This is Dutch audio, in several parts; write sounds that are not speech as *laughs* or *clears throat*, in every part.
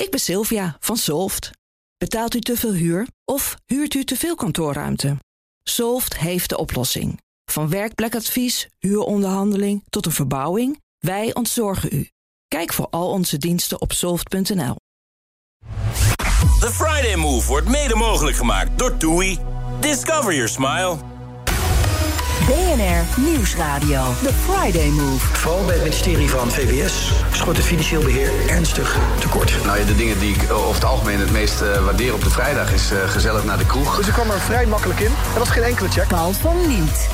Ik ben Sylvia van Solft. Betaalt u te veel huur of huurt u te veel kantoorruimte? Solft heeft de oplossing. Van werkplekadvies, huuronderhandeling tot een verbouwing, wij ontzorgen u. Kijk voor al onze diensten op soft.nl. The Friday Move wordt mede mogelijk gemaakt door TUI. Discover your smile. BNR Nieuwsradio. The Friday Move. Vooral bij het ministerie van VWS schort het financieel beheer ernstig tekort. Nou ja, de dingen die ik over het algemeen het meest uh, waardeer op de vrijdag is uh, gezellig naar de kroeg. Dus ik kwam er vrij makkelijk in. Er was geen enkele check. Paul van Liemt.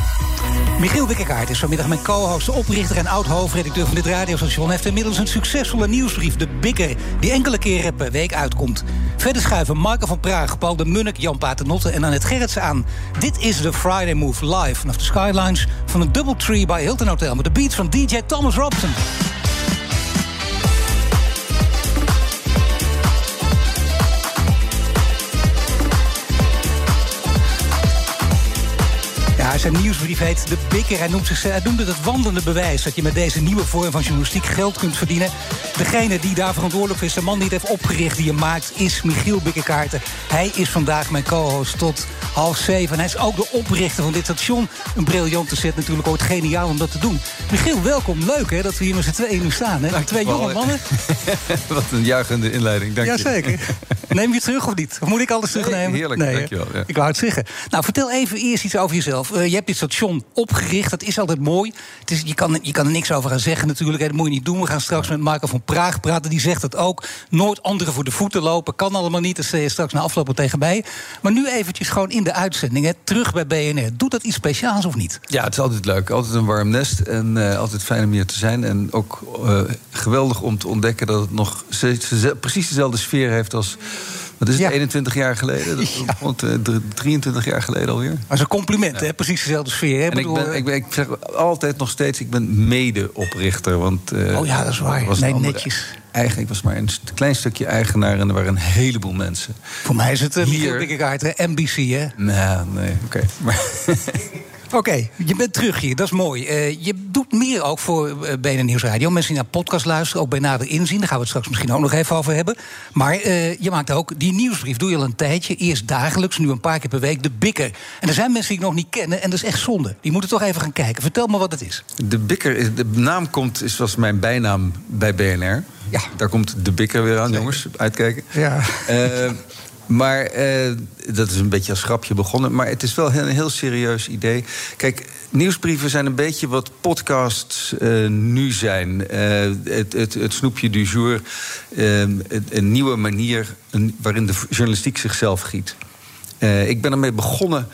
Michiel Wikkerkaart is vanmiddag mijn co-host, oprichter en oud-hoofdredacteur van dit radiostation. heeft inmiddels een succesvolle nieuwsbrief, de Bikker, die enkele keren per week uitkomt. Verder schuiven Marco van Praag, Paul de Munnik, Jan Paternotte en Annette Gerritsen aan. Dit is de Friday Move live vanaf de Skylines van een Doubletree bij Hilton Hotel met de beats van DJ Thomas Robson. Ja, zijn nieuwsbrief heet De Bikker. Hij, noemt zich, hij noemde het wandelende bewijs dat je met deze nieuwe vorm van journalistiek geld kunt verdienen. Degene die daar verantwoordelijk is, de man die het heeft opgericht, die je maakt, is Michiel Bikkerkaarten. Hij is vandaag mijn co-host tot half zeven. En hij is ook de oprichter van dit station. Een briljante set natuurlijk, ooit geniaal om dat te doen. Michiel, welkom. Leuk hè, dat we hier met z'n tweeën nu staan. Hè? Twee jonge mannen. *laughs* Wat een juichende inleiding, dank je. Jazeker. Neem je het terug of niet? Of moet ik alles terugnemen? Nee, heerlijk, dankjewel. Ja. Ik wou het zeggen. Nou, vertel even eerst iets over jezelf. Je hebt dit station opgericht, dat is altijd mooi. Het is, je, kan, je kan er niks over gaan zeggen natuurlijk, dat moet je niet doen. We gaan straks met Marco van Praag praten, die zegt het ook. Nooit anderen voor de voeten lopen, kan allemaal niet. Dat zei je straks na afloop tegen mij. Maar nu eventjes gewoon in de uitzending, hè. terug bij BNR. Doet dat iets speciaals of niet? Ja, het is altijd leuk. Altijd een warm nest en uh, altijd fijn om hier te zijn. En ook uh, geweldig om te ontdekken dat het nog precies dezelfde sfeer heeft als... Wat is het, Ja. 21 jaar geleden? Dat *laughs* Ja. begon, eh, dr- 23 jaar geleden alweer. Maar is een compliment, hè? Precies dezelfde sfeer. Hè? En ik, ben, ik, ben, ik zeg altijd nog steeds, ik ben mede-oprichter. Want, eh, Oh ja, dat is waar. was een Nee, andere netjes. Eigen, ik was maar een klein stukje eigenaar en er waren een heleboel mensen. Voor mij is het uh, Michiel Hier. Bikkerkaart, hè? NBC, hè? Nou, nee, oké. Maar *laughs* Oké, je bent terug hier, dat is mooi. Eh, je doet meer ook voor uh, BNN Nieuwsradio. Mensen die naar podcast luisteren, ook bij nader inzien. Daar gaan we het straks misschien ook nog even over hebben. Maar eh, je maakt ook die nieuwsbrief, doe je al een tijdje. Eerst dagelijks, nu een paar keer per week, de bikker. En er zijn mensen die ik nog niet kennen en dat is echt zonde. Die moeten toch even gaan kijken. Vertel me wat het is. de bikker, de naam komt, is, was mijn bijnaam bij BNR. Ja. Daar komt de bikker weer aan, jongens. Uitkijken. Ja. Maar eh, dat is een beetje als grapje begonnen. Maar het is wel een heel serieus idee. Kijk, nieuwsbrieven zijn een beetje wat podcasts eh, nu zijn. Eh, het, het, het snoepje du jour. een nieuwe manier waarin de journalistiek zichzelf giet. Ik ben ermee begonnen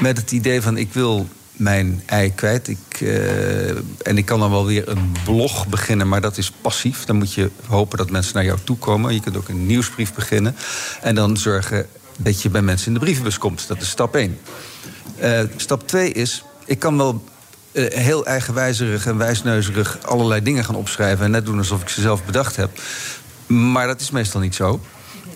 met het idee van... ik wil mijn ei kwijt. Ik, eh, en ik kan dan wel weer een blog beginnen, maar dat is passief. Dan moet je hopen dat mensen naar jou toe komen. Je kunt ook een nieuwsbrief beginnen. En dan zorgen dat je bij mensen in de brievenbus komt. Dat is stap 1. Eh, stap 2 is, ik kan wel eh, heel eigenwijzerig en wijsneuzerig allerlei dingen gaan opschrijven... en net doen alsof ik ze zelf bedacht heb. Maar dat is meestal niet zo.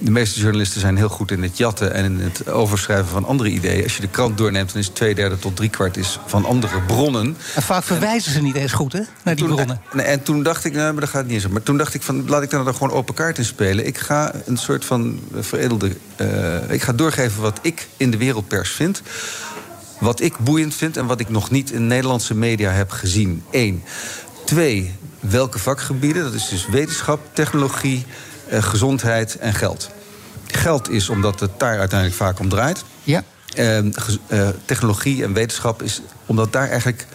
De meeste journalisten zijn heel goed in het jatten en in het overschrijven van andere ideeën. Als je de krant doorneemt, dan is twee derde tot drie kwart is van andere bronnen. En vaak verwijzen ze niet eens goed, hè? Naar die Toen- bronnen. En, en toen dacht ik, nou, maar dat gaat niet eens. Maar toen dacht ik van, laat ik daar dan gewoon open kaart in spelen. Ik ga een soort van veredelde. eh, ik ga doorgeven wat ik in de wereldpers vind. Wat ik boeiend vind en wat ik nog niet in Nederlandse media heb gezien. Eén. Twee, welke vakgebieden? Dat is dus wetenschap, technologie, gezondheid en geld. Geld is omdat het daar uiteindelijk vaak om draait. Ja. Eh, gez- eh, technologie en wetenschap is omdat daar eigenlijk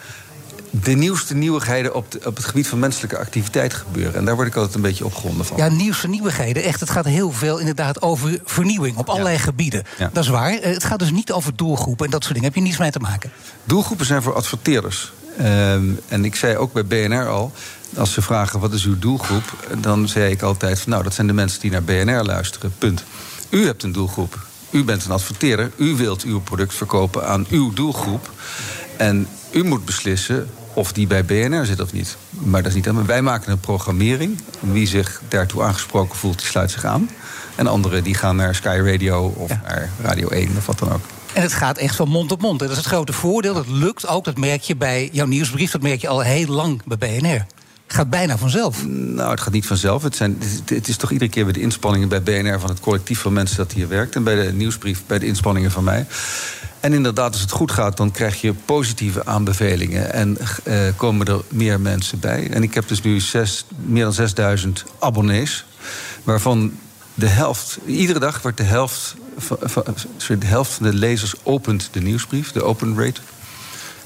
de nieuwste nieuwigheden op, de- op het gebied van menselijke activiteit gebeuren. En daar word ik altijd een beetje opgewonden van. Ja, nieuws van nieuwigheden. Echt, het gaat heel veel inderdaad over vernieuwing op allerlei gebieden. Ja. Dat is waar. Eh, Het gaat dus niet over doelgroepen en dat soort dingen. Heb je niets mee te maken. Doelgroepen zijn voor adverteerders. Ehm, en ik zei ook bij BNR al, als ze vragen wat is uw doelgroep, dan zei ik altijd van nou dat zijn de mensen die naar BNR luisteren. Punt. U hebt een doelgroep. U bent een adverteerder. U wilt uw product verkopen aan uw doelgroep. En u moet beslissen of die bij BNR zit of niet. Maar dat is niet aan. Wij maken een programmering. Wie zich daartoe aangesproken voelt, die sluit zich aan. En anderen die gaan naar Sky Radio of Ja. naar Radio 1 of wat dan ook. En het gaat echt van mond tot mond. En dat is het grote voordeel. Dat lukt ook. Dat merk je bij jouw nieuwsbrief. Dat merk je al heel lang bij BNR. Gaat bijna vanzelf. Nou, het gaat niet vanzelf. Het, zijn, het is toch iedere keer bij de inspanningen bij BNR van het collectief van mensen dat hier werkt. En bij de nieuwsbrief bij de inspanningen van mij. En inderdaad, als het goed gaat, dan krijg je positieve aanbevelingen. En uh, komen er meer mensen bij. En ik heb dus nu meer dan 6000 abonnees. Waarvan de helft, iedere dag wordt de helft, sorry, de helft van de lezers opent de nieuwsbrief, de open rate.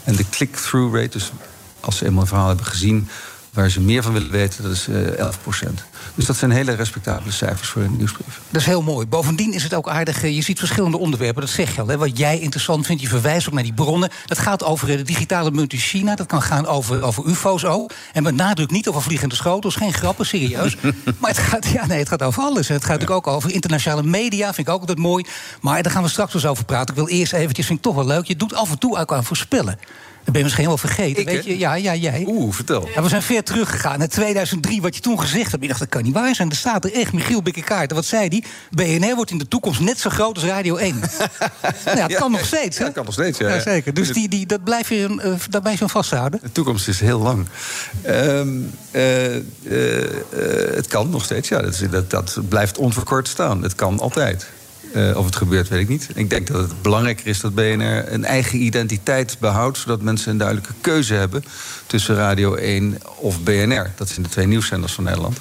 En de click-through rate, dus als ze eenmaal een verhaal hebben gezien waar ze meer van willen weten, dat is uh, 11 dus dat zijn hele respectabele cijfers voor een nieuwsbrief. Dat is heel mooi. Bovendien is het ook aardig, eh, je ziet verschillende onderwerpen, dat zeg je al. Hè, wat jij interessant vindt, je verwijst ook naar die bronnen. Dat gaat over de digitale munt in China, dat kan gaan over, over ufo's ook. En met nadruk niet over vliegende schotels, geen grappen, serieus. *laughs* maar het gaat, ja, nee, het gaat over alles. Het gaat natuurlijk ook over internationale media, vind ik ook altijd mooi. Maar daar gaan we straks eens over praten. Ik wil eerst eventjes, vind ik toch wel leuk, je doet af en toe ook aan voorspellen. Dat ben je misschien wel vergeten. Ik, weet je? Ja, ja, jij. Oeh, vertel. Ja, we zijn ver teruggegaan. In 2003, wat je toen gezegd hebt. Ik dacht, dat kan niet waar zijn. Er staat er echt Michiel Bikkekaart. Wat zei hij? BNR wordt in de toekomst net zo groot als Radio 1. *laughs* nou, ja, het kan nog steeds, hè? Ja, kan nog steeds, ja. ja zeker. Dus die, die, dat blijf je, uh, daar blijf je aan vasthouden. De toekomst is heel lang. Um, uh, uh, het kan nog steeds, ja. Dat, dat, dat blijft onverkort staan. Het kan altijd. Uh, of het gebeurt, weet ik niet. Ik denk dat het belangrijker is dat BNR een eigen identiteit behoudt... zodat mensen een duidelijke keuze hebben tussen Radio 1 of BNR. Dat zijn de twee nieuwszenders van Nederland.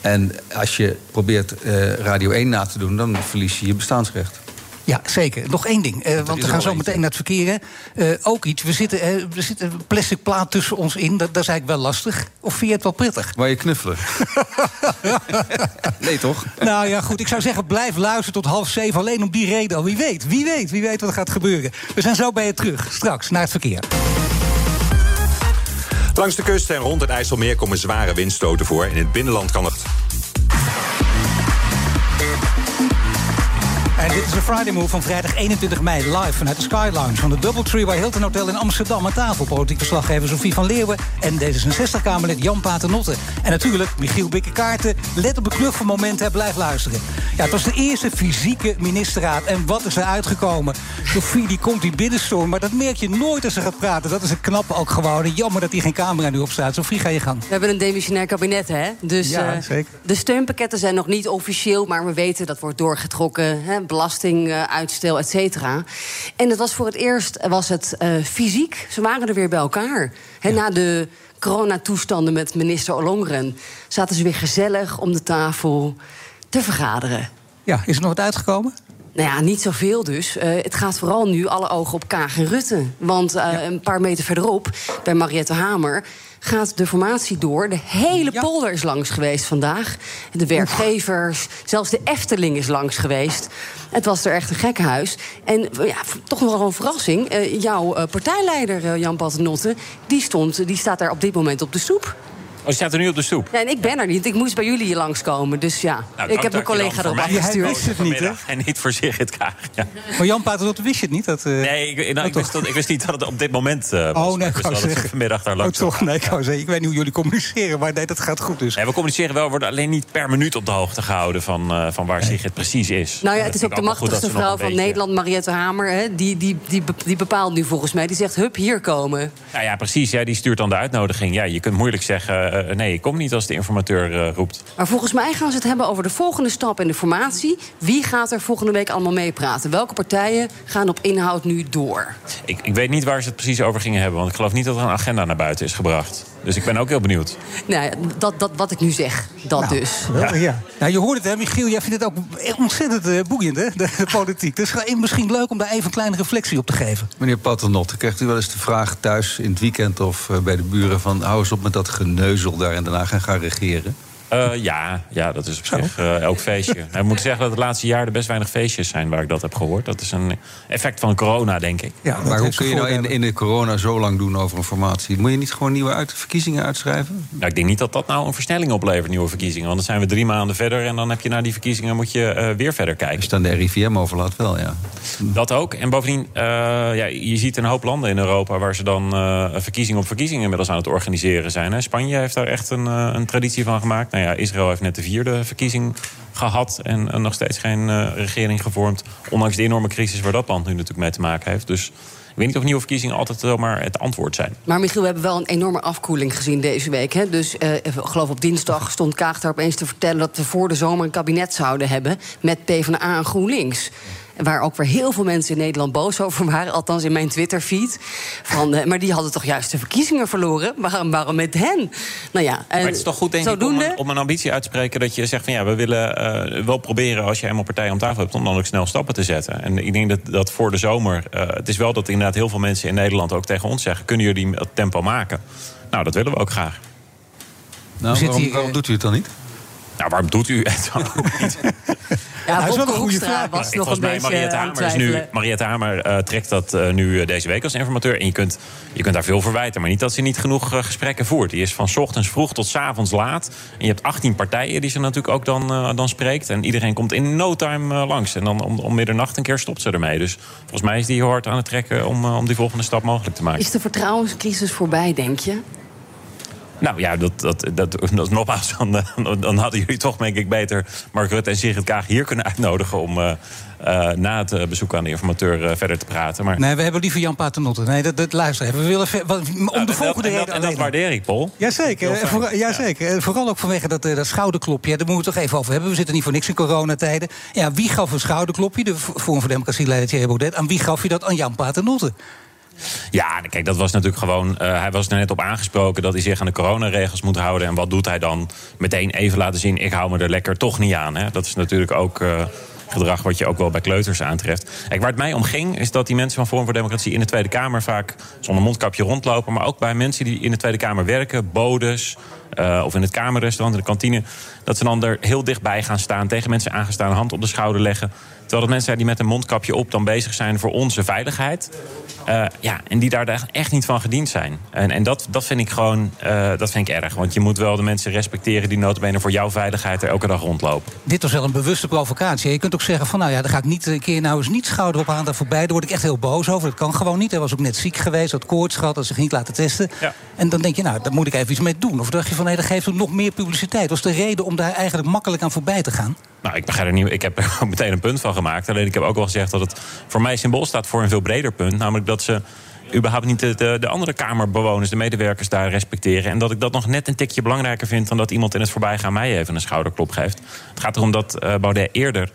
En als je probeert uh, Radio 1 na te doen, dan verlies je je bestaansrecht. Ja, zeker. Nog één ding, uh, want we gaan zo meteen naar het verkeer. Uh, ook iets, we zitten, uh, we zitten een plastic plaat tussen ons in. Dat, dat is eigenlijk wel lastig. Of vind je het wel prettig? Waar je knuffelen? *laughs* nee, toch? Nou ja, goed. Ik zou zeggen, blijf luisteren tot half zeven. Alleen om die reden al. Wie weet, wie weet, wie weet wat er gaat gebeuren. We zijn zo bij je terug, straks, naar het verkeer. Langs de kust en rond het IJsselmeer komen zware windstoten voor. In het binnenland kan het En dit is een Friday Move van vrijdag 21 mei live vanuit de Sky Lounge van de Doubletree bij Hilton Hotel in Amsterdam aan tafel. Politiek verslaggever Sofie van Leeuwen en D66-Kamerlid Jan Paternotte. En natuurlijk Michiel Bikkekaarten. Let op een knuffelmoment en blijf luisteren. Ja, het was de eerste fysieke ministerraad. En wat is er uitgekomen? Sofie die komt die binnenstorm, maar dat merk je nooit als ze gaat praten. Dat is een knappe ook gewoon. Jammer dat hier geen camera nu op staat. Sofie, ga je gang. We hebben een demissionair kabinet, hè? Dus ja, uh, zeker. de steunpakketten zijn nog niet officieel, maar we weten dat wordt doorgetrokken. Hè? Belastinguitstel, et cetera. En het was voor het eerst was het uh, fysiek. Ze waren er weer bij elkaar. He, ja. Na de coronatoestanden met minister Ollongren... zaten ze weer gezellig om de tafel te vergaderen. Ja, is er nog wat uitgekomen? Nou ja, niet zoveel dus. Uh, het gaat vooral nu alle ogen op Kaag en Rutte. Want uh, ja. een paar meter verderop, bij Mariette Hamer gaat de formatie door. De hele ja. polder is langs geweest vandaag. De werkgevers, zelfs de Efteling is langs geweest. Het was er echt een gekkenhuis. En ja, toch nog wel een verrassing. Uh, jouw uh, partijleider, uh, Jan Paternotte, die, stond, die staat daar op dit moment op de stoep. Oh, je staat er nu op de stoep? Ja, en ik ben er niet. Ik moest bij jullie hier langskomen. Dus ja, nou, ik heb mijn collega erop afgestuurd. Hij wist het niet, hè? En niet voor Sigrid Kaag. Ja. Maar Jan Paternotte wist je het niet? Dat, uh... Nee, ik, nou, ik, wist dat, ik, wist niet dat het op dit moment uh, was. Oh, nee, ik wist wou zeggen. vanmiddag daar oh, langs toch, nee, ik, wou zeggen, ik weet niet hoe jullie communiceren, maar nee, dat gaat goed dus. Nee, we communiceren wel, we worden alleen niet per minuut op de hoogte gehouden... van, uh, van waar Sigrid precies is. Nou ja, het is ook de machtigste vrouw van. Nederland, Mariette Hamer. Hè, die, die, die, die bepaalt nu volgens mij. Die zegt, hup, hier komen. Nou ja, precies. Ja, die stuurt dan de uitnodiging. Ja, je kunt moeilijk zeggen, nee, ik kom niet als de informateur uh, roept. Maar volgens mij gaan ze het hebben over de volgende stap in de formatie. Wie gaat er volgende week allemaal meepraten? Welke partijen gaan op inhoud nu door? Ik, ik weet niet waar ze het precies over gingen hebben. Want ik geloof niet dat er een agenda naar buiten is gebracht. Dus ik ben ook heel benieuwd. Nou, dat, dat wat ik nu zeg, dat nou, dus. Ja. ja. Nou, je hoort het, hè, Michiel. Jij vindt het ook ontzettend uh, boeiend, hè, de, de politiek. Dus misschien leuk om daar even een kleine reflectie op te geven. Meneer Paternotte, krijgt u wel eens de vraag thuis in het weekend... of uh, bij de buren van hou eens op met dat geneuzel daar en daarna gaan gaan regeren? Uh, ja, ja, dat is op zich uh, elk feestje. ik moet zeggen dat het laatste jaar er best weinig feestjes zijn waar ik dat heb gehoord. Dat is een effect van corona, denk ik. Ja, maar hoe kun je nou in, in, de corona zo lang doen over een formatie? Moet je niet gewoon nieuwe uit, verkiezingen uitschrijven? Nou, ik denk niet dat dat nou een versnelling oplevert, nieuwe verkiezingen. Want dan zijn we drie maanden verder en dan heb je na die verkiezingen moet je uh, weer verder kijken. Dus dan de RIVM overlaat wel, ja. Dat ook. En bovendien, ja, je ziet een hoop landen in Europa waar ze dan verkiezing op verkiezingen inmiddels aan het organiseren zijn. Hè. Spanje heeft daar echt een, een traditie van gemaakt. Nou ja, Israël heeft net de vierde verkiezing gehad en, nog steeds geen uh, regering gevormd. Ondanks de enorme crisis waar dat land nu natuurlijk mee te maken heeft. Dus weet niet of nieuwe verkiezingen altijd zomaar het antwoord zijn. Maar Michiel, we hebben wel een enorme afkoeling gezien deze week. Hè? Dus eh, ik geloof op dinsdag stond Kaag daar opeens te vertellen... dat we voor de zomer een kabinet zouden hebben met PvdA en GroenLinks. Waar ook weer heel veel mensen in Nederland boos over waren. Althans in mijn Twitter-feed. Van, eh, maar die hadden toch juist de verkiezingen verloren? Waarom, waarom met hen? Nou ja, Maar het is toch goed, denk ik, om een, om een ambitie uit te spreken... dat je zegt van ja, we willen eh, wel proberen... als je eenmaal partijen om tafel hebt, om dan ook snel stappen te zetten. En ik denk dat, dat voor de zomer... eh, het is wel dat inderdaad heel veel mensen in Nederland ook tegen ons zeggen... kunnen jullie dat tempo maken? Nou, dat willen we ook graag. Nou, waarom doet u het dan niet? Nou, waarom doet u het dan ook niet? *laughs* Ja, dat is wel een goede vraag. was nog Volgens een beetje Mariette Hamer, is nu. Mariette Hamer eh, trekt dat eh, nu eh, deze week als informateur. En je kunt, je kunt daar veel verwijten. Maar niet dat ze niet genoeg gesprekken voert. Die is van 's ochtends vroeg tot 's avonds laat. En je hebt 18 partijen die ze natuurlijk ook dan, eh, dan spreekt. En iedereen komt in no time langs. En dan om, om middernacht een keer stopt ze ermee. Dus volgens mij is die heel hard aan het trekken om, om die volgende stap mogelijk te maken. Is de vertrouwenscrisis voorbij, denk je? Nou ja, dat, dat, dat, dat, nogmaals, dan, dan hadden jullie toch denk ik beter Mark Rutte en Sigrid Kaag hier kunnen uitnodigen om eh, eh, na het eh, bezoek aan de informateur verder te praten. Maar Nee, we hebben liever Jan Paternotte. Nee, dat, dat luister even. We willen ver- wat- om Nou, de en volgende en reden dat, en dat waardeer ik, Paul. Jazeker, voor, ja, zeker. En Vooral ook vanwege dat, dat schouderklopje. Daar moeten we het toch even over hebben. We zitten niet voor niks in coronatijden. Ja, wie gaf een schouderklopje? De Forum voor Democratie-leider Thierry Baudet. Aan wie gaf je dat? Aan Jan Paternotte. Ja, kijk, dat was natuurlijk gewoon. eh, hij was er net op aangesproken dat hij zich aan de coronaregels moet houden. En wat doet hij dan? Meteen even laten zien: ik hou me er lekker toch niet aan. Hè? Dat is natuurlijk ook. eh, Gedrag wat je ook wel bij kleuters aantreft. Kijk, waar het mij om ging, is dat die mensen van Forum voor Democratie in de Tweede Kamer vaak zonder mondkapje rondlopen. Maar ook bij mensen die in de Tweede Kamer werken, bodes eh, of in het kamerrestaurant, in de kantine. Dat ze dan er heel dichtbij gaan staan, tegen mensen aangestaan, hand op de schouder leggen. Terwijl dat mensen zijn die met een mondkapje op dan bezig zijn voor onze veiligheid. Eh, ja, en die daar echt niet van gediend zijn. En, en dat, dat vind ik gewoon eh, dat vind ik erg. Want je moet wel de mensen respecteren die notabene voor jouw veiligheid er elke dag rondlopen. Dit was wel een bewuste provocatie. Je kunt ook zeggen van, nou ja, daar ga ik niet een keer nou eens niet schouder op aan. Daar voorbij, daar word ik echt heel boos over. Dat kan gewoon niet. Hij was ook net ziek geweest, had koorts gehad, had zich niet laten testen. En dan denk je, nou, daar moet ik even iets mee doen. Of dacht je van, nee, dat geeft ook nog meer publiciteit. Was de reden om daar eigenlijk makkelijk aan voorbij te gaan? Nou, ik begrijp er niet. Ik heb *laughs* er meteen een punt van gemaakt. Alleen ik heb ook wel gezegd dat het voor mij symbool staat voor een veel breder punt. Namelijk dat ze überhaupt niet de, de, de andere kamerbewoners, de medewerkers daar respecteren. En dat ik dat nog net een tikje belangrijker vind dan dat iemand in het voorbijgaan mij even een schouderklop geeft. Het gaat erom dat eh, Baudet eerder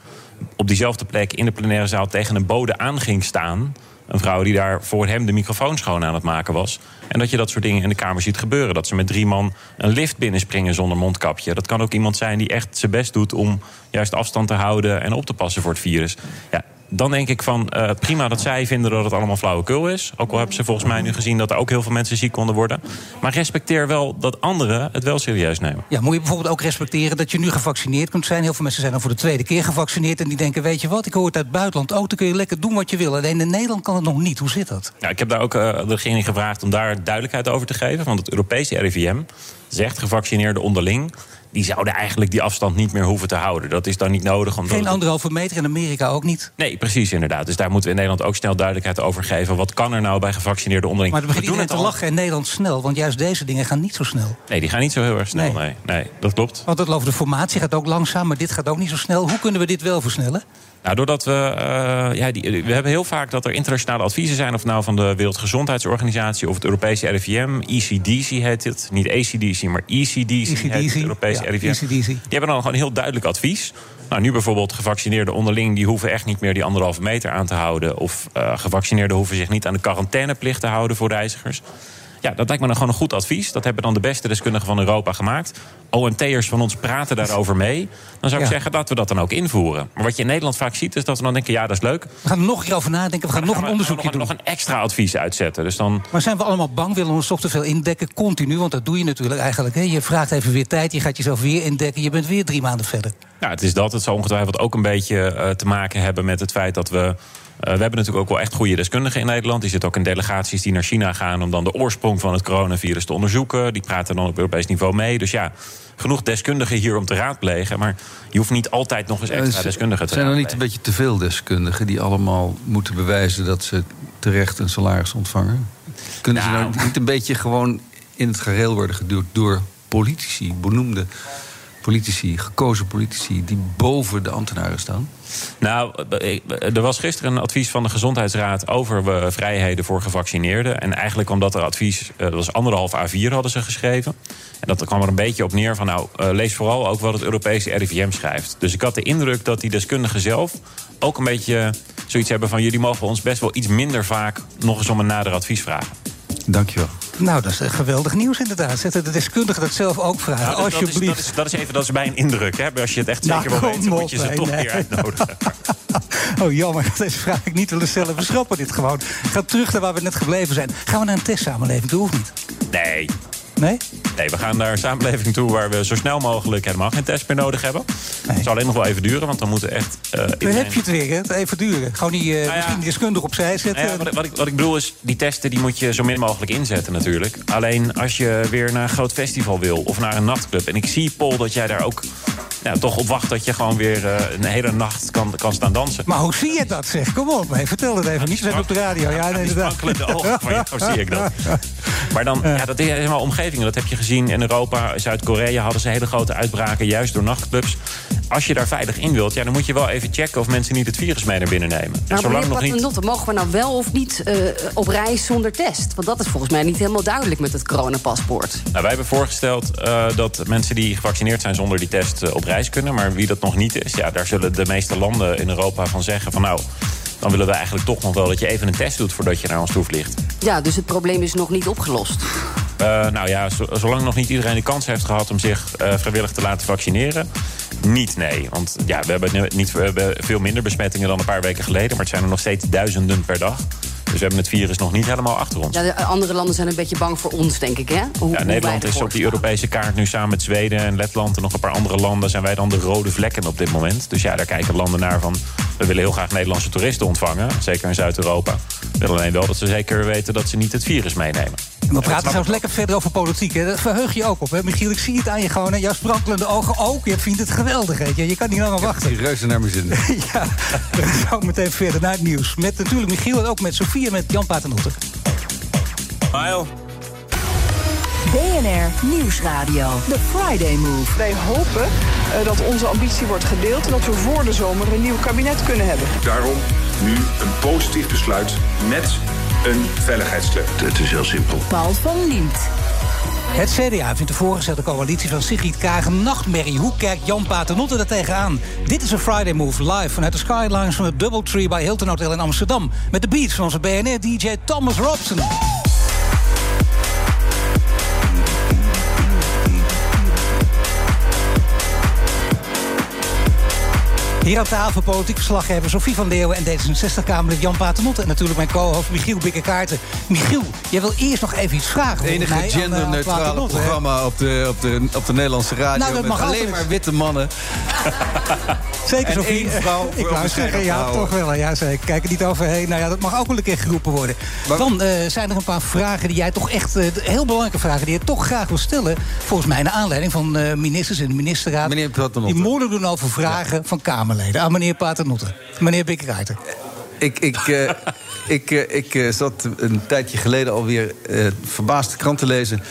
op diezelfde plek in de plenaire zaal tegen een bode aan ging staan. Een vrouw die daar voor hem de microfoon schoon aan het maken was. En dat je dat soort dingen in de Kamer ziet gebeuren. Dat ze met drie man een lift binnenspringen zonder mondkapje. Dat kan ook iemand zijn die echt zijn best doet om juist afstand te houden en op te passen voor het virus. Ja, dan denk ik van eh, prima dat zij vinden dat het allemaal flauwekul is. Ook al hebben ze volgens mij nu gezien dat er ook heel veel mensen ziek konden worden. Maar respecteer wel dat anderen het wel serieus nemen. Ja, moet je bijvoorbeeld ook respecteren dat je nu gevaccineerd kunt zijn. Heel veel mensen zijn dan voor de tweede keer gevaccineerd. En die denken, weet je wat, ik hoor het uit het buitenland ook. Dan kun je lekker doen wat je wil. Alleen in Nederland kan het nog niet. Hoe zit dat? Ja, ik heb daar ook eh, de regering gevraagd om daar duidelijkheid over te geven. Want het Europese RIVM zegt gevaccineerden onderling. Die zouden eigenlijk die afstand niet meer hoeven te houden. Dat is dan niet nodig. Omdat Geen anderhalve meter in Amerika ook niet. Nee, precies inderdaad. Dus daar moeten we in Nederland ook snel duidelijkheid over geven. Wat kan er nou bij gevaccineerden onderling? Maar We doen het te al. lachen in Nederland snel. Want juist deze dingen gaan niet zo snel. Nee, die gaan niet zo heel erg snel. Nee, nee, dat klopt. Want het over de formatie gaat ook langzaam. Maar dit gaat ook niet zo snel. Hoe kunnen we dit wel versnellen? Nou, doordat we. eh, ja, die, we hebben heel vaak dat er internationale adviezen zijn. Of nou van de Wereldgezondheidsorganisatie of het Europese RIVM. ECDC heet het. Niet ACDC, maar E ECDC. heet het Europese ja, RIVM. ECDC. Die hebben dan gewoon heel duidelijk advies. Nou, nu bijvoorbeeld gevaccineerden onderling... die hoeven echt niet meer die anderhalve meter aan te houden. Of eh, gevaccineerden hoeven zich niet aan de quarantaineplicht te houden voor reizigers. Ja, dat lijkt me dan gewoon een goed advies. Dat hebben dan de beste deskundigen van Europa gemaakt. OMT'ers van ons praten daarover mee. Dan zou ik Ja. zeggen, laten we dat dan ook invoeren. Maar wat je in Nederland vaak ziet, is dat we dan denken... ja, dat is leuk. We gaan er nog een keer over nadenken. We gaan nog een onderzoekje doen. nog een extra advies uitzetten. Dus dan... Maar zijn we allemaal bang? Willen we ons toch te veel indekken? Continu, want dat doe je natuurlijk eigenlijk. Hè? Je vraagt even weer tijd, je gaat jezelf weer indekken. Je bent weer drie maanden verder. Nou, het is dat. Het zal ongetwijfeld ook een beetje eh, te maken hebben met het feit dat we. Eh, we hebben natuurlijk ook wel echt goede deskundigen in Nederland. Die zitten ook in delegaties die naar China gaan om dan de oorsprong van het coronavirus te onderzoeken. Die praten dan op Europees niveau mee. Dus ja, genoeg deskundigen hier om te raadplegen. Maar je hoeft niet altijd nog eens extra deskundigen te Zijn er niet een beetje te veel deskundigen die allemaal moeten bewijzen dat ze terecht een salaris ontvangen? Kunnen ze nou niet een beetje gewoon in het gareel worden geduwd door politici, benoemde politici, gekozen politici, die boven de ambtenaren staan? Nou, er was gisteren een advies van de Gezondheidsraad over eh, vrijheden voor gevaccineerden. En eigenlijk omdat er advies, eh, dat was anderhalf A4 hadden ze geschreven. En dat kwam er een beetje op neer van, nou, eh, lees vooral ook wat het Europese RIVM schrijft. Dus ik had de indruk dat die deskundigen zelf ook een beetje zoiets hebben van... jullie mogen ons best wel iets minder vaak nog eens om een nader advies vragen. Dankjewel. Nou, dat is geweldig nieuws inderdaad. Zetten de deskundigen dat zelf ook vragen, Nou, dat- alsjeblieft. Dat is, dat, is, dat is even dat is bij een indruk. Hè? Als je het echt Nou, zeker wil kom weten, moet je ze toch nee. weer uitnodigen. *laughs* Oh, jammer. Deze vraag ik niet willen stellen. We schrappen dit gewoon. Ga terug naar waar we net gebleven zijn. Gaan we naar een testsamenleving toe of niet? Nee. Nee? Nee, we gaan naar een samenleving toe waar we zo snel mogelijk helemaal geen test meer nodig hebben. Het zal alleen nog wel even duren, want dan moeten echt. Iedereen- heb je het weer, hè? Het even duren. Gewoon die, eh, ja. misschien die deskundige opzij zetten. Nou ja, wat, ik- wat, ik, wat ik bedoel is, die testen die moet je zo min mogelijk inzetten natuurlijk. Alleen als je weer naar een groot festival wil of naar een nachtclub... en ik zie, Paul, dat jij daar ook nou, toch op wacht... dat je gewoon weer eh, een hele nacht kan, kan staan dansen. Maar hoe zie je dat, zeg? Kom op, hey, vertel het even. Niet zo op de radio. Ja, nee, die inderdaad. sprankelende ogen jou *laughs* zie ik dat. Maar dan, ja, dat is helemaal omgevingen. Dat heb je gezien in Europa. Zuid-Korea hadden ze hele grote uitbraken, juist door nachtclubs. Als je daar veilig in wilt, ja, dan moet je wel even checken... of mensen niet het virus mee naar binnen nemen. En Maar zolang nog niet... Mogen we nou wel of niet eh, op reis zonder test? Want dat is volgens mij niet helemaal duidelijk met het coronapaspoort. Nou, wij hebben voorgesteld eh, dat mensen die gevaccineerd zijn zonder die test eh, op reis kunnen. Maar wie dat nog niet is, ja, daar zullen de meeste landen in Europa van zeggen van nou. Dan willen we eigenlijk toch nog wel dat je even een test doet voordat je naar ons toe vliegt. Ja, dus het probleem is nog niet opgelost. Nou ja, zo- zolang nog niet iedereen de kans heeft gehad om zich vrijwillig te laten vaccineren. Niet, nee. Want ja, we hebben, niet, we hebben veel minder besmettingen dan een paar weken geleden. Maar het zijn er nog steeds duizenden per dag. Dus we hebben het virus nog niet helemaal achter ons. Ja, de andere landen zijn een beetje bang voor ons, denk ik, hè? Hoe, Ja, Nederland is op die Europese kaart nu samen met Zweden en Letland en nog een paar andere landen. Zijn wij dan de rode vlekken op dit moment? Dus ja, daar kijken landen naar van. We willen heel graag Nederlandse toeristen ontvangen, zeker in Zuid-Europa. We willen alleen wel dat ze zeker weten dat ze niet het virus meenemen. We praten trouwens lekker verder over politiek. Hè. Dat verheug je ook op. Hè. Michiel, ik zie het aan je gewoon. Hè. Jouw sprankelende ogen ook. Je vindt het geweldig. Weet je. je kan niet langer wachten. Die reuze naar mijn zin. *laughs* ja, we gaan zo meteen verder naar het nieuws. Met natuurlijk Michiel en ook met Sofie en met Jan Paternotte. Mile. BNR Nieuwsradio. The Friday Move. Wij hopen eh, dat onze ambitie wordt gedeeld en dat we voor de zomer een nieuw kabinet kunnen hebben. Daarom nu een positief besluit met een veiligheidsclub. Het is heel simpel. Paul van Liemt. Het CDA vindt de voorgestelde coalitie van Sigrid Kaag een nachtmerrie. Hoe kijkt Jan Paternotte er tegenaan? Dit is een Friday Move live vanuit de Skylines van het Doubletree bij Hilton Hotel in Amsterdam. Met de beats van onze BNR-DJ Thomas Robson. Hier aan tafel politiek verslaggever Sofie van Leeuwen en D66-Kamerlid Jan Paternotte. En natuurlijk mijn co-host Michiel Bikkekaarten. Michiel, jij wil eerst nog even iets vragen. Het enige eh, genderneutrale programma op de, op, de, op de Nederlandse radio. Nou, dat met mag alleen altijd. maar witte mannen. *laughs* Zeker, En Sofie. vrouw *laughs* Ik zeggen, ja, vrouwen. toch wel. Ja, zeker. Kijk er niet overheen. Nou ja, dat mag ook wel een keer geroepen worden. Dan eh, zijn er een paar vragen die jij toch echt... eh, heel belangrijke vragen die je toch graag wil stellen. Volgens mij naar aanleiding van ministers in de ministerraad. Meneer Paternotte. Die moeilijk doen over vragen van Kamerleden. Aan meneer Paternotte. Meneer Bikkeraarten. Ik, ik, eh, *laughs* ik, eh, ik eh, zat een tijdje geleden alweer verbaasd de krant te lezen...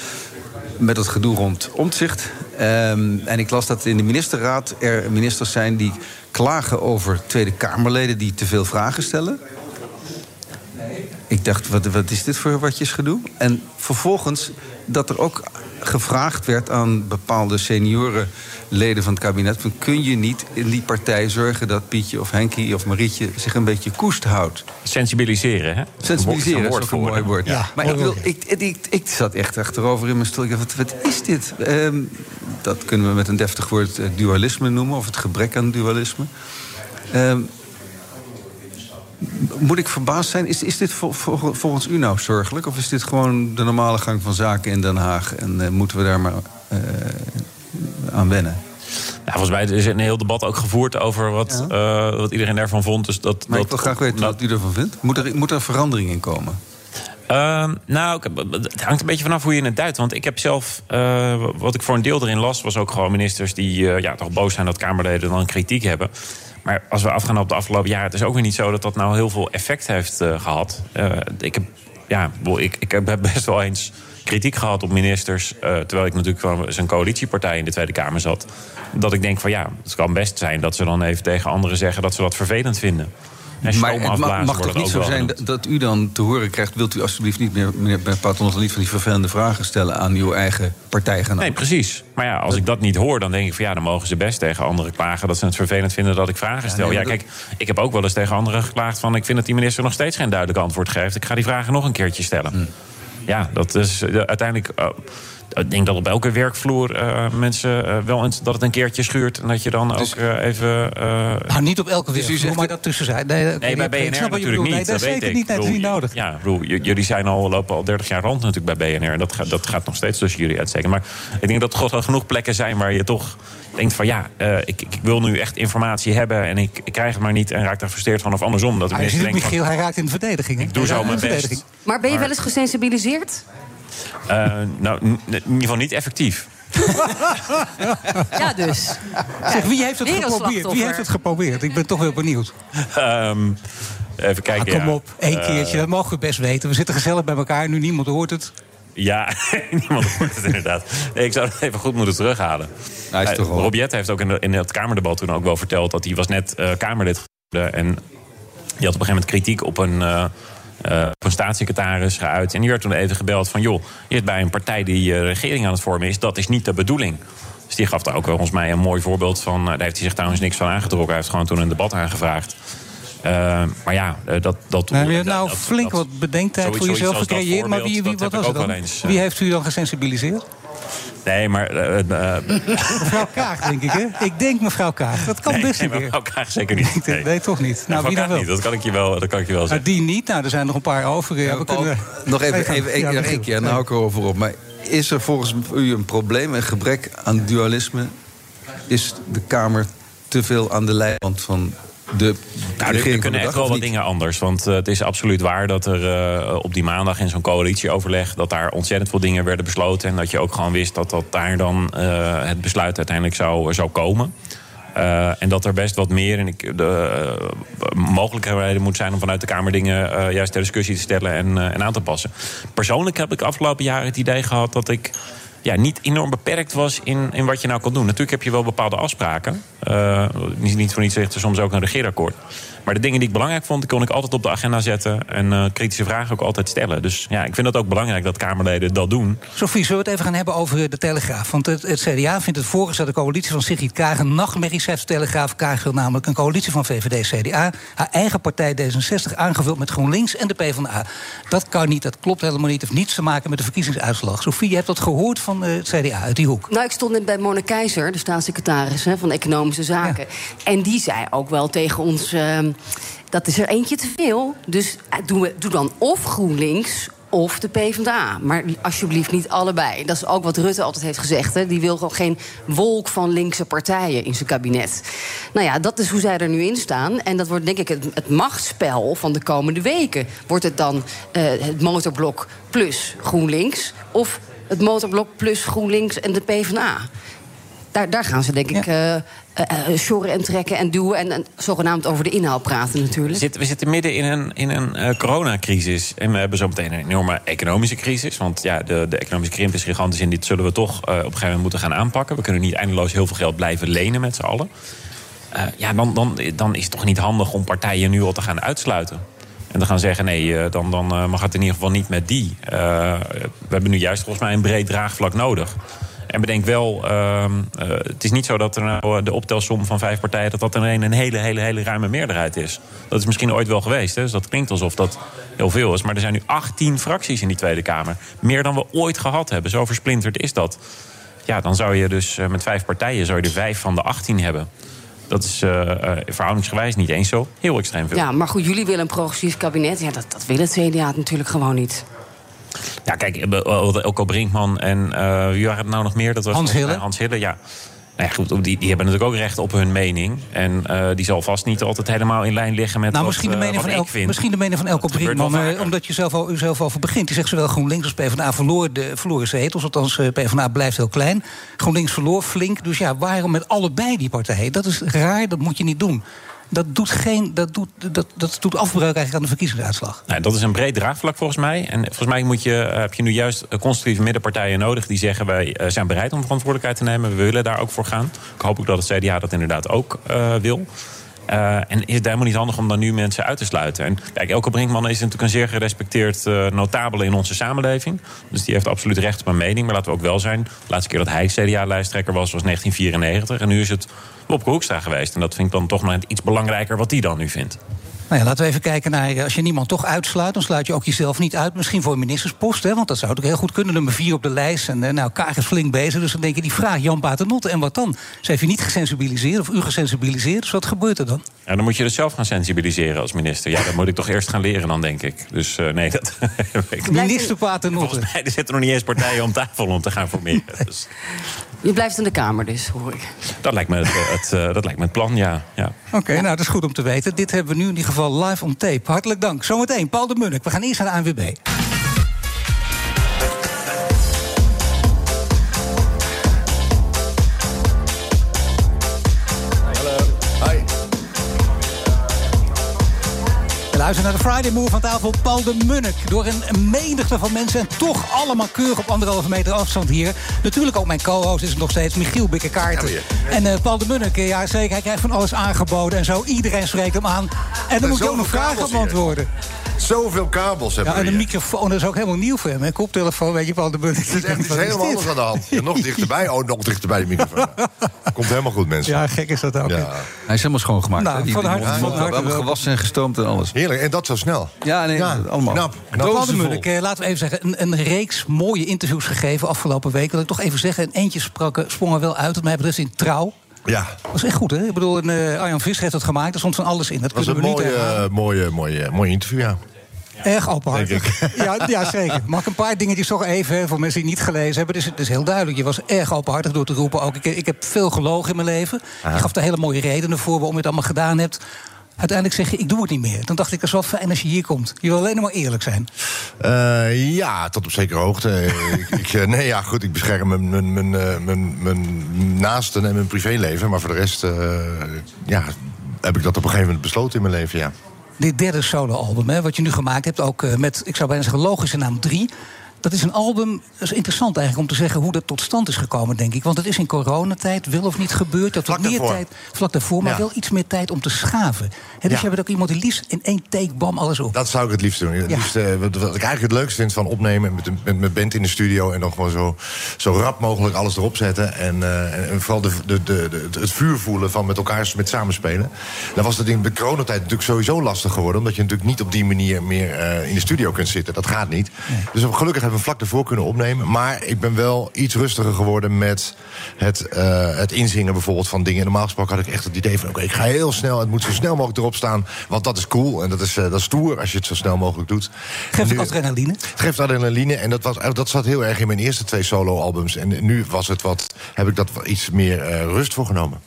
met het gedoe rond omzicht. en ik las dat in de ministerraad er ministers zijn die klagen over Tweede Kamerleden... die te veel vragen stellen. Ik dacht, wat, wat is dit voor watjesgedoe? En vervolgens dat er ook gevraagd werd aan bepaalde seniorenleden van het kabinet... Van, kun je niet in die partij zorgen dat Pietje of Henkie of Marietje... zich een beetje koest houdt? Sensibiliseren, hè? Sensibiliseren Dat is is ook een mooi woord. Ja, maar ik, wil, woord. ik, ik, ik, zat echt achterover in mijn stoel. Ik dacht, wat, wat is dit? Ehm, dat kunnen we met een deftig woord eh, dualisme noemen... of het gebrek aan dualisme. Ehm, moet ik verbaasd zijn? Is, is dit vol- vol- volgens u nou zorgelijk? Of is dit gewoon de normale gang van zaken in Den Haag... en eh, moeten we daar maar eh, aan wennen? Nou, volgens mij is er een heel debat ook gevoerd over wat, eh, wat iedereen daarvan vond. Dus dat, Maar dat, ik wil graag weten wat u ervan vindt. Moet er, moet er verandering in komen? Ehm, nou, het hangt een beetje vanaf hoe je het duidt. Want ik heb zelf, wat ik voor een deel erin las... was ook gewoon ministers die ja, toch boos zijn dat Kamerleden dan kritiek hebben. Maar als we afgaan op de afgelopen jaren... het is ook weer niet zo dat dat nou heel veel effect heeft eh, gehad. Eh, ik heb ja, ik, ik heb *laughs* best wel eens kritiek gehad op ministers. eh, terwijl ik natuurlijk van zijn coalitiepartij in de Tweede Kamer zat. Dat ik denk van ja, het kan best zijn dat ze dan even tegen anderen zeggen dat ze dat vervelend vinden. En Maar het mag, mag toch niet zo zijn dat, dat u dan te horen krijgt... wilt u alsjeblieft niet meer, meneer Paternotte... niet van die vervelende vragen stellen aan uw eigen partijgenoot? Nee, precies. Maar ja, als ik dat niet hoor, dan denk ik van ja, dan mogen ze best tegen anderen klagen dat ze het vervelend vinden dat ik vragen stel. nee, Ja, kijk, ik heb ook wel eens tegen anderen geklaagd van ik vind dat die minister nog steeds geen duidelijk antwoord geeft. Ik ga die vragen nog een keertje stellen. Hm. Ja, dat is eh, uiteindelijk. eh, ik denk dat op elke werkvloer eh, mensen eh, wel eens dat het een keertje schuurt. En dat je dan ook eh, even. eh, Nou, niet op elke Dus werkvloer, zegt- maar dat tussen zijn. Nee, Nee, bij BNR natuurlijk niet. Nee, dat is weet zeker ik. niet. Ik niet nodig. Ja, ik bedoel, j- jullie zijn al, lopen al 30 jaar rond natuurlijk bij BNR. En dat gaat, dat gaat nog steeds tussen jullie uitsteken. Maar ik denk dat er wel genoeg plekken zijn waar je toch denkt van... ja, eh, ik, ik wil nu echt informatie hebben en ik, ik krijg het maar niet... en raak daar frustreerd van of andersom. Dat ik denk Michiel, van, hij raakt in de verdediging. hè? ik doe zo mijn best. Maar ben je wel eens gesensibiliseerd? Eh, nou, in ieder geval niet effectief. Ja, dus. Zeg, wie heeft het geprobeerd? Wie heeft het geprobeerd? Ik ben toch wel benieuwd. Ehm, even kijken. Ah, kom ja. op, één Eh, keertje. Dat mogen we best weten. We zitten gezellig bij elkaar. Nu niemand hoort het. Ja, *laughs* niemand hoort het inderdaad. Nee, ik zou het even goed moeten terughalen. Hij is Eh, toch wel- Rob Jette heeft ook in, de- in het Kamerdebat toen ook wel verteld... dat hij was net eh, Kamerlid geworden. En die had op een gegeven moment kritiek op een, op een staatssecretaris geuit. En die werd toen even gebeld van... joh, je zit bij een partij die eh, regering aan het vormen is. Dat is niet de bedoeling. Dus die gaf daar ook volgens mij een mooi voorbeeld van. eh, daar heeft hij zich trouwens niks van aangetrokken. Hij heeft gewoon toen een debat aangevraagd. Maar ja, dat... dat Nou, je hebt nou dat- flink dat- wat bedenktijd voor jezelf gecreëerd. Maar wie, wie, wat was het dan? eens. Wie heeft u dan gesensibiliseerd? Nee, maar... eh, eh, Mevrouw Kaag, denk ik, hè? Ik denk mevrouw Kaag. Dat kan nee, best nee, maar keer. mevrouw Kaag zeker niet. Nee, Nee, toch niet. Nou, Mevrouw wie dan Kaag wel? niet, dat kan ik je wel, dat kan ik je wel Nou, zeggen. die niet. Nou, er zijn nog een paar over. Ja, we kunnen... Nog even, even, ja, nog één keer, nou hou ik erover op. Maar is er volgens u een probleem, een gebrek aan dualisme? Is de Kamer te veel aan de leiband van de Nou, er- kunnen echt wel wat dingen anders. Want eh, het is absoluut waar dat er eh, op die maandag in zo'n coalitieoverleg... dat daar ontzettend veel dingen werden besloten. En dat je ook gewoon wist dat, dat daar dan eh, het besluit uiteindelijk zou, zou komen. En dat er best wat meer en ik, de, mogelijkheden moet zijn om vanuit de Kamer dingen juist ter discussie te stellen en, en aan te passen. Persoonlijk heb ik afgelopen jaren het idee gehad dat ik ja, niet enorm beperkt was in, in wat je nou kan doen. Natuurlijk heb je wel bepaalde afspraken. Eh, niet, niet voor niets zegt er soms ook een regeerakkoord. Maar de dingen die ik belangrijk vond, die kon ik altijd op de agenda zetten. En eh, kritische vragen ook altijd stellen. Dus ja, ik vind het ook belangrijk dat Kamerleden dat doen. Sophie, zullen we het even gaan hebben over de Telegraaf? Want het, het CDA vindt het voorgestelde coalitie van Sigrid Kaag... een nachtmerrie, schrijft de Telegraaf. Kaag wil namelijk een coalitie van VVD, CDA... haar eigen partij D66 aangevuld met GroenLinks en de PvdA. Dat kan niet, dat klopt helemaal niet. Het heeft niets te maken met de verkiezingsuitslag. Sophie, je hebt dat gehoord van eh, het CDA uit die hoek. Nou, ik stond net bij Mona Keizer, de staatssecretaris hè, van Economische Zaken. En die zei ook wel tegen ons: ehm, dat is er eentje te veel. Dus eh, doe, we- doe dan of GroenLinks of de PvdA. Maar alsjeblieft niet allebei. Dat is ook wat Rutte altijd heeft gezegd. Hè. Die wil gewoon geen wolk van linkse partijen in zijn kabinet. Nou ja, dat is hoe zij er nu in staan. En dat wordt denk ik het, het machtsspel van de komende weken. Wordt het dan eh, het motorblok plus GroenLinks... of het motorblok plus GroenLinks en de PvdA? Daar, daar gaan ze denk ik eh, eh, sjorren en trekken en duwen... en, en zogenaamd over de inhoud praten natuurlijk. we zitten midden in een, in een eh, coronacrisis. En we hebben zo meteen een enorme economische crisis. Want ja, de, de economische krimp is gigantisch. En dit zullen we toch eh, op een gegeven moment moeten gaan aanpakken. We kunnen niet eindeloos heel veel geld blijven lenen met z'n allen. Eh, ja, dan, dan, dan is het toch niet handig om partijen nu al te gaan uitsluiten. En te gaan zeggen, nee, eh, dan, dan eh, mag het in ieder geval niet met die. Eh, we hebben nu juist volgens mij een breed draagvlak nodig. En bedenk wel, ehm, eh, het is niet zo dat er nou eh, de optelsom van vijf partijen... dat dat er een, hele, hele, hele ruime meerderheid is. Dat is misschien ooit wel geweest, hè? dus dat klinkt alsof dat heel veel is. Maar er zijn nu 18 fracties in die Tweede Kamer. Meer dan we ooit gehad hebben, zo versplinterd is dat. Ja, dan zou je dus eh, met vijf partijen zou je er vijf van de 18 hebben. Dat is verhoudingsgewijs niet eens zo heel extreem veel. Ja, maar goed, jullie willen een progressief kabinet. Ja, dat, dat wil het CDA natuurlijk gewoon niet. Ja, kijk, eh, Elko Brinkman en eh, wie waren het nou nog meer? Dat was Hans Hille. Hans Hille, ja. Nou ja, goed, die, die hebben natuurlijk ook recht op hun mening. En eh, die zal vast niet altijd helemaal in lijn liggen met Nou, wat, misschien de, eh, mening van ik El, vind. misschien de mening van Elko Brinkman, eh, omdat je zelf al, zelf over begint. Die zegt zowel GroenLinks als PvdA verloor de, verloren zetels. Althans, eh, PvdA blijft heel klein. GroenLinks verloor flink. Dus ja, waarom met allebei die partijen? Dat is raar, dat moet je niet doen. Dat doet, geen, dat doet, dat, dat doet afbreuk eigenlijk aan de verkiezingsuitslag. Nou, dat is een breed draagvlak volgens mij. En volgens mij moet je, eh, heb je nu juist constructieve middenpartijen nodig... die zeggen, wij eh, zijn bereid om verantwoordelijkheid te nemen. We willen daar ook voor gaan. Ik hoop ook dat het CDA dat inderdaad ook eh, wil. Eh, en is het helemaal niet handig om dan nu mensen uit te sluiten? En kijk, Elke Brinkman is natuurlijk een zeer gerespecteerd uh, notabele in onze samenleving. Dus die heeft absoluut recht op een mening. Maar laten we ook wel zijn. De laatste keer dat hij CDA-lijsttrekker was, was 1994. En nu is het Wopke Hoekstra geweest. En dat vind ik dan toch nog iets belangrijker wat hij dan nu vindt. Nou ja, laten we even kijken naar. eh, Als je niemand toch uitsluit, dan sluit je ook jezelf niet uit. Misschien voor een ministerspost, hè, want dat zou ook heel goed kunnen. Nummer vier op de lijst. En eh, nou, Kaag is flink bezig. Dus dan denk je, die vraag Jan Paternotte. En wat dan? Ze heeft je niet gesensibiliseerd of u gesensibiliseerd. Dus wat gebeurt er dan? Ja, dan moet je het zelf gaan sensibiliseren als minister. Ja, dat moet ik toch eerst gaan leren dan, denk ik. Dus uh, nee, dat... *laughs* Minister Paternotte. Volgens mij er zitten nog niet eens partijen om tafel om te gaan formeren. Dus. *laughs* Je blijft in de Kamer dus, hoor ik. Dat lijkt me het, het uh, dat lijkt me het plan, ja. ja. Oké, okay, nou, dat is goed om te weten. Dit hebben we nu in ieder geval live on tape. Hartelijk dank. Zometeen, Paul de Munnik. We gaan eerst naar de ANWB. Luisteren naar de Friday Move van tafel Paul de Munnik. Door een menigte van mensen en toch allemaal keurig op anderhalve meter afstand hier. Natuurlijk ook mijn co-host is het nog steeds Michiel Bikkekaarten. Ja, en uh, Paul de Munnik, ja zeker, hij krijgt van alles aangeboden en zo. Iedereen spreekt hem aan. En dan moet je ook nog vragen beantwoorden. Zoveel kabels hebben Ja, en een microfoon dat is ook helemaal nieuw voor hem. Een koptelefoon, weet je, de Munnik. Het is echt *laughs* iets helemaal anders aan de hand. Ja, nog dichterbij, oh, nog dichterbij de microfoon. *laughs* Komt helemaal goed, mensen. Ja, gek is dat ook. Ja. Hij is helemaal schoongemaakt. Nou, die, van harte, die, van harte gewassen en gestoomd en alles. Heerlijk, en dat zo snel. Ja, nee, ja, allemaal. Knap. knap. De Munnik, eh, laten we even zeggen, een, een, reeks mooie interviews gegeven afgelopen week. Wil ik toch even zeggen, en eentje sprak, sprong er wel uit, wat mij betreft in Trouw. Ja. Dat is echt goed, hè? Ik bedoel, uh, Arjan Vis heeft dat gemaakt. Er stond van alles in. Dat was een mooie, uh, mooie, mooie, mooie interview, ja. Erg openhartig. Ja, ja, zeker. Mag ik een paar dingetjes toch even, voor mensen die niet gelezen hebben. Het is, het is heel duidelijk. Je was erg openhartig door te roepen. Ook, ik, ik heb veel gelogen in mijn leven. Ah. Je gaf daar hele mooie redenen voor waarom je het allemaal gedaan hebt. Uiteindelijk zeg je, ik doe het niet meer. Dan dacht ik, het is wel fijn als je hier komt. Je wil alleen maar eerlijk zijn. Uh, ja, tot op zekere hoogte. *laughs* ik, ik, nee, ja, goed, ik bescherm mijn, mijn, mijn, mijn, mijn naasten en mijn privéleven. Maar voor de rest, uh, ja, heb ik dat op een gegeven moment besloten in mijn leven, ja dit derde soloalbum, wat je nu gemaakt hebt, ook uh, met, ik zou bijna zeggen, logische naam 3. Dat is een album, dat is interessant eigenlijk om te zeggen hoe dat tot stand is gekomen, denk ik. Want het is in coronatijd, wil of niet gebeurd. Dat vlak meer daarvoor. tijd, vlak daarvoor, maar Ja. wel iets meer tijd om te schaven. He, dus Ja. je hebt ook iemand die liefst in één take, bam, alles op. Dat zou ik het liefst doen. Het Ja. liefst, eh, wat, wat ik eigenlijk het leukste vind van opnemen met, met mijn band in de studio... en dan gewoon zo, zo rap mogelijk alles erop zetten. En, eh, en, vooral de, de, de, de- het vuur voelen van met elkaar met samenspelen. Dan was dat in de coronatijd natuurlijk sowieso lastig geworden... omdat je natuurlijk niet op die manier meer eh, in de studio kunt zitten. Dat gaat niet. Dus gelukkig hebben we vlak ervoor kunnen opnemen. Maar ik ben wel iets rustiger geworden met het, eh, het inzingen bijvoorbeeld van dingen. Normaal gesproken had ik echt het idee van... oké, ik ga heel snel, het moet zo snel mogelijk erop staan... want dat is cool en dat is, eh, dat is stoer als je het zo snel mogelijk doet. Geeft Nu- adrenaline. het geeft adrenaline en dat, was, dat zat heel erg in mijn eerste twee solo-albums. En nu was het wat, heb ik dat wat iets meer eh, rust voor genomen.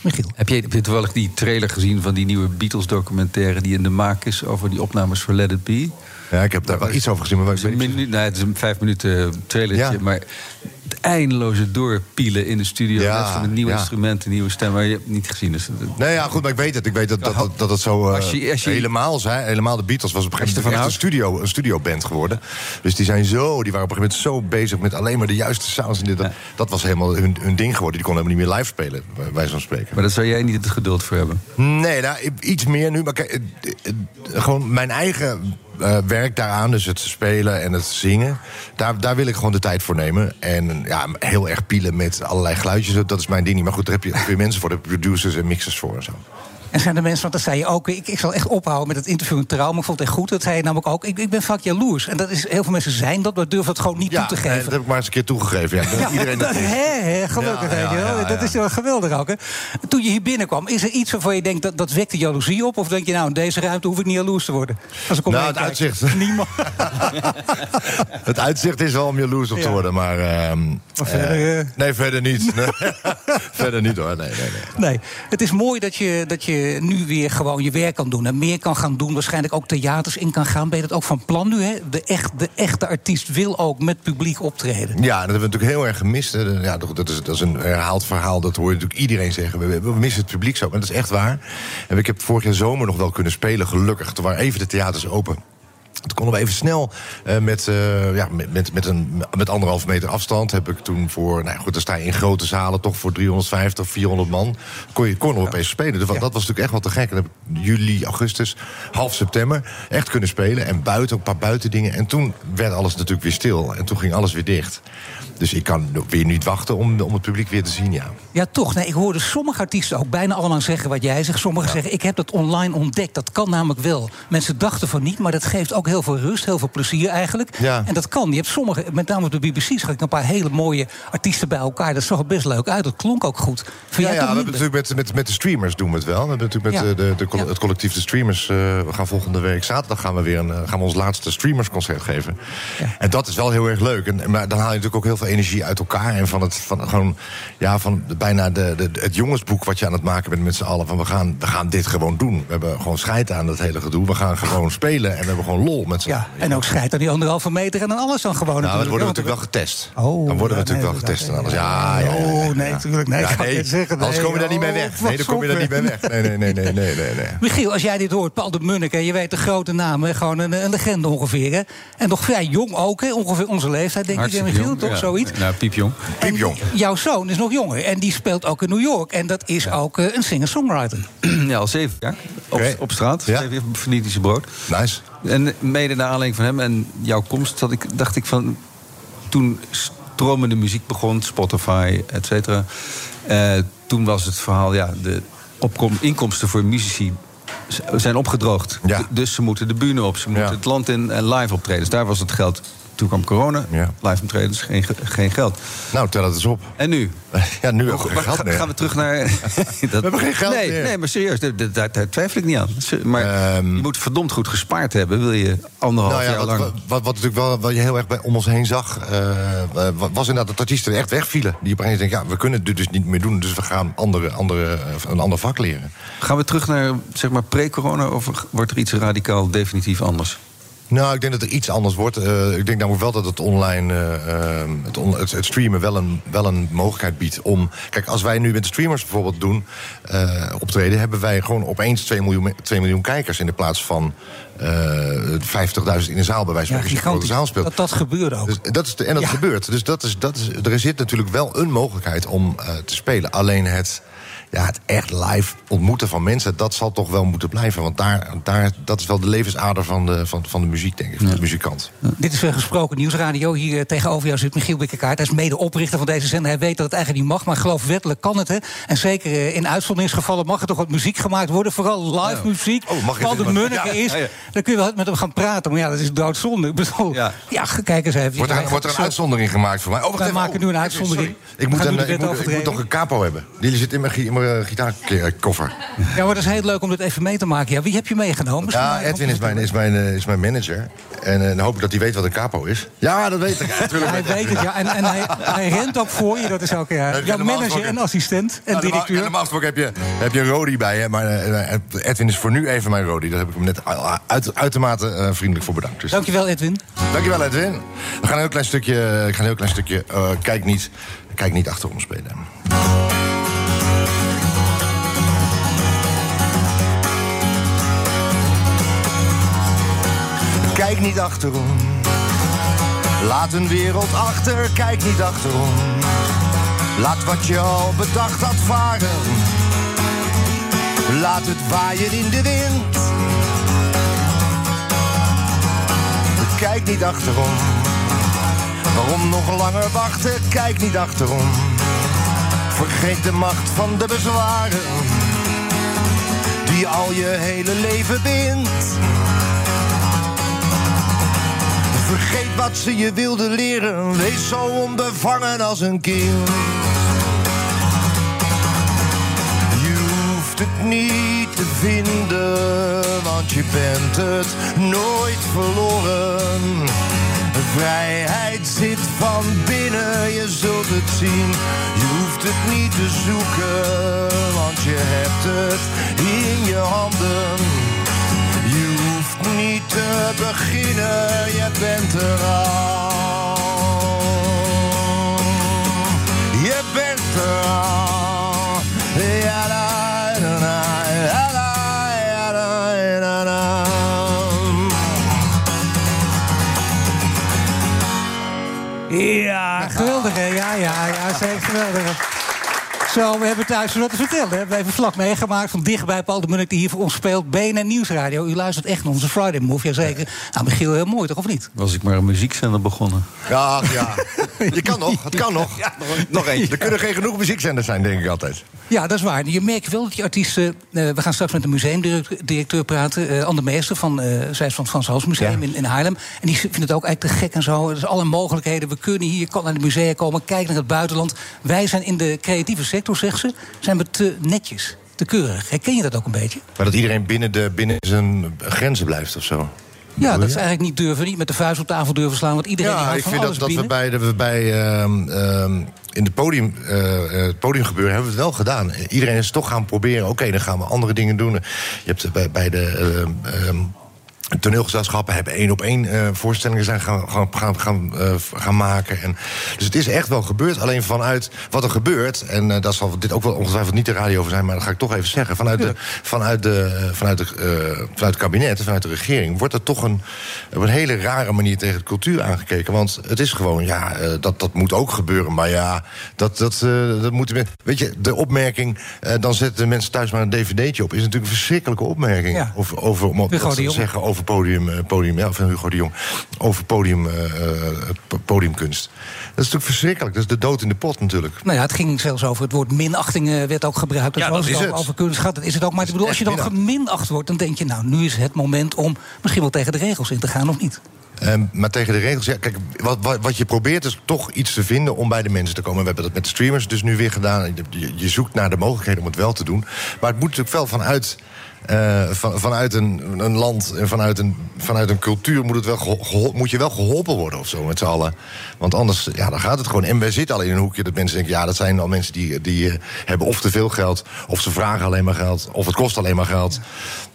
Michiel. Heb je, heb je toevallig die trailer gezien van die nieuwe Beatles-documentaire... die in de maak is over die opnames voor Let It Be? Ja, ik heb daar wel iets over gezien, maar Het is een, nee, het is een vijf minuten trailertje, Ja. maar het eindeloze doorpielen in de studio... Ja, van een nieuwe ja. instrumenten, nieuwe stem, maar je hebt het niet gezien. Dus, Nee, ja, goed, maar ik weet het. Ik weet dat, dat, dat, dat het zo eh, Als je- als je- helemaal zei. Helemaal de Beatles was op een gegeven moment een studio, een studioband geworden. Dus die zijn zo, die waren op een gegeven moment zo bezig met alleen maar de juiste sounds. En dit, dat, dat was helemaal hun, hun ding geworden. Die konden helemaal niet meer live spelen, bij wijze van spreken. maar daar zou jij niet het geduld voor hebben. Nee, nou, iets meer nu. Maar kijk, eh, eh, gewoon mijn eigen eh, werk daaraan, dus het spelen en het zingen... Daar, daar wil ik gewoon de tijd voor nemen. En ja, heel erg pielen met allerlei geluidjes, dat is mijn ding. Maar goed, daar heb je weer mensen voor, heb je producers en mixers voor en zo. En zijn er mensen, want dat zei je ook, ik, ik zal echt ophouden met het interview in Trouw, maar ik vond het echt goed. Dat zei je namelijk ook, ik, ik ben vaak jaloers. En dat is, heel veel mensen zijn dat, maar durven het gewoon niet Ja, toe te geven. dat heb ik maar eens een keer toegegeven. Ja. Dat Ja, iedereen dat, gelukkig, Ja, Dat is wel geweldig ook, hè. Toen je hier binnenkwam, is er iets waarvan je denkt... dat, dat wekt de jaloezie op? Of denk je, nou, in deze ruimte hoef ik niet jaloers te worden? Als ik om Nou, het kijk. uitzicht. Niemand. *laughs* Het uitzicht is wel om jaloers op te worden, maar... ehm, verder, eh, eh, nee, verder niet. *laughs* Nee. *laughs* verder niet hoor, nee, nee, nee. Nee, het is mooi dat je, dat je je nu weer gewoon je werk kan doen. En meer kan gaan doen, waarschijnlijk ook theaters in kan gaan. Ben je dat ook van plan nu? Hè? De, echt, de echte artiest wil ook met publiek optreden. Ja, dat hebben we natuurlijk heel erg gemist. Ja, dat, is, dat is een herhaald verhaal, dat hoor je natuurlijk iedereen zeggen. We, we missen het publiek zo, maar dat is echt waar. En ik heb vorig jaar zomer nog wel kunnen spelen, gelukkig. Toen waren even de theaters open. Toen konden we even snel eh, met, eh, ja, met, met, met, een, met anderhalf meter afstand. Heb ik toen voor, nou goed, dan sta je in grote zalen, toch voor 350, 400 man. Kon je kon nog opeens spelen. Dus dat was natuurlijk echt wel te gek. En dan heb ik juli, augustus, half september echt kunnen spelen. En buiten, een paar buitendingen. En toen werd alles natuurlijk weer stil. En toen ging alles weer dicht. Dus ik kan weer niet wachten om, om het publiek weer te zien, ja. Ja, toch. Nee, ik hoorde sommige artiesten ook bijna allemaal zeggen wat jij zegt. Sommigen zeggen, ik heb dat online ontdekt. Dat kan namelijk wel. Mensen dachten van niet, maar dat geeft ook heel veel rust, heel veel plezier eigenlijk. Ja. En dat kan. Je hebt sommige, met name op de BBC, zag ik een paar hele mooie artiesten bij elkaar. Dat zag er best leuk uit. Dat klonk ook goed. Vind Ja, we hebben natuurlijk met, met, met de streamers doen we het wel. We hebben natuurlijk met eh, de, de, het collectief de streamers. eh, we gaan volgende week zaterdag gaan we weer een, eh, gaan we ons laatste streamersconcert geven. En dat is wel heel erg leuk. En, maar dan haal je natuurlijk ook heel veel energie uit elkaar. En van het van gewoon ja, van de- bijna de, de, het jongensboek wat je aan het maken bent met z'n allen. Van we gaan, we gaan dit gewoon doen. We hebben gewoon scheid aan dat hele gedoe. We gaan gewoon spelen en we hebben gewoon lol met z'n Ja, en ook scheidt aan die anderhalve meter en dan alles dan gewoon. Nou, dan worden we natuurlijk wel getest. Oh, dan worden we ja, natuurlijk nee, wel getest en alles. Ja, ja, ja, ja, Oh, nee, natuurlijk. Nee, nee, het zeggen. Anders nee, kom je daar niet mee oh, weg. Nee, dan kom je daar niet mee weg. Nee, nee, nee, nee, nee, nee. nee. Michiel, als jij dit hoort, Paul de Munnik, hè, je weet de grote naam, hè, gewoon een, een legende ongeveer. Hè? En nog vrij jong ook, hè, ongeveer onze leeftijd, denk ik, Michiel, jong, toch? ja. Zoiets. Nou, piepjong. Piepjong. Jouw zoon is nog jonger en die speelt ook in New York. En dat is ook eh, een singer-songwriter. *clears throat* Ja, al zeven jaar. Op, straat. Ja. Zeven jaar Venetische brood. Nice. En mede naar aanleiding van hem en jouw komst had ik, dacht ik van... Toen stromende muziek begon, Spotify, et cetera... eh, toen was het verhaal, ja, de opkom, inkomsten voor muzici zijn opgedroogd. Ja. Dus ze moeten de bühne op, ze moeten Ja. het land in en live optredens. Daar was het geld. Toen kwam corona, Ja. live optredens, geen, ge- geen geld. Nou, tel het eens op. En nu? *laughs* Ja, nu hebben we geen geld meer. gaan we terug naar. *laughs* *laughs* dat, hebben geen geld nee, meer. Nee, maar serieus, daar, daar, daar twijfel ik niet aan. Maar Ehm. je moet verdomd goed gespaard hebben, wil je anderhalf Nou ja, jaar lang. wat, wat, wat natuurlijk wel wat je heel erg bij om ons heen zag, eh, wa- was inderdaad dat artiesten echt wegvielen. Die opeens denken, ja, we kunnen dit dus niet meer doen, dus we gaan andere, andere, eh, een ander vak leren. Gaan we terug naar zeg maar pre-corona of wordt er iets radicaal definitief anders? Nou, ik denk dat er iets anders wordt. Eh, ik denk namelijk wel dat het online, eh, eh, het, on- het, streamen wel een, wel een mogelijkheid biedt om. Kijk, als wij nu met de streamers bijvoorbeeld doen, eh, optreden, hebben wij gewoon opeens 2 miljoen, 2 miljoen kijkers in de plaats van eh 50.000 in een zaal bij wijze van Ja, een grote zaal speelt. Dat, dat gebeurde ook. Dus dat is de, en dat Ja. gebeurt. Dus dat is, dat is, er zit natuurlijk wel een mogelijkheid om te spelen. Alleen het, ja, het echt live ontmoeten van mensen, dat zal toch wel moeten blijven. Want daar, daar, dat is wel de levensader van de, van, van de muziek, denk ik, van de muzikant. Dit is weer gesproken nieuwsradio. Hier eh, tegenover jou zit Michiel Bikkerkaart. Hij is medeoprichter van deze zender. Hij weet dat het eigenlijk niet mag, maar geloof wettelijk kan het. Hè? En zeker eh, in uitzonderingsgevallen mag er toch wat muziek gemaakt worden. Vooral live muziek. Oh, mag Paul dit de Ja, is. ja, ja. Dan kun je wel met hem gaan praten. Maar ja, dat is doodzonde. Ja. Ja. kijk eens even. Wordt er, wordt er een zo- uitzondering gemaakt voor mij? Oh, wacht Wij even. maken Oh, nu een uitzondering. sorry. Ik moet, een, ik, wet moet, ik moet toch een capo hebben. Die zit in mijn, mijn gitaarkoffer. Ja, maar dat is heel leuk om dit even mee te maken. Ja, wie heb je meegenomen? Ja, Edwin is mijn, is mijn, eh, is mijn manager. En eh, dan hoop ik dat hij weet wat een capo is. Ja, dat weet ik. *laughs* Natuurlijk Hij weet het, ja. En, en hij, hij rent ook voor je. Dat is ook ja, Ja, jouw manager en assistent en ja, directeur. Normaal gesproken heb je, heb je Rodi bij je. Maar eh, Edwin is voor nu even mijn Rodi. Daar heb ik hem net uit, uitermate eh, vriendelijk voor bedankt. Dus, Dankjewel, Edwin. dankjewel, Edwin. We gaan een heel klein stukje, ik ga een heel klein stukje eh, kijk, niet, kijk niet achterom spelen. Kijk niet achterom. Laat een wereld achter, kijk niet achterom. Laat wat je al bedacht had varen. Laat het waaien in de wind. Kijk niet achterom. Waarom nog langer wachten? Kijk niet achterom. Vergeet de macht van de bezwaren. Die al je hele leven bindt. Vergeet wat ze je wilden leren. Wees zo onbevangen als een kind. Je hoeft het niet te vinden, want je bent het nooit verloren. Vrijheid zit van binnen, je zult het Je hoeft het niet te zoeken, want je hebt het in je handen. Je hoeft niet te beginnen, je bent er al. Je bent er al. Ja, ja, ja, zeker geweldig. Zo, we hebben thuis wat te vertellen. We hebben even vlak meegemaakt van dichtbij Paul de Munnik... die hier voor ons speelt. BNN Nieuwsradio. U luistert echt naar onze Friday Move, jazeker. Nou, Michiel, heel mooi, toch, of niet? Was ik maar een muziekzender begonnen. Ja, ja. Je kan nog, het kan nog. *laughs* Nog één. Er kunnen geen genoeg muziekzenders zijn, denk ik altijd. Ja, dat is waar. Je merkt wel dat die artiesten... eh, we gaan straks met de museumdirecteur praten. eh Anne Meester van, eh zij is van het Frans Hals Museum in, in Haarlem. En die vindt het ook eigenlijk te gek en zo. Er zijn alle mogelijkheden. We kunnen hier, je kan naar de musea komen, kijk naar het buitenland. Wij zijn in de creatieve sector, zegt ze, zijn we te netjes, te keurig. Herken je dat ook een beetje? Maar dat iedereen binnen, de, binnen zijn grenzen blijft of zo. Ja, dat is eigenlijk niet durven, niet met de vuist op tafel durven slaan. Want iedereen Ja, ik vind dat, dat we bij, dat we bij ehm, ehm, in de podium, eh, eh, het podiumgebeuren hebben we het wel gedaan. Iedereen is toch gaan proberen. Oké, dan gaan we andere dingen doen. Je hebt bij, bij de ehm, toneelgezelschappen hebben één op één eh, voorstellingen zijn gaan, gaan, gaan, gaan, eh, gaan maken. En, dus het is echt wel gebeurd. Alleen vanuit wat er gebeurt, en eh, daar zal dit ook wel ongetwijfeld niet de radio over zijn, maar dat ga ik toch even zeggen. Vanuit, de, vanuit, de, vanuit, de, vanuit het kabinet, vanuit de regering, wordt er toch een, op een hele rare manier tegen de cultuur aangekeken. Want het is gewoon, ja, dat, dat moet ook gebeuren. Maar ja, dat, dat, dat moeten. Weet je, de opmerking, dan zetten de mensen thuis maar een dvd'tje op, is natuurlijk een verschrikkelijke opmerking. Ja. Over, over, om de te zeggen over podium, eh, podium ja, van Hugo de Jong, over podium, po- podiumkunst. Dat is natuurlijk verschrikkelijk. Dat is de dood in de pot natuurlijk. Nou ja, het ging zelfs over het woord minachting werd ook gebruikt. Ja, was dat is het. Over kunst gaat, is het ook. Maar ik bedoel, als je dan geminacht wordt, dan denk je, nou, nu is het moment om misschien wel tegen de regels in te gaan of niet. Ehm, maar tegen de regels, ja, kijk, wat, wat, wat je probeert is toch iets te vinden om bij de mensen te komen. We hebben dat met de streamers dus nu weer gedaan. Je, je zoekt naar de mogelijkheden om het wel te doen. Maar het moet natuurlijk wel vanuit, eh, van, vanuit een, een land en vanuit een, vanuit een cultuur moet, het wel moet je wel geholpen worden of zo met z'n allen. Want anders, ja, dan gaat het gewoon. En wij zitten al in een hoekje dat mensen denken, ja, dat zijn al mensen die, die hebben of te veel geld, of ze vragen alleen maar geld, of het kost alleen maar geld.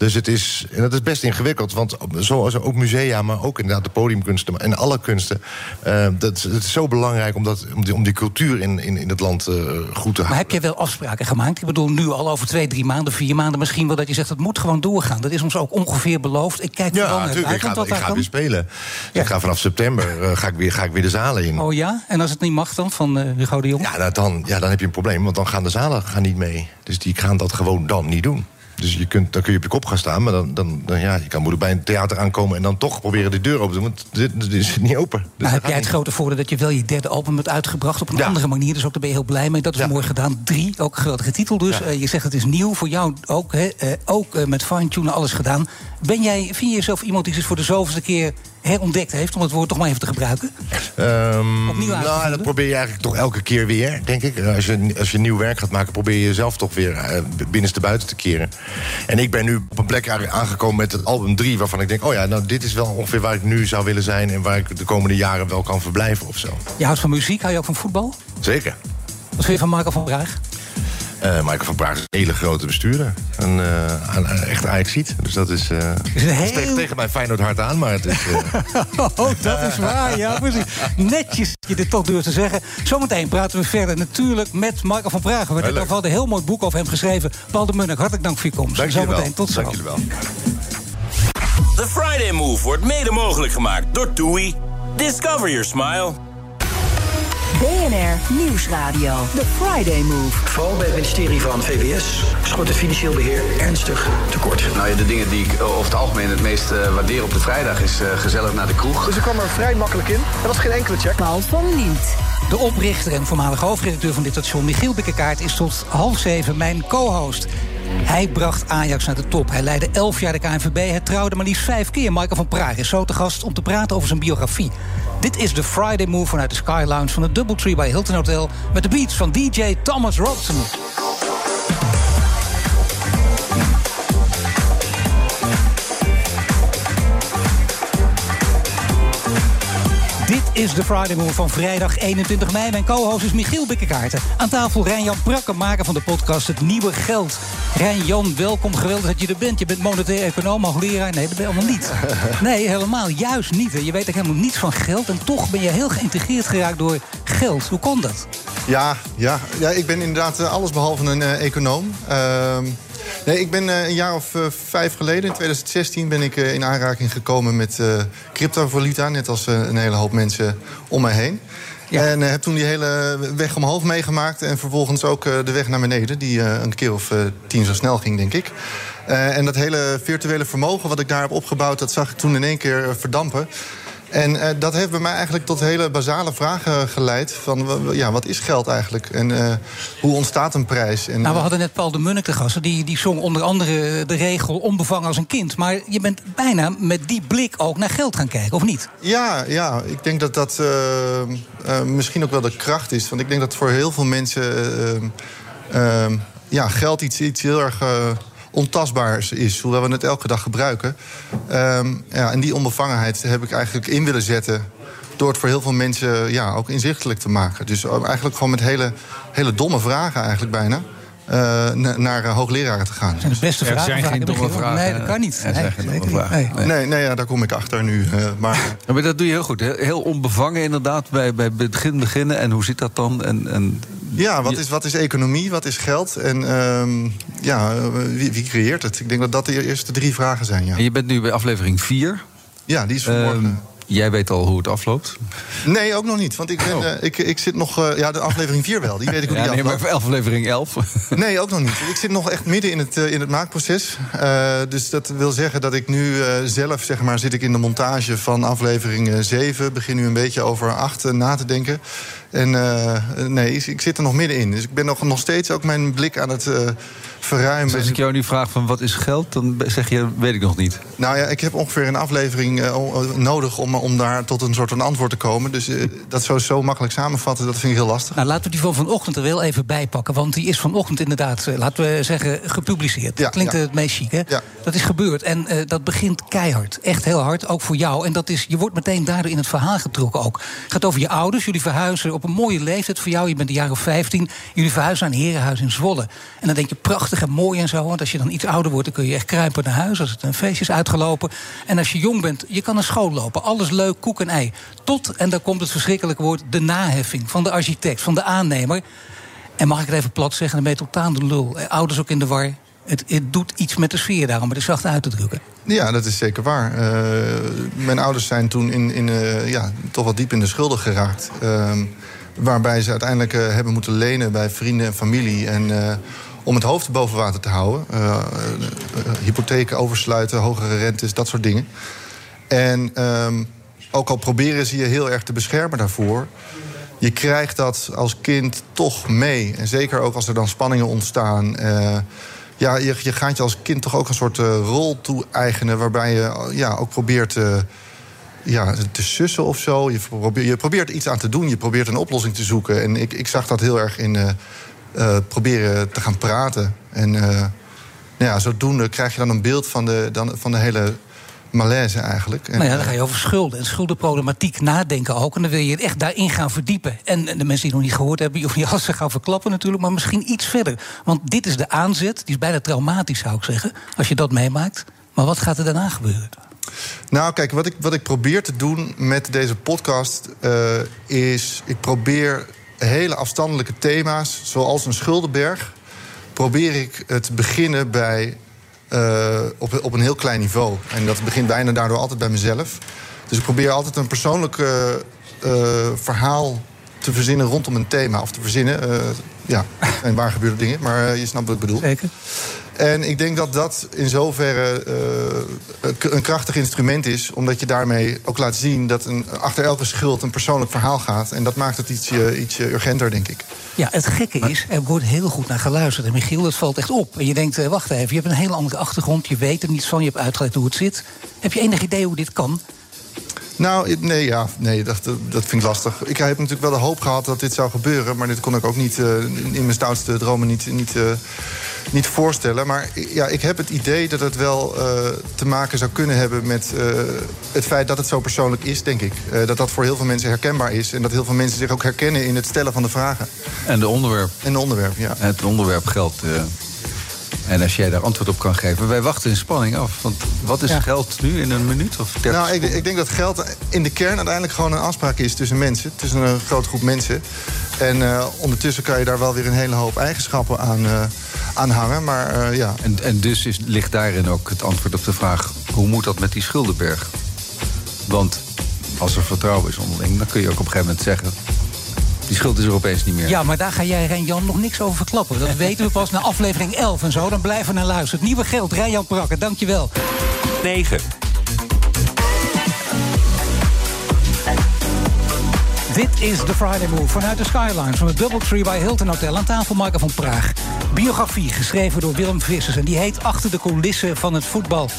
Dus het is, en dat is best ingewikkeld, want zoals ook musea, maar ook inderdaad de podiumkunsten en alle kunsten. eh, dat, het is zo belangrijk om, dat, om, die, om die cultuur in, in, in het land eh, goed te Maar houden. heb je wel afspraken gemaakt? Ik bedoel, nu al over twee, drie maanden, vier maanden misschien wel... dat je zegt, het moet gewoon doorgaan. Dat is ons ook ongeveer beloofd. Ik kijk Ja, naar het. Ik ga, ik ga weer spelen. Ik ga vanaf september eh, ga ik weer, ga ik weer de zalen in. Oh ja? En als het niet mag dan, van Hugo de Jong? Ja, nou, dan, ja, dan heb je een probleem, want dan gaan de zalen gaan niet mee. Dus die gaan dat gewoon dan niet doen. Dus je kunt, dan kun je op je kop gaan staan, maar dan, dan, dan ja, je kan moeilijk bij een theater aankomen en dan toch proberen de deur open te doen. Want dit, dit is *laughs* niet open. Dus heb jij het grote voordeel dat je wel je derde album hebt uitgebracht op een Ja. andere manier. Dus ook daar ben je heel blij mee. Dat is mooi gedaan. Drie, ook een geweldige titel dus. Ja. Eh, je zegt het is nieuw voor jou ook. Hè, eh, ook eh, met fine-tunen alles gedaan. Ben jij, vind je jezelf iemand die zich voor de zoveelste keer herontdekt heeft? Om het woord toch maar even te gebruiken. Opnieuw nou, dat probeer je eigenlijk toch elke keer weer, denk ik. Eh, Als je, als je nieuw werk gaat maken, probeer je jezelf toch weer eh, binnenste buiten te keren. En ik ben nu op een plek aangekomen met het album 3, waarvan ik denk: oh ja, nou, dit is wel ongeveer waar ik nu zou willen zijn. en waar ik de komende jaren wel kan verblijven of zo. Je houdt van muziek, hou je ook van voetbal? Zeker. Wat vind je van Marco van Praag? Eh Michael van Praag is een hele grote bestuurder. Een, eh, een, een echt Ajaxiet. Dus dat is, eh, is heel- tegen, tegen mijn Feyenoord hard aan, maar het is... eh, *laughs* Oh, dat is waar, ja, precies. Netjes dat je dit toch durft te zeggen. Zometeen praten we verder natuurlijk met Marco van Praag. We hebben al een heel mooi boek over hem geschreven. Paul de Munnik, hartelijk dank voor je komst. Dank. Zometeen, tot zo. Dank jullie wel. The Friday Move wordt mede mogelijk gemaakt door TUI. Discover your smile. BNR Nieuwsradio. The Friday Move. Vooral bij het ministerie van VWS schort het financieel beheer ernstig tekort. Nou ja, de dingen die ik eh, over het algemeen het meest eh, waardeer op de vrijdag is eh, gezellig naar de kroeg. Dus ik kwam er vrij makkelijk in. Er was geen enkele check. Paul van Liemt. De oprichter en voormalig hoofdredacteur van dit station, Michiel Bikkekaart, is tot half zeven mijn co-host. Hij bracht Ajax naar de top. Hij leidde elf jaar de KNVB. Hij trouwde maar liefst vijf keer. Michael van Praag is zo te gast om te praten over zijn biografie. Dit is de Friday Move vanuit de Sky Lounge van het Doubletree bij Hilton Hotel... met de beats van DJ Thomas Robson. Is de Friday Move van vrijdag 21 mei. Mijn co-host is Michiel Bikkekaarten. Aan tafel Rijn-Jan Prakke, maker van de podcast Het Nieuwe Geld. Rijn-Jan, welkom. Geweldig dat je er bent. Je bent monetair econoom, hoogleraar. Nee, dat ben je allemaal niet. *laughs* Nee, helemaal. Juist niet. Je weet ook helemaal niets van geld. En toch ben je heel geïntegreerd geraakt door geld. Hoe kon dat? Ja, ja, ja ik ben inderdaad uh, allesbehalve een uh, econoom. Uh, nee, ik ben uh, een jaar of vijf geleden, in 2016, ben ik in aanraking gekomen met cryptovaluta. Net als een hele hoop mensen om mij heen. Ja. En heb toen die hele weg omhoog meegemaakt. En vervolgens ook de weg naar beneden. Die een keer of tien zo snel ging, denk ik. En dat hele virtuele vermogen wat ik daar heb opgebouwd... dat zag ik toen in één keer verdampen. En uh, dat heeft bij mij eigenlijk tot hele basale vragen geleid. Van ja, wat is geld eigenlijk? En uh, hoe ontstaat een prijs? En, nou, we hadden net Paul de Munnik te gasten. Die, die zong onder andere de regel onbevangen als een kind. Maar je bent bijna met die blik ook naar geld gaan kijken, of niet? Ja, ja ik denk dat dat uh, misschien ook wel de kracht is. Want ik denk dat voor heel veel mensen ja, geld iets, iets heel erg ontastbaar is, hoewel we het elke dag gebruiken. Um, ja, en die onbevangenheid heb ik eigenlijk in willen zetten door het voor heel veel mensen ja, ook inzichtelijk te maken. Dus eigenlijk gewoon met hele, hele domme vragen eigenlijk bijna. Uh, naar uh, hoogleraren te gaan. En de beste vragen. Er zijn geen domme vragen. Nee, dat kan niet. Er zijn geen domme vragen. Nee, nee, nee ja, daar kom ik achter nu. Uh, maar... Maar dat doe je heel goed. Heel onbevangen inderdaad bij, bij begin beginnen. En hoe zit dat dan? En, en... Ja, wat is, wat is economie? Wat is geld? En uh, ja, wie, wie, creëert het? Ik denk dat dat de eerste drie vragen zijn. Ja. En je bent nu bij aflevering 4. Ja, die is vanmorgen. Um, Jij weet al hoe het afloopt? Nee, ook nog niet. Want ik, ben, oh. uh, ik, ik zit nog... Uh, ja, de aflevering 4 wel. Die weet ik hoe ja, die nee, afloopt. maar aflevering 11? *laughs* Nee, ook nog niet. Ik zit nog echt midden in het, uh, in het maakproces. dus dat wil zeggen dat ik nu zelf, zeg maar, zit ik in de montage van aflevering 7. Begin nu een beetje over 8 na te denken. En nee, ik zit er nog middenin. Dus ik ben nog, nog steeds ook mijn blik aan het verruimen. Dus als ik jou nu vraag van wat is geld, dan zeg je, weet ik nog niet. Nou ja, ik heb ongeveer een aflevering uh, nodig om, om daar tot een soort van antwoord te komen. Dus uh, dat zo, zo makkelijk samenvatten, dat vind ik heel lastig. Nou, laten we die van vanochtend er wel even bij pakken. Want die is vanochtend inderdaad, uh, laten we zeggen, gepubliceerd. Ja, dat klinkt ja. het meest chic, hè? Ja. Dat is gebeurd. En dat begint keihard. Echt heel hard, ook voor jou. En dat is, je wordt meteen daardoor in het verhaal getrokken ook. Het gaat over je ouders. Jullie verhuizen op een mooie leeftijd voor jou. Je bent een jaar of 15. Jullie verhuizen naar een herenhuis in Zwolle. En dan denk je, prachtig en mooi en zo. Want als je dan iets ouder wordt, dan kun je echt kruipen naar huis. Als het een feestje is uitgelopen. En als je jong bent, je kan naar school lopen. Alles leuk, koek en ei. Tot, en daar komt het verschrikkelijke woord, de naheffing. Van de architect, van de aannemer. En mag ik het even plat zeggen, dan ben je totaal de lul. Ouders ook in de war. Het, het doet iets met de sfeer daarom, maar het is zacht uit te drukken. Ja, dat is zeker waar. Uh, mijn ouders zijn toen in, in, uh, ja, toch wel diep in de schulden geraakt. Uh, waarbij ze uiteindelijk hebben moeten lenen bij vrienden en familie. En om het hoofd boven water te houden. Uh, uh, hypotheken oversluiten, hogere rentes, dat soort dingen. En um, ook al proberen ze je heel erg te beschermen daarvoor... je krijgt dat als kind toch mee. En zeker ook als er dan spanningen ontstaan... Uh, ja, je, je, gaat je als kind toch ook een soort rol toe-eigenen... waarbij je ja, ook probeert ja, te sussen of zo. Je probeert, je probeert iets aan te doen, je probeert een oplossing te zoeken. En ik, ik zag dat heel erg in... Uh, proberen te gaan praten. En uh, nou ja, zodoende krijg je dan een beeld van de, dan, van de hele malaise eigenlijk. En, nou ja, dan ga je over schulden en schuldenproblematiek nadenken ook. En dan wil je echt daarin gaan verdiepen. En de mensen die nog niet gehoord hebben, je hoeft niet *laughs* alles te gaan verklappen natuurlijk, maar misschien iets verder. Want dit is de aanzet, die is bijna traumatisch zou ik zeggen, als je dat meemaakt. Maar wat gaat er daarna gebeuren? Nou, kijk, wat ik, wat ik probeer te doen met deze podcast uh, is... ik probeer hele afstandelijke thema's, zoals een schuldenberg, probeer ik het beginnen bij, uh, op, op een heel klein niveau. En dat begint bijna daardoor altijd bij mezelf. Dus ik probeer altijd een persoonlijk uh, verhaal te verzinnen rondom een thema. Of te verzinnen, ja, en waar gebeurde dingen, maar je snapt wat ik bedoel. Zeker. En ik denk dat dat in zoverre uh, een krachtig instrument is. Omdat je daarmee ook laat zien dat een, achter elke schuld een persoonlijk verhaal gaat. En dat maakt het ietsje, ietsje urgenter, denk ik. Ja, het gekke is, er wordt heel goed naar geluisterd. En Michiel, het valt echt op. En je denkt, uh, wacht even, je hebt een hele andere achtergrond. Je weet er niets van, je hebt uitgelegd hoe het zit. Heb je enig idee hoe dit kan? Nou, nee, ja, nee dat, dat vind ik lastig. Ik heb natuurlijk wel de hoop gehad dat dit zou gebeuren... maar dit kon ik ook niet eh, in mijn stoutste dromen niet, niet, eh, niet voorstellen. Maar ja, ik heb het idee dat het wel eh, te maken zou kunnen hebben... met het feit dat het zo persoonlijk is, denk ik. Dat dat voor heel veel mensen herkenbaar is... en dat heel veel mensen zich ook herkennen in het stellen van de vragen. En de onderwerp. En de onderwerp, ja. Het onderwerp geld. En als jij daar antwoord op kan geven. Wij wachten in spanning af. Want wat is Ja. geld nu in een minuut of 30 Nou, ik, ik denk dat geld in de kern uiteindelijk gewoon een afspraak is tussen mensen. Tussen een grote groep mensen. En eh, ondertussen kan je daar wel weer een hele hoop eigenschappen aan, eh, aan hangen. Maar eh, ja. En, en dus is, ligt daarin ook het antwoord op de vraag... hoe moet dat met die schuldenberg? Want als er vertrouwen is onderling... dan kun je ook op een gegeven moment zeggen... die schuld is er opeens niet meer. Ja, maar daar ga jij Ren-Jan nog niks over verklappen. Dat weten we pas na aflevering 11 en zo. Dan blijven we naar luisteren. Het nieuwe geld, Ren-Jan Prakke, dankjewel. 9. Dit is The Friday Move vanuit de Skylines van het Doubletree bij Hilton Hotel aan tafel Marco van Praag. Biografie geschreven door Willem Vissers en die heet Achter de coulissen van het voetbal.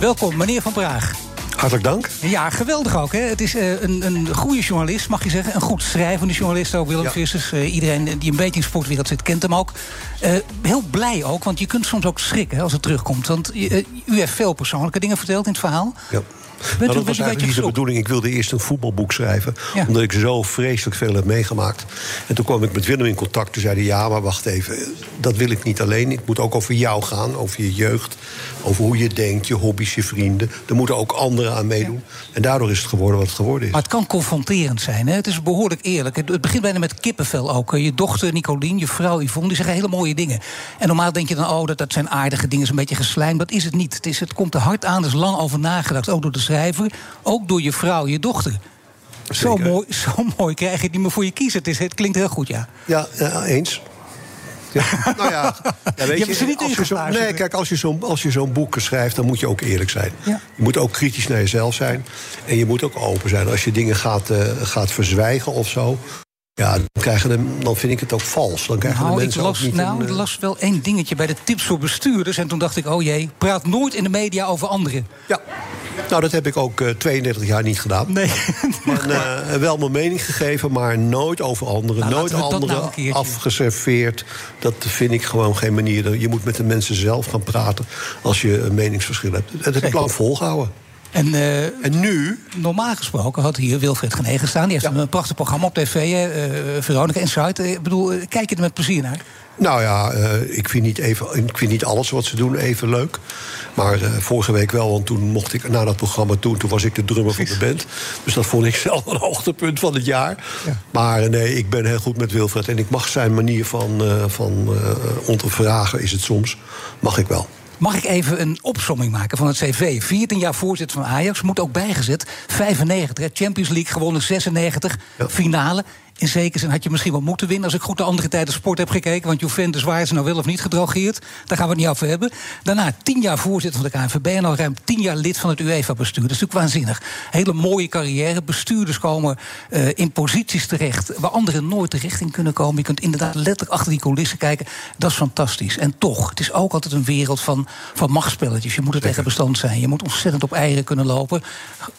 Welkom, meneer van Praag. Hartelijk dank. Ja, geweldig ook. Hè? Het is eh, een, een goede journalist, mag je zeggen. Een goed schrijvende journalist ook, Willem Vissers. Eh, iedereen die een beetje in de sportwereld zit, kent hem ook. Eh, heel blij ook, want je kunt soms ook schrikken hè, als het terugkomt. Want u heeft veel persoonlijke dingen verteld in het verhaal. Ja. Dat was eigenlijk niet de bedoeling. Ik wilde eerst een voetbalboek schrijven. Omdat ik zo vreselijk veel heb meegemaakt. En toen kwam ik met Willem in contact. Toen zei hij, ja, maar wacht even. Dat wil ik niet alleen. Het moet ook over jou gaan. Over je jeugd. Over hoe je denkt. Je hobby's, je vrienden. Er moeten ook anderen aan meedoen. En daardoor is het geworden wat het geworden is. Maar het kan confronterend zijn. Hè? Het is behoorlijk eerlijk. Het, begint bijna met kippenvel ook. Je dochter Nicolien, je vrouw Yvonne, die zeggen hele mooie dingen. En normaal denk je dan, oh, dat, dat zijn aardige dingen, is een beetje geslijmd. Dat is het niet. Het, is, het komt er hard aan, er is lang over nagedacht. Ook door de schrijver, ook door je vrouw, je dochter. Zo mooi, zo mooi krijg je het niet meer voor je kiezen. Het, is, het klinkt heel goed, ja. Ja, ja eens. Ja, *laughs* nou ja, ja, weet Je hebt ze niet als je zo, Nee, kijk, als je zo'n boek schrijft, dan moet je ook eerlijk zijn. Ja. Je moet ook kritisch naar jezelf zijn. En je moet ook open zijn. Als je dingen gaat, eh, gaat verzwijgen of zo. Ja, dan, krijgen de, dan vind ik het ook vals. Dan krijgen de Nou, ik mensen las, ook niet nou, een, ik eh, las wel één dingetje bij de tips voor bestuurders. En toen dacht ik, oh jee, praat nooit in de media over anderen. Ja. Nou, dat heb ik ook eh, 32 jaar niet gedaan. Nee. *laughs* En, eh, wel mijn mening gegeven, maar nooit over anderen. Nou, nooit anderen nou afgeserveerd. Dat vind ik gewoon geen manier. Je moet met de mensen zelf gaan praten als je een meningsverschil hebt. Dat heb ik lang volgehouden. En, eh, en nu? Normaal gesproken had hier Wilfred Genegen staan. Die heeft een prachtig programma op tv, eh, Veronica Insight. Eh, Ik bedoel, eh, kijk je er met plezier naar? Nou ja, eh, ik, vind niet even, ik vind niet alles wat ze doen even leuk. Maar eh, vorige week wel, want toen mocht ik naar dat programma toe. Toen was ik de drummer van de band. Dus dat vond ik *laughs* zelf een hoogtepunt van het jaar. Maar eh, nee, ik ben heel goed met Wilfred. En ik mag zijn manier van, van ondervragen, is het soms, mag ik wel. Mag ik even een opsomming maken van het CV? 14 jaar voorzitter van Ajax, moet ook bijgezet. 95, hè, Champions League gewonnen, 96, finale. In zekere zin had je misschien wel moeten winnen... als ik goed de andere tijden sport heb gekeken. Want Juventus, waar ze nou wel of niet gedrogeerd? Daar gaan we het niet over hebben. Daarna 10 jaar voorzitter van de KNVB... en al ruim 10 jaar lid van het UEFA-bestuur. Dat is natuurlijk waanzinnig. Hele mooie carrière. Bestuurders komen eh, in posities terecht... waar anderen nooit terecht in kunnen komen. Je kunt inderdaad letterlijk achter die coulissen kijken. Dat is fantastisch. En toch, het is ook altijd een wereld van, van machtspelletjes. Je moet er tegen bestand zijn. Je moet ontzettend op eieren kunnen lopen.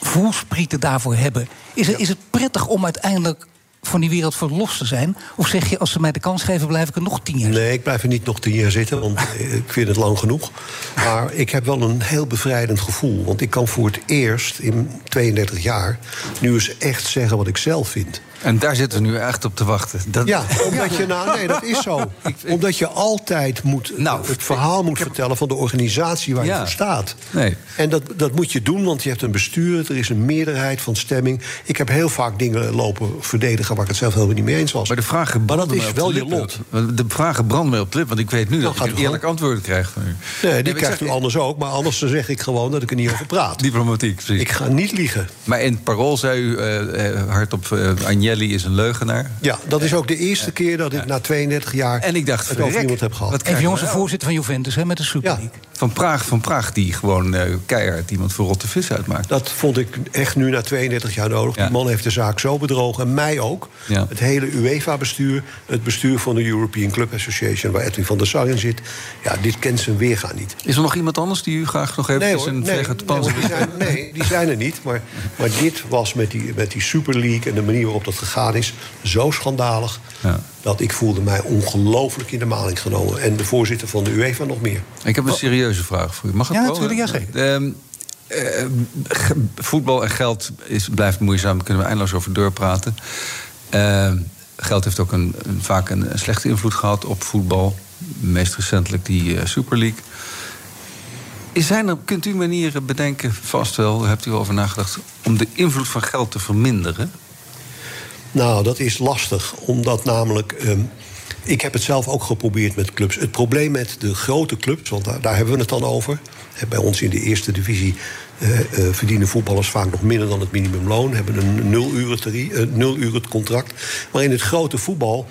Voelsprieten daarvoor hebben. Is het, is het prettig om uiteindelijk van die wereld verlost te zijn? Of zeg je, als ze mij de kans geven, blijf ik er nog tien jaar Nee, ik blijf er niet nog tien jaar zitten, want *laughs* ik vind het lang genoeg. Maar ik heb wel een heel bevrijdend gevoel. Want ik kan voor het eerst in 32 jaar nu eens echt zeggen wat ik zelf vind. En daar zitten we nu echt op te wachten. Dat... Ja, omdat je, nou, nee, dat is zo. *laughs* Omdat je altijd moet, het verhaal moet vertellen van de organisatie waar je voor staat. Nee. En dat, dat moet je doen, want je hebt een bestuur, er is een meerderheid van stemming. Ik heb heel vaak dingen lopen verdedigen waar ik het zelf helemaal niet mee eens was. Maar de vragen maar dat is mij op wel de je lot. De vragen branden mij op de lip, want ik weet nu Nou, dat ik een eerlijk antwoord krijg van u. Nee, die krijgt zeg- u anders ook, maar anders zeg ik gewoon dat ik er niet over praat. Diplomatiek, precies. Ik ga niet liegen. Maar in het parool zei u eh, eh, hardop... eh, Agnelli is een leugenaar. Ja, dat is ook de eerste keer dat ik na 32 jaar En ik dacht, het over iemand heb gehad. wat Even jongens, de voorzitter van Juventus hè, met de Super League. van Praag, van Praag die gewoon uh, keihard iemand voor rotte vis uitmaakt. Dat vond ik echt nu na 32 jaar nodig. Die man heeft de zaak zo bedrogen. En mij ook. Ja. Het hele UEFA-bestuur. Het bestuur van de European Club Association... waar Edwin van der Sar in zit. Ja, dit kent zijn weergaan niet. Is er nog iemand anders die u graag nog even Nee, hoor, een nee, de nee, die zijn, nee, die zijn er niet. Maar, maar dit was met die, met die Super League en de manier waarop dat gegaan is... zo schandalig Ja. dat ik voelde mij ongelooflijk in de maling genomen. En de voorzitter van de UEFA nog meer. Ik heb een serieuze vraag voor u. Mag het Ja, wel? natuurlijk, ja, zeker. Ehm, eh, voetbal en geld is, blijft moeizaam. Daar kunnen we eindeloos over doorpraten. Ehm, geld heeft ook een, een- vaak een, een slechte invloed gehad op voetbal. Meest recentelijk die eh, Super League. Is zijn er, kunt u manieren bedenken, vast wel, daar hebt u over nagedacht... om de invloed van geld te verminderen? Nou, dat is lastig, omdat namelijk. ehm, ik heb het zelf ook geprobeerd met clubs. Het probleem met de grote clubs, want daar, hebben we het dan over. Bij ons in de eerste divisie eh, eh, verdienen voetballers vaak nog minder dan het minimumloon. Hebben een nul uren, terie- eh, contract. Maar in het grote voetbal.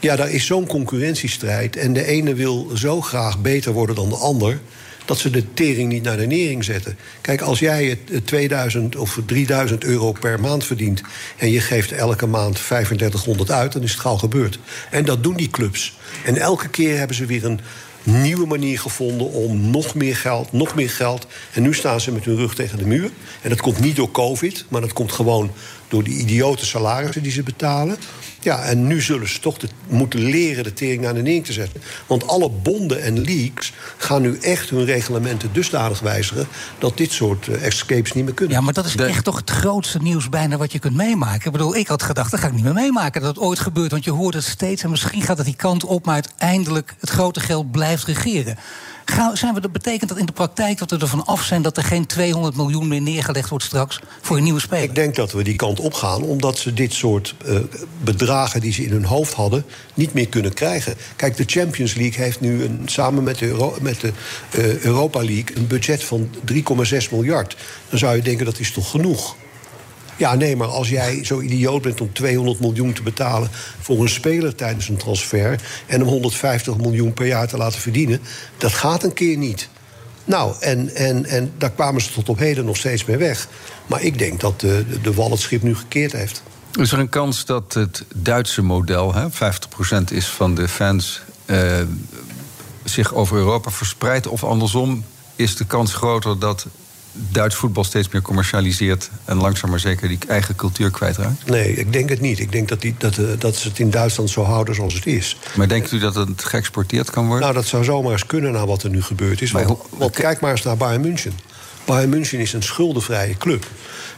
Ja, daar is zo'n concurrentiestrijd. En de ene wil zo graag beter worden dan de ander dat ze de tering niet naar de nering zetten. Kijk, als jij het eh, 2000 of 3000 euro per maand verdient... en je geeft elke maand 3500 uit, dan is het gauw gebeurd. En dat doen die clubs. En elke keer hebben ze weer een nieuwe manier gevonden om nog meer geld, nog meer geld. En nu staan ze met hun rug tegen de muur. En dat komt niet door covid, maar dat komt gewoon door die idiote salarissen die ze betalen. Ja, en nu zullen ze toch de- moeten leren de tering naar de nering te zetten. Want alle bonden en leagues gaan nu echt hun reglementen dusdanig wijzigen... dat dit soort eh, escapes niet meer kunnen. Ja, maar dat is echt toch het grootste nieuws bijna wat je kunt meemaken. Ik bedoel, ik had gedacht, dat ga ik niet meer meemaken dat het ooit gebeurt. Want je hoort het steeds en misschien gaat het die kant op... maar uiteindelijk het grote geld blijft regeren. Zijn we, dat betekent dat in de praktijk dat we ervan af zijn... dat er geen 200 miljoen meer neergelegd wordt straks voor een nieuwe speler? Ik denk dat we die kant op gaan, omdat ze dit soort eh, bedragen die ze in hun hoofd hadden, niet meer kunnen krijgen. Kijk, de Champions League heeft nu een, samen met de, Euro- met de eh, Europa League een budget van 3,6 miljard. Dan zou je denken dat is toch genoeg. Ja, nee, maar als jij zo idioot bent om 200 miljoen te betalen voor een speler tijdens een transfer en hem 150 miljoen per jaar te laten verdienen, dat gaat een keer niet. Nou, en, en, en daar kwamen ze tot op heden nog steeds mee weg. Maar ik denk dat de, de, wal het schip nu gekeerd heeft. Is er een kans dat het Duitse model, hè, 50% is van de fans, eh, zich over Europa verspreidt? Of andersom, is de kans groter dat Duits voetbal steeds meer commercialiseert en langzaam maar zeker die eigen cultuur kwijtraakt? Nee, ik denk het niet. Ik denk dat, die, dat, eh, dat ze het in Duitsland zo houden zoals het is. Maar denkt u dat het geëxporteerd kan worden? Nou, dat zou zomaar eens kunnen na wat er nu gebeurd is. Want, want kijk maar eens naar Bayern München. Bayern München is een schuldenvrije club.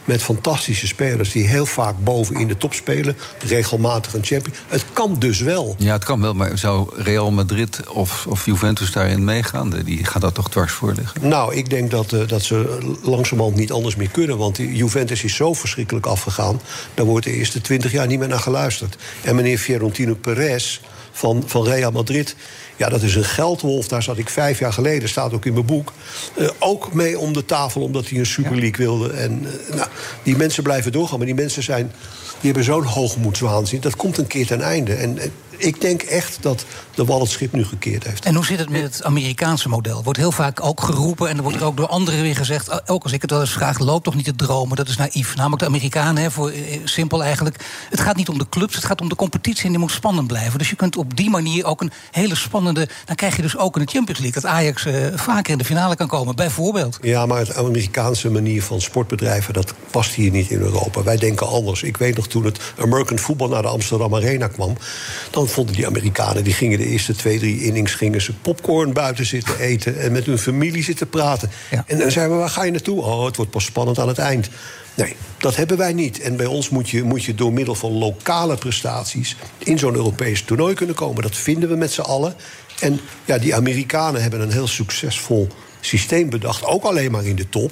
Met fantastische spelers die heel vaak boven in de top spelen. Regelmatig een champion. Het kan dus wel. Ja, het kan wel, maar zou Real Madrid of, of Juventus daarin meegaan? Die gaat dat toch dwars voor liggen? Nou, ik denk dat, eh, dat ze langzamerhand niet anders meer kunnen. Want Juventus is zo verschrikkelijk afgegaan. Daar wordt de eerste twintig jaar niet meer naar geluisterd. En meneer Fiorentina Perez van, van Real Madrid... Ja, dat is een geldwolf. Daar zat ik vijf jaar geleden, staat ook in mijn boek. eh, ook mee om de tafel, omdat hij een Super League wilde. En eh, nou, die mensen blijven doorgaan. Maar die mensen zijn, die hebben zo'n hoogmoedswaanzin. Dat komt een keer ten einde. En, en ik denk echt dat de wal het schip nu gekeerd heeft. En hoe zit het met het Amerikaanse model? Wordt heel vaak ook geroepen en er wordt ook door anderen weer gezegd... ook als ik het wel eens vraag, loopt toch niet te dromen? Dat is naïef. Namelijk de Amerikanen, hè, voor, eh, simpel eigenlijk. Het gaat niet om de clubs, het gaat om de competitie... en die moet spannend blijven. Dus je kunt op die manier ook een hele spannende... dan krijg je dus ook in de Champions League... dat Ajax eh, vaker in de finale kan komen, bijvoorbeeld. Ja, maar het Amerikaanse manier van sportbedrijven... dat past hier niet in Europa. Wij denken anders. Ik weet nog toen het American Football naar de Amsterdam Arena kwam... dan vonden die Amerikanen, die gingen de eerste twee, drie innings... gingen ze popcorn buiten zitten eten en met hun familie zitten praten. En dan zeiden we, waar ga je naartoe? Oh, het wordt pas spannend aan het eind. Nee, dat hebben wij niet. En bij ons moet je, moet je door middel van lokale prestaties... in zo'n Europees toernooi kunnen komen. Dat vinden we met z'n allen. En ja, die Amerikanen hebben een heel succesvol systeem bedacht. Ook alleen maar in de top.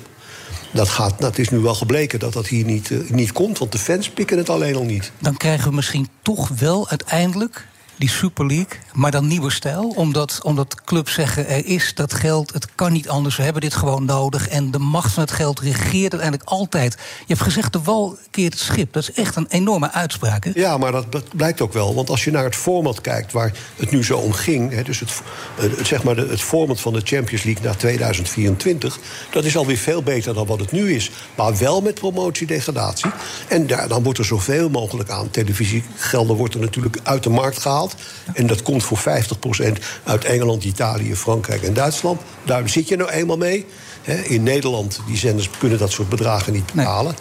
Dat, gaat, dat is nu wel gebleken dat dat hier niet, eh, niet komt. Want de fans pikken het alleen al niet. Dan krijgen we misschien toch wel uiteindelijk... die Super League, maar dan nieuwe stijl? Omdat, omdat clubs zeggen, er is dat geld, het kan niet anders, we hebben dit gewoon nodig. En de macht van het geld regeert uiteindelijk altijd. Je hebt gezegd, de wal keert het schip. Dat is echt een enorme uitspraak. Ja, maar dat, blijkt ook wel. Want als je naar het format kijkt waar het nu zo om ging... Hè, dus het, het, zeg maar het format van de Champions League naar 2024... dat is alweer veel beter dan wat het nu is. Maar wel met promotie-degradatie. En daar, dan wordt er zoveel mogelijk aan televisiegelden... wordt er natuurlijk uit de markt gehaald. En dat komt voor 50% uit Engeland, Italië, Frankrijk en Duitsland. Daar zit je nou eenmaal mee. In Nederland, die zenders kunnen dat soort bedragen niet betalen.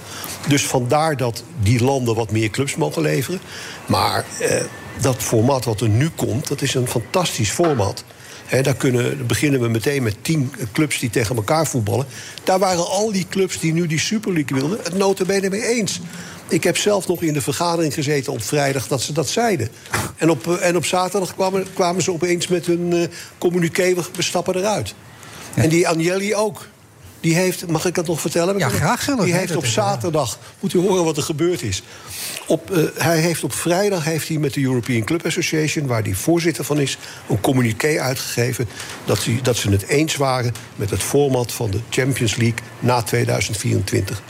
Dus vandaar dat die landen wat meer clubs mogen leveren. Maar eh, dat format wat er nu komt, dat is een fantastisch format. He, daar, kunnen, beginnen we meteen met tien clubs die tegen elkaar voetballen. Daar waren al die clubs die nu die Super League wilden... het notabene mee eens. Ik heb zelf nog in de vergadering gezeten op vrijdag dat ze dat zeiden. En op, eh, en op zaterdag kwamen, kwamen ze opeens met hun uh, communiqué... we stappen eruit. En die Agnelli ook. Die heeft, mag ik dat nog vertellen? Ja, graag zelfs. Die heeft op zaterdag, moet u horen wat er gebeurd is. Op, uh, hij heeft op vrijdag heeft hij met de European Club Association, waar hij voorzitter van is, een communiqué uitgegeven dat, hij, dat ze het eens waren met het format van de Champions League na 2024.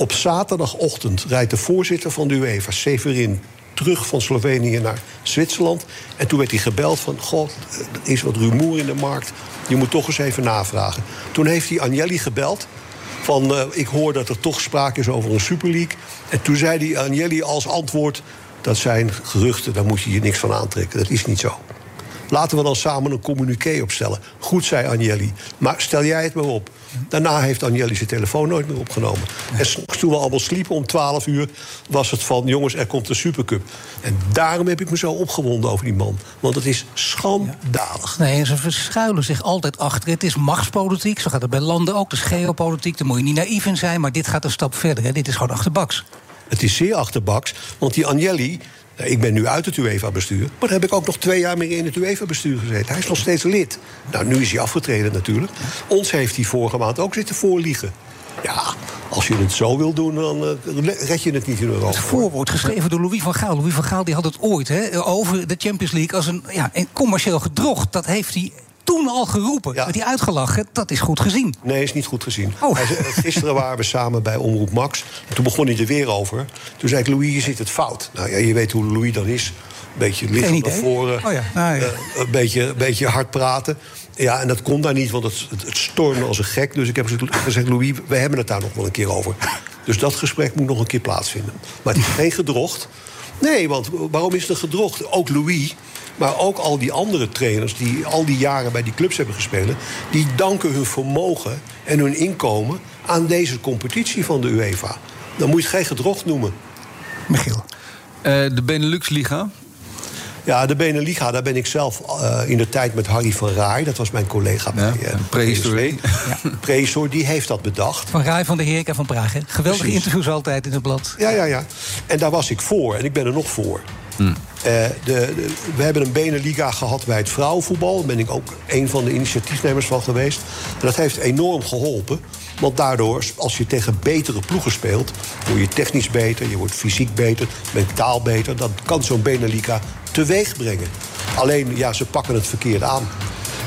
Op zaterdagochtend rijdt de voorzitter van de UEFA, Severin, terug van Slovenië naar Zwitserland. En toen werd hij gebeld van... god, er is wat rumoer in de markt. Je moet toch eens even navragen. Toen heeft hij Agnelli gebeld. Van, uh, ik hoor dat er toch sprake is over een Super League. En toen zei hij Agnelli als antwoord... dat zijn geruchten, daar moet je je niks van aantrekken. Dat is niet zo. Laten we dan samen een communiqué opstellen. Goed, zei Agnelli. Maar stel jij het maar op. Daarna heeft Agnelli zijn telefoon nooit meer opgenomen. En toen we allemaal sliepen om 12 uur... was het van, jongens, er komt een Supercup. En daarom heb ik me zo opgewonden over die man. Want het is schandalig. Nee, ze verschuilen zich altijd achter. Het is machtspolitiek, zo gaat het bij landen ook. Het is geopolitiek, daar moet je niet naïef in zijn... maar dit gaat een stap verder. Hè. Dit is gewoon achterbaks. Het is zeer achterbaks, want die Agnelli... Ik ben nu uit het UEFA-bestuur. Maar dan heb ik ook nog twee jaar meer in het UEFA-bestuur gezeten. Hij is nog steeds lid. Nou, nu is hij afgetreden natuurlijk. Ons heeft hij vorige maand ook zitten voorliegen. Ja, als je het zo wil doen, dan uh, red je het niet in Europa. Het voorwoord geschreven door Louis van Gaal. Louis van Gaal die had het ooit hè, over de Champions League als een, ja, een commercieel gedrocht. Dat heeft hij toen al geroepen. Ja. Werd hij uitgelachen. Dat is goed gezien. Nee, is niet goed gezien. Oh. Hij, gisteren waren we samen bij Omroep Max. En toen begon hij er weer over. Toen zei ik, Louis, je zit het fout. Nou ja, je weet hoe Louis dan is. Een beetje licht naar voren. Oh ja. Ja. Uh, een, beetje, een beetje hard praten. Ja, en dat kon daar niet, want het, het, het stormde als een gek. Dus ik heb gezegd, Louis, we hebben het daar nog wel een keer over. Dus dat gesprek moet nog een keer plaatsvinden. Maar het is geen gedrocht. Nee, want waarom is het een gedrocht? Ook Louis, maar ook al die andere trainers die al die jaren bij die clubs hebben gespeeld... die danken hun vermogen en hun inkomen aan deze competitie van de UEFA. Dan moet je het geen gedrocht noemen. Michiel. Uh, de Benelux-liga, ja, de Beneliga, daar ben ik zelf uh, in de tijd met Harry van Rij... dat was mijn collega bij ja, uh, Prehistorie. Ja. Prehistor, die heeft dat bedacht. Van Rij van de Heerk en van Praag. Hè? Geweldige Precies. interviews altijd in het blad. Ja, ja, ja. En daar was ik voor en ik ben er nog voor. Hmm. De, de, we hebben een Beneliga gehad bij het vrouwenvoetbal. Daar ben ik ook een van de initiatiefnemers van geweest. En dat heeft enorm geholpen. Want daardoor, als je tegen betere ploegen speelt... word je technisch beter, je wordt fysiek beter, mentaal beter. Dat kan zo'n Beneliga teweeg brengen. Alleen, ja, ze pakken het verkeerd aan.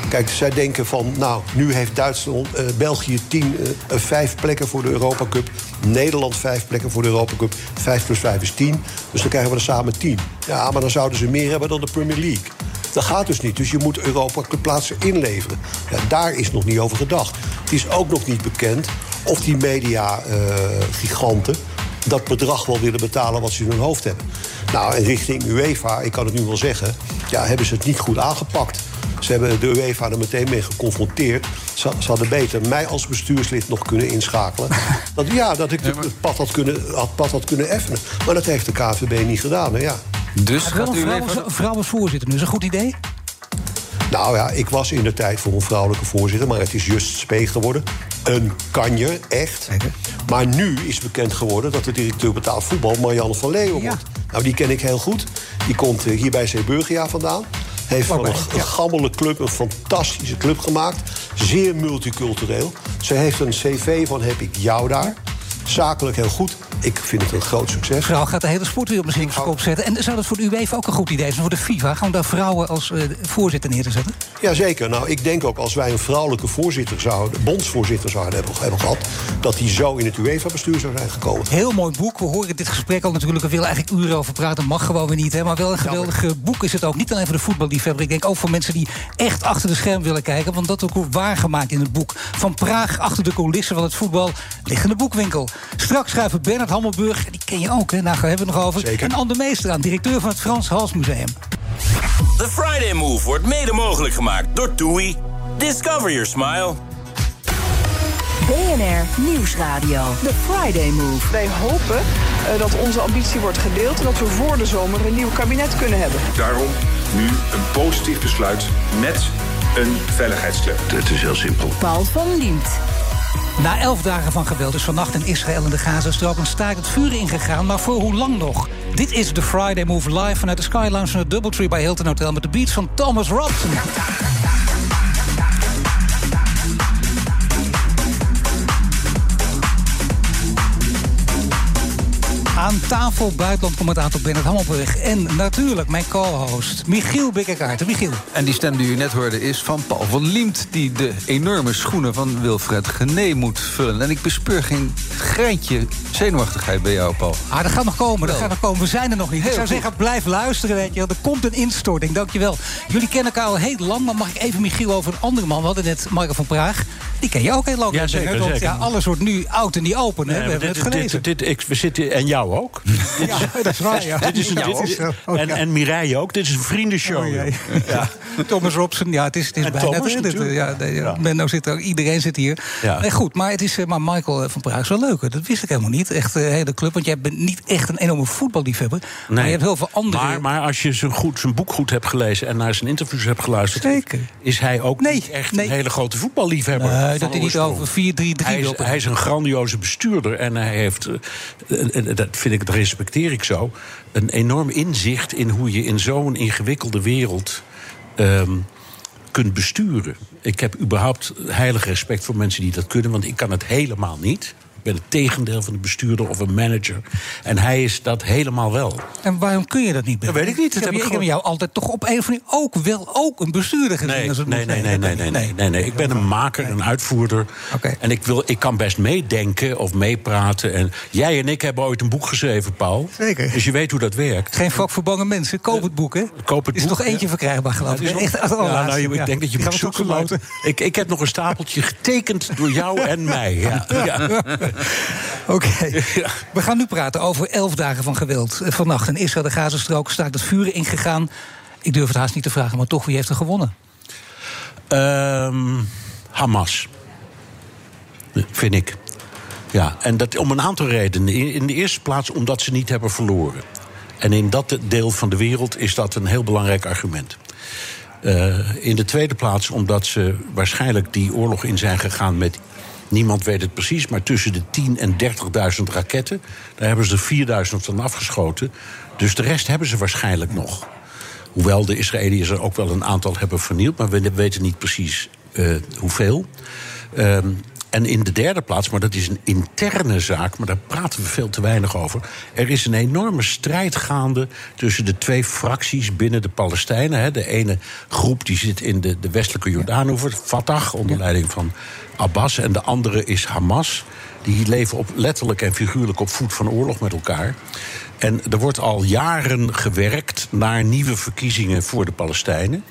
Kijk, zij denken van, nou, nu heeft Duitsland, uh, België tien, uh, vijf plekken voor de Europa Cup. Nederland vijf plekken voor de Europa Cup. Vijf plus vijf is tien. Dus dan krijgen we er samen tien. Ja, maar dan zouden ze meer hebben dan de Premier League. Dat gaat dus niet. Dus je moet Europa Cup plaatsen inleveren. Ja, daar is nog niet over gedacht. Het is ook nog niet bekend of die media-giganten... Uh, dat bedrag wel willen betalen wat ze in hun hoofd hebben. Nou, en richting UEFA, ik kan het nu wel zeggen... Ja, hebben ze het niet goed aangepakt. Ze hebben de UEFA er meteen mee geconfronteerd. Ze, ze, hadden beter mij als bestuurslid nog kunnen inschakelen. *laughs* Dat, ja, dat ik het pad had kunnen, het pad had kunnen effenen. Maar dat heeft de KVB niet gedaan, hè, ja. Dus gaat u vrouw, even... vrouw als voorzitter nu, is een goed idee? Nou ja, ik was in de tijd voor een vrouwelijke voorzitter... maar het is just spee geworden. Een kanjer, echt. Maar nu is bekend geworden dat de directeur betaald voetbal... Marianne van Leeuwen wordt. Nou, die ken ik heel goed. Die komt hier bij Zeeburgia vandaan. Heeft van een, gammele club een fantastische club gemaakt. Zeer multicultureel. Ze heeft een cv van heb ik jou daar. Zakelijk heel goed. ik vind het een groot succes. Vrouw gaat de hele sportwereld misschien op zijn kop zetten. En zou dat voor de UEFA ook een goed idee zijn? Voor de FIFA, gewoon daar vrouwen als uh, voorzitter neer te zetten? Jazeker. Nou, ik denk ook als wij een vrouwelijke voorzitter zouden, bondsvoorzitter zouden hebben, hebben gehad, dat die zo in het UEFA-bestuur zou zijn gekomen. Heel mooi boek. We horen dit gesprek al natuurlijk. We willen eigenlijk uren over praten. Mag gewoon weer niet. Hè? Maar wel een geweldig boek is het ook. Niet alleen voor de voetballiefhebber. Ik denk ook voor mensen die echt achter de scherm willen kijken. Want dat ook waargemaakt in het boek. Van Praag achter de coulissen van het voetbal ligt in de boekwinkel. Straks schrijven Bernard Hammelburg, die ken je ook, hè? Nou, gaan we het nog over. Zeker. En Ander Meester aan, directeur van het Frans Hals Museum. The Friday Move wordt mede mogelijk gemaakt door TUI. Discover your smile. BNR Nieuwsradio. The Friday Move. Wij hopen uh, dat onze ambitie wordt gedeeld... en dat we voor de zomer een nieuw kabinet kunnen hebben. Daarom nu een positief besluit met een veiligheidsclub. Het is heel simpel. Paul van Liemt. Na elf dagen van geweld is vannacht in Israël en de Gazastrook een staakt het vuur ingegaan. Maar voor hoe lang nog? Dit is de Friday Move live vanuit de Sky Lounge van het Doubletree bij Hilton Hotel... met de beats van Thomas Robson. Aan tafel buitenlandcommentator Bernard Hammelburg. En natuurlijk mijn co-host Michiel Bikkerkaart. Michiel. En die stem die u net hoorde is van Paul van Liemt... die de enorme schoenen van Wilfred Gené moet vullen. En ik bespeur geen greintje zenuwachtigheid bij jou, Paul. Ah, dat gaat nog komen, dat gaat nog komen. We zijn er nog niet. Heel ik zou goed. zeggen, blijf luisteren, weet je. wel. Er komt een instorting, dankjewel. Jullie kennen elkaar al heel lang, maar mag ik even Michiel over een andere man? We hadden net Michael van Praag. Die ken je ook heel lang. Ja, zeker, zeker. Ja, alles wordt nu oud en niet open, hè? We hebben het dit, gelezen. dit, dit, ik, we zitten, en jou ook. *laughs* Ja, dat is waar, ja. Dit is een, Jou dit is- ook. Oh, en, ja. en Mireille ook. Dit is een vriendenshow. Oh, *laughs* ja. Thomas Robson, ja, het is, het is En bijna... Thomas ja, nee, ja. Menno zit er, iedereen zit hier. Ja. Nee, goed, maar, het is, eh, maar Michael eh, van Praag is wel leuk. hè. Dat wist ik helemaal niet. Echt een hele club. Want jij bent niet echt een enorme voetballiefhebber. Maar je hebt heel veel andere... Maar, maar als je zijn, goed, zijn boek goed hebt gelezen en naar zijn interviews hebt geluisterd, is hij ook niet echt een hele grote voetballiefhebber. Nee, dat hij niet over 4-3-3 Hij hij is een grandioze bestuurder en hij heeft, eh, en- en dat vind ik, dat respecteer ik zo, een enorm inzicht in hoe je in zo'n ingewikkelde wereld ehm, kunt besturen. Ik heb überhaupt heilig respect voor mensen die dat kunnen, want ik kan het helemaal niet. Ik ben het tegendeel van een bestuurder of een manager. En hij is dat helemaal wel. En waarom kun je dat niet? Dat weet ik niet. Dat Ik heb, ik gewoon- jou altijd toch op een of andere ook wel ook een bestuurder gezien. Nee, als het nee, nee, nee, nee, nee, nee, nee, nee. Ik ben een maker, een uitvoerder. En ik, wil, ik kan best meedenken of meepraten. En jij en ik hebben ooit een boek geschreven, Paul. Zeker. Dus je weet hoe dat werkt. Geen vak voor bange mensen. Koop het boek, hè? Koop het is boek, nog eentje ja. verkrijgbaar, geloof Ja, ik. is Echt, ja, nou, je- Ja. ik denk dat je moet zoeken. Ik, ik heb nog een stapeltje getekend door jou en mij. Ja. *laughs* *laughs* Ja. Oké. We gaan nu praten over elf dagen van geweld. Vannacht in Israël, de Gazastrook, staakt het vuur ingegaan. Ik durf het haast niet te vragen, maar toch, wie heeft er gewonnen? Ehm, Hamas. Vind ik. Ja, en dat om een aantal redenen. In, in de eerste plaats omdat ze niet hebben verloren. En in dat deel van de wereld is dat een heel belangrijk argument. Eh, in de tweede plaats omdat ze waarschijnlijk die oorlog in zijn gegaan met. Niemand weet het precies, maar tussen de 10.000 en 30.000 raketten. Daar hebben ze er 4.000 van afgeschoten. Dus de rest hebben ze waarschijnlijk nog. Hoewel de Israëliërs er ook wel een aantal hebben vernield, maar we weten niet precies eh, hoeveel. Ehm, en in de derde plaats, maar dat is een interne zaak, maar daar praten we veel te weinig over. Er is een enorme strijd gaande tussen de twee fracties binnen de Palestijnen. Hè. De ene groep die zit in de, de westelijke Jordaanoever, Fatah, onder leiding van Abbas. En de andere is Hamas. Die leven op, letterlijk en figuurlijk op voet van oorlog met elkaar. En er wordt al jaren gewerkt naar nieuwe verkiezingen voor de Palestijnen.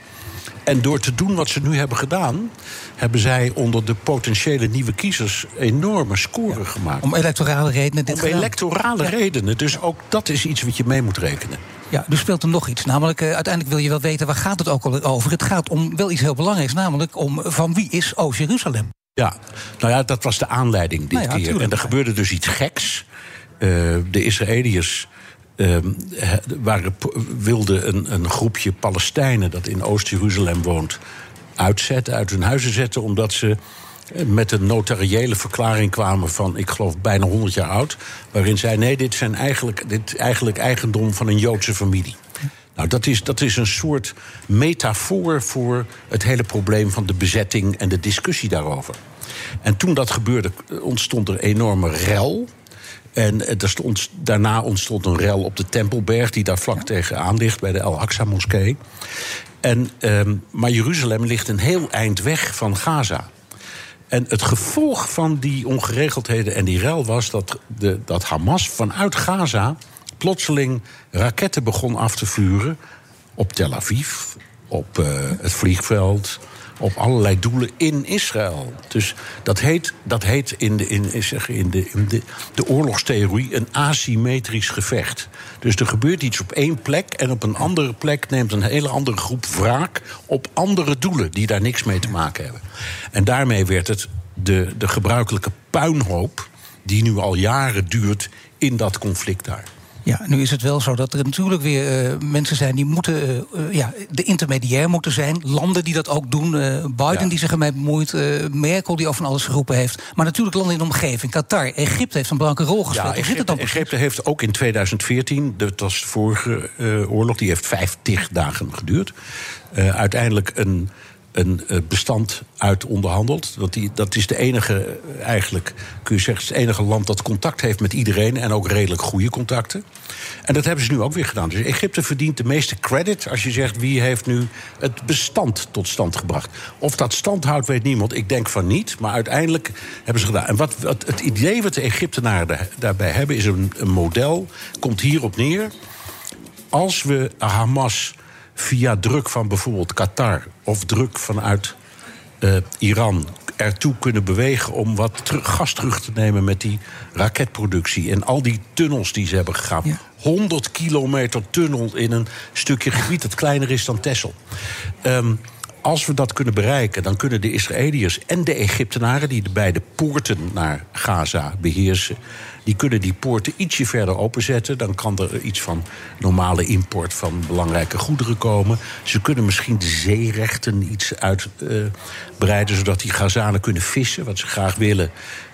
En door te doen wat ze nu hebben gedaan, hebben zij onder de potentiële nieuwe kiezers enorme scoren gemaakt. Om electorale redenen dit Om gedaan. electorale Ja. redenen. Dus ook dat is iets wat je mee moet rekenen. Ja, er speelt er nog iets. Namelijk, eh, uiteindelijk wil je wel weten waar gaat het ook al over. Het gaat om wel iets heel belangrijks, namelijk om van wie is Oost-Jeruzalem? Ja, nou ja, dat was de aanleiding dit Nou ja, keer. tuurlijk. En er gebeurde dus iets geks. Eh, de Israëliërs ehm, he- waren, wilden een, een groepje Palestijnen dat in Oost-Jeruzalem woont uitzetten, uit hun huizen zetten, omdat ze eh, met een notariële verklaring kwamen van, ik geloof, bijna 100 jaar oud. Waarin zij: nee, dit zijn eigenlijk, dit eigenlijk eigendom van een Joodse familie. Nou, dat is, dat is een soort metafoor voor het hele probleem van de bezetting en de discussie daarover. En toen dat gebeurde, ontstond er enorme rel. En eh, er stond, daarna ontstond een rel op de Tempelberg, die daar vlak tegenaan ligt bij de El Aqsa-moskee. En, ehm, maar Jeruzalem ligt een heel eind weg van Gaza. En het gevolg van die ongeregeldheden en die rel was dat, de, dat Hamas vanuit Gaza plotseling raketten begon af te vuren op Tel Aviv, op eh, het vliegveld, op allerlei doelen in Israël. Dus dat heet, dat heet in, de, in, zeg, in, de, in de, de oorlogstheorie een asymmetrisch gevecht. Dus er gebeurt iets op één plek en op een andere plek neemt een hele andere groep wraak op andere doelen die daar niks mee te maken hebben. En daarmee werd het de, de gebruikelijke puinhoop die nu al jaren duurt in dat conflict daar. Ja, nu is het wel zo dat er natuurlijk weer uh, mensen zijn die moeten, uh, ja, de intermediair moeten zijn. Landen die dat ook doen. Uh, Biden ja. die zich ermee bemoeit. Merkel die over van alles geroepen heeft. Maar natuurlijk landen in de omgeving. Qatar, Egypte heeft een belangrijke rol gespeeld. Ja, Egypte, het dan Egypte heeft ook in 2014, dat was de vorige oorlog, die heeft 50 dagen geduurd. uiteindelijk een een bestand uit onderhandeld. Dat, die, dat is de enige, eigenlijk, kun je zeggen, het enige land dat contact heeft met iedereen en ook redelijk goede contacten. En dat hebben ze nu ook weer gedaan. Dus Egypte verdient de meeste credit als je zegt wie heeft nu het bestand tot stand gebracht. Of dat stand houdt, weet niemand. Ik denk van niet, maar uiteindelijk hebben ze gedaan. En wat, wat het idee wat de Egyptenaren daarbij hebben is een, een model, komt hierop neer. Als we Hamas via druk van bijvoorbeeld Qatar of druk vanuit uh, Iran ertoe kunnen bewegen om wat terug, gas terug te nemen met die raketproductie. En al die tunnels die ze hebben gegaan. Ja. 100 kilometer tunnel in een stukje gebied dat kleiner is dan Texel. Um, als we dat kunnen bereiken, dan kunnen de Israëliërs en de Egyptenaren, die de beide poorten naar Gaza beheersen, die kunnen die poorten ietsje verder openzetten. Dan kan er iets van normale import van belangrijke goederen komen. Ze kunnen misschien de zeerechten iets uitbreiden, zodat die Gazanen kunnen vissen, wat ze graag willen.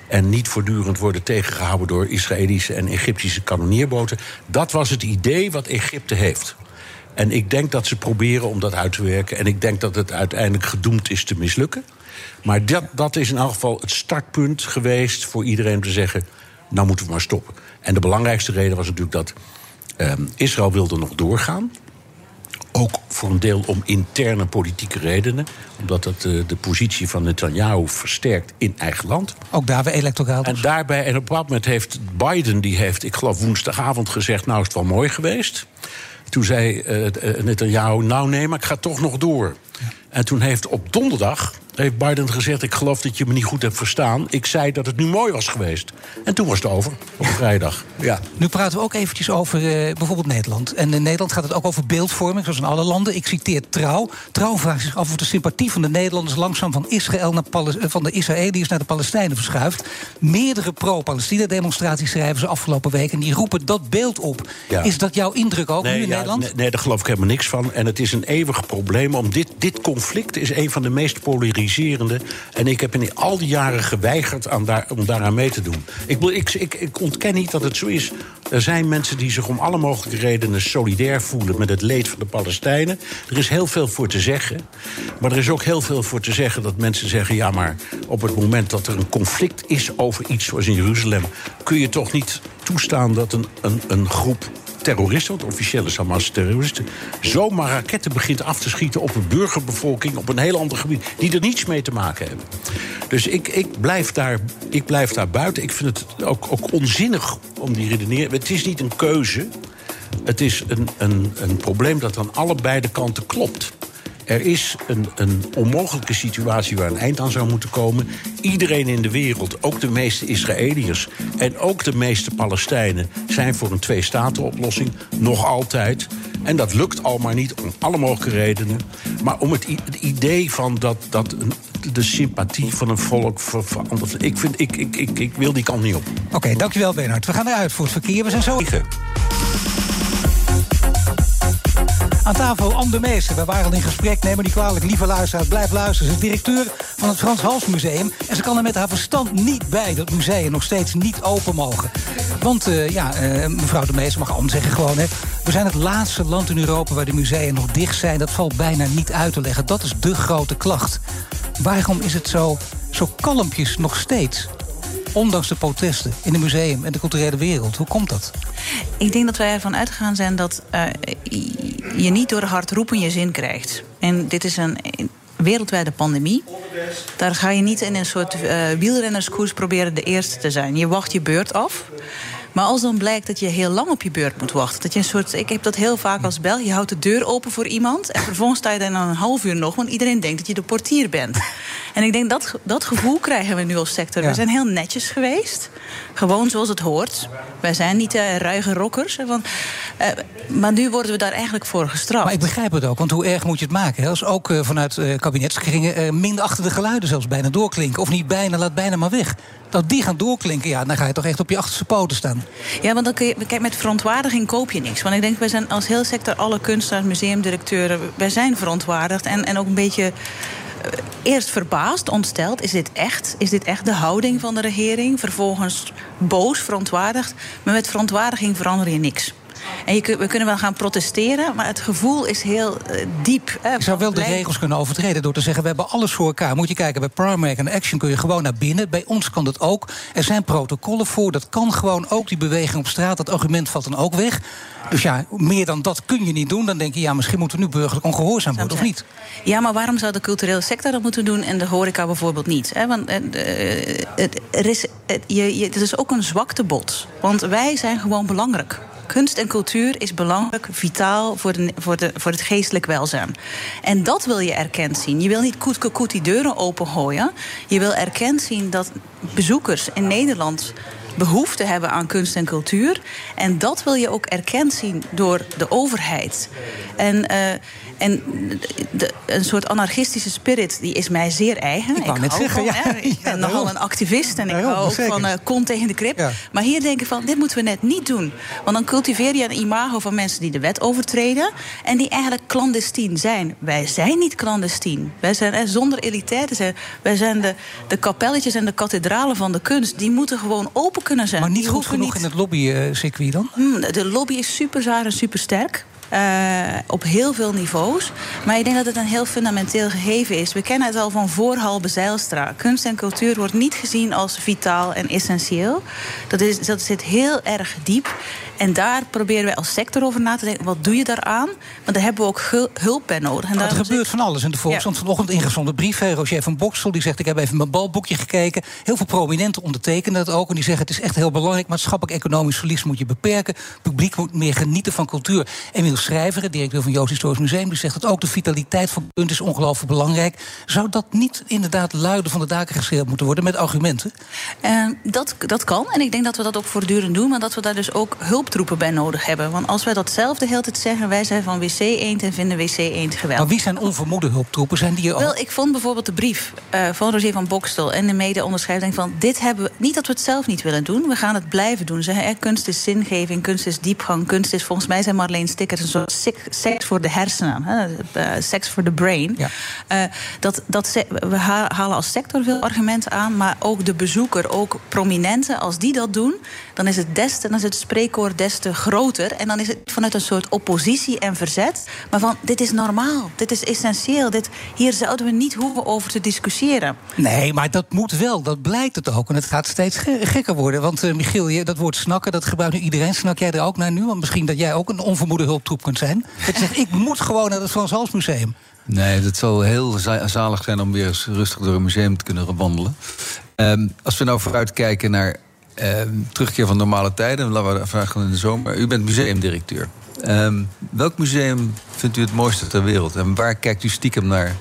En niet voortdurend worden tegengehouden door Israëlische en Egyptische kanonneerboten. Dat was het idee wat Egypte heeft. En ik denk dat ze proberen om dat uit te werken. En ik denk dat het uiteindelijk gedoemd is te mislukken. Maar dat, dat is in elk geval het startpunt geweest voor iedereen te zeggen: nou moeten we maar stoppen. En de belangrijkste reden was natuurlijk dat ehm, Israël wilde nog doorgaan. Ook voor een deel om interne politieke redenen. Omdat dat uh, de positie van Netanyahu versterkt in eigen land. Ook daar weer electoraal. En daarbij, en op dat moment heeft Biden, die heeft, ik geloof woensdagavond gezegd: Nou is het wel mooi geweest. Toen zei uh, Netanyahu: Nou nee, maar ik ga toch nog door. En toen heeft op donderdag heeft Biden gezegd: Ik geloof dat je me niet goed hebt verstaan. Ik zei dat het nu mooi was geweest. En toen was het over, op vrijdag. Ja. Nu praten we ook eventjes over uh, bijvoorbeeld Nederland. En in Nederland gaat het ook over beeldvorming, zoals in alle landen. Ik citeer Trouw. Trouw vraagt zich af of de sympathie van de Nederlanders langzaam van, Israël naar Pal van de Israëliërs naar de Palestijnen verschuift. Meerdere pro-Palestina-demonstraties schrijven ze afgelopen week. En die roepen dat beeld op. Ja. Is dat jouw indruk ook nee, nu in ja, Nederland? Nee, nee, daar geloof ik helemaal niks van. En het is een eeuwig probleem. Om dit, dit conflict is een van de meest polariserende. En ik heb in al die jaren geweigerd aan daar, om daaraan mee te doen. Ik, ik, ik, ik ontken niet dat het zo is. Er zijn mensen die zich om alle mogelijke redenen solidair voelen met het leed van de Palestijnen. Er is heel veel voor te zeggen. Maar er is ook heel veel voor te zeggen dat mensen zeggen: ja, maar op het moment dat er een conflict is over iets zoals in Jeruzalem, kun je toch niet toestaan dat een, een, een groep terroristen, want officieel is Hamas terroristen, zomaar raketten begint af te schieten op een burgerbevolking op een heel ander gebied, die er niets mee te maken hebben. Dus ik, ik, blijf, daar, ik blijf daar buiten. Ik vind het ook, ook onzinnig om die redeneren. Het is niet een keuze. Het is een, een, een probleem dat aan allebei de kanten klopt. Er is een, een onmogelijke situatie waar een eind aan zou moeten komen. Iedereen in de wereld, ook de meeste Israëliërs en ook de meeste Palestijnen, zijn voor een twee-staten-oplossing. Nog altijd. En dat lukt al maar niet om alle mogelijke redenen. Maar om het, het idee van dat, dat een, de sympathie van een volk verandert. Ik, vind, ik, ik, ik, ik wil die kant niet op. Oké, okay, dankjewel Bernhard. We gaan eruit voor het verkeer. We zijn zo. Aan tafel Anne de Meester. We waren in gesprek. Neem me niet kwalijk, lieve luisteraar. Blijf luisteren. Ze is directeur van het Frans Hals Museum. En ze kan er met haar verstand niet bij dat musea nog steeds niet open mogen. Want uh, ja, uh, mevrouw de Meester mag Anne zeggen gewoon... Hè, we zijn het laatste land in Europa waar de musea nog dicht zijn. Dat valt bijna niet uit te leggen. Dat is de grote klacht. Waarom is het zo, zo kalmpjes nog steeds? Ondanks de protesten in het museum en de culturele wereld. Hoe komt dat? Ik denk dat wij ervan uitgegaan zijn dat uh, je niet door hard roepen je zin krijgt. En dit is een wereldwijde pandemie. Daar ga je niet in een soort uh, wielrennerskoers proberen de eerste te zijn. Je wacht je beurt af. Maar als dan blijkt dat je heel lang op je beurt moet wachten. Dat je een soort, ik heb dat heel vaak als bel. Je houdt de deur open voor iemand. En vervolgens sta je dan een half uur nog. Want iedereen denkt dat je de portier bent. En ik denk dat dat gevoel krijgen we nu als sector. We zijn heel netjes geweest. Gewoon zoals het hoort. Wij zijn niet uh, ruige rockers. Want, uh, maar nu worden we daar eigenlijk voor gestraft. Maar ik begrijp het ook. Want hoe erg moet je het maken? Als ook uh, vanuit kabinetskringen minder achter de geluiden zelfs bijna doorklinken. Of niet bijna, laat bijna maar weg dat die gaan doorklinken, ja, dan ga je toch echt op je achterste poten staan. Ja, want dan kun je, kijk, met verontwaardiging koop je niks. Want ik denk, wij zijn als heel sector, alle kunstenaars, museumdirecteuren, wij zijn verontwaardigd en, en ook een beetje. Eerst verbaasd, ontsteld. Is dit echt? Is dit echt de houding van de regering? Vervolgens boos, verontwaardigd. Maar met verontwaardiging verander je niks. En je, we kunnen wel gaan protesteren, maar het gevoel is heel uh, diep. je zou wel de regels kunnen overtreden door te zeggen... we hebben alles voor elkaar. Moet je kijken, bij Primark en Action kun je gewoon naar binnen. Bij ons kan dat ook. Er zijn protocollen voor. Dat kan gewoon ook, die beweging op straat. Dat argument valt dan ook weg. Dus ja, meer dan dat kun je niet doen. Dan denk je, ja, misschien moeten we nu burgerlijk ongehoorzaam worden, of niet? Ja, maar waarom zou de culturele sector dat moeten doen... en de horeca bijvoorbeeld niet? Hè? Want uh, er is, je, je, het is ook een zwaktebod. Want wij zijn gewoon belangrijk kunst en cultuur is belangrijk, vitaal voor, de, voor, de, voor het geestelijk welzijn. En dat wil je erkend zien. Je wil niet koet, koet die deuren opengooien. Je wil erkend zien dat bezoekers in Nederland behoefte hebben aan kunst en cultuur. En dat wil je ook erkend zien door de overheid. En, uh, en de, een soort anarchistische spirit die is mij zeer eigen. Ik, ik net zeggen, van, ja, *laughs* ik ben nogal een activist en ik hou ook van uh, kont tegen de krip. Maar hier denk ik van, dit moeten we net niet doen. Want dan cultiveer je een imago van mensen die de wet overtreden... en die eigenlijk clandestien zijn. Wij zijn niet clandestien. Wij zijn eh, zonder elitair te zijn. Wij zijn de, de kapelletjes en de kathedralen van de kunst. Die moeten gewoon open kunnen zijn. Maar niet goed genoeg in het lobbycircuit dan? Hmm, de lobby is super zwaar en super sterk. Uh, op heel veel niveaus. Maar ik denk dat het een heel fundamenteel gegeven is. We kennen het al van voor Halbe Zijlstra. Kunst en cultuur wordt niet gezien als vitaal en essentieel. Dat, is, dat zit heel erg diep. En daar proberen wij als sector over na te denken. Wat doe je daaraan? Want daar hebben we ook hulp bij nodig. En nou, er gebeurt van alles in de Volkskrant. Ja. Vanochtend ingezonden brief. Roger van Boksel die zegt... ik heb even mijn balboekje gekeken. Heel veel prominenten ondertekenen dat ook. En die zeggen het is echt heel belangrijk. Maatschappelijk economisch verlies moet je beperken. Het publiek moet meer genieten van cultuur. Emil Schrijver, directeur van Joost Historisch Museum... die zegt dat ook de vitaliteit van punt is ongelooflijk belangrijk. Zou dat niet inderdaad luiden van de daken geschreeuwd moeten worden... met argumenten? Uh, dat, dat kan. En ik denk dat we dat ook voortdurend doen. Maar dat we daar dus ook hulp hulptroepen bij nodig hebben. Want als wij datzelfde de hele tijd zeggen... wij zijn van wc eend en vinden wc eend geweldig. Maar wie zijn onvermoede hulptroepen? Zijn die al... Wel, ik vond bijvoorbeeld de brief uh, van Roger van Bokstel... en de mede-onderschrijving van... dit hebben we, niet dat we het zelf niet willen doen, we gaan het blijven doen. Zeggen, eh, kunst is zingeving, kunst is diepgang... kunst is volgens mij zijn Marleen Stickers soort seks voor de hersenen. Hè, uh, seks voor de brain. Ja. Uh, dat, dat, we halen als sector veel argumenten aan... maar ook de bezoeker, ook prominenten, als die dat doen... dan is het des, dan is het spreekwoord des te groter. En dan is het vanuit een soort oppositie en verzet. Maar van, dit is normaal, dit is essentieel. Dit, hier zouden we niet hoeven over te discussiëren. Nee, maar dat moet wel, dat blijkt het ook. En het gaat steeds gekker worden. Want uh, Michiel, je, dat woord snakken, dat gebruikt nu iedereen. Snak jij er ook naar nu? Want misschien dat jij ook een onvermoede hulptroep kunt zijn. Dat zegt, ik moet gewoon naar het Frans Hals Museum. Nee, dat zal heel zalig zijn om weer eens rustig door een museum te kunnen wandelen. Um, als we nou vooruitkijken naar terugkeer van normale tijden, laten we vragen in de zomer. U bent museumdirecteur. Um, welk museum vindt u het mooiste ter wereld? En waar kijkt u stiekem naar?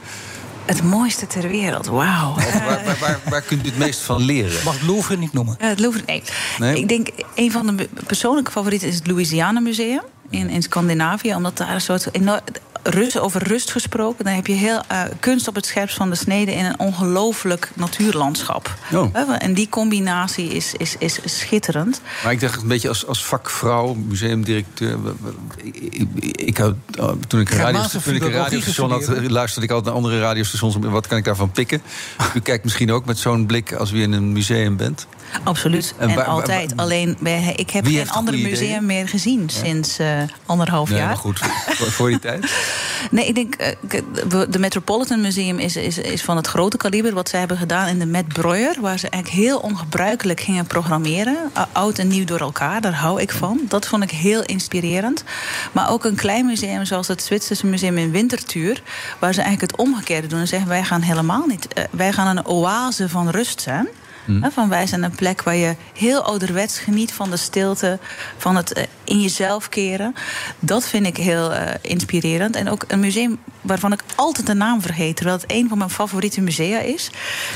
Het mooiste ter wereld, wauw. Waar, waar, waar, waar, kunt u het meest van leren? Mag het Louvre niet noemen? Uh, het Louvre, nee. nee. Ik denk, een van de persoonlijke favorieten is het Louisiana Museum in, in Scandinavië. Omdat daar een soort enorm, rust, over rust gesproken. Dan heb je heel uh, kunst op het scherpst van de snede in een ongelooflijk natuurlandschap. Oh. En die combinatie is, is, is schitterend. Maar ik dacht een beetje als, als vakvrouw, museumdirecteur. Ik, ik had, toen ik een radiostation had, luisterde ik altijd naar andere radiostations. Wat kan ik daarvan pikken? U kijkt misschien ook met zo'n blik als u in een museum bent. Absoluut. En, altijd. Alleen, ik heb geen ander museum meer gezien ja. sinds uh, anderhalf nee, jaar. Maar goed, voor, die tijd. *laughs* Nee, ik denk, eh, de Metropolitan Museum is, is, is van het grote kaliber. Wat zij hebben gedaan in de Met Breuer, waar ze eigenlijk heel ongebruikelijk gingen programmeren. Oud en nieuw door elkaar, daar hou ik van. Dat vond ik heel inspirerend. Maar ook een klein museum zoals het Zwitserse Museum in Winterthur, waar ze eigenlijk het omgekeerde doen en zeggen: wij gaan helemaal niet, eh, wij gaan een oase van rust zijn. Hè, Van wij zijn een plek waar je heel ouderwets geniet van de stilte, van het eh, in jezelf keren. Dat vind ik heel eh, inspirerend. En ook een museum waarvan ik altijd de naam vergeet, terwijl het een van mijn favoriete musea is.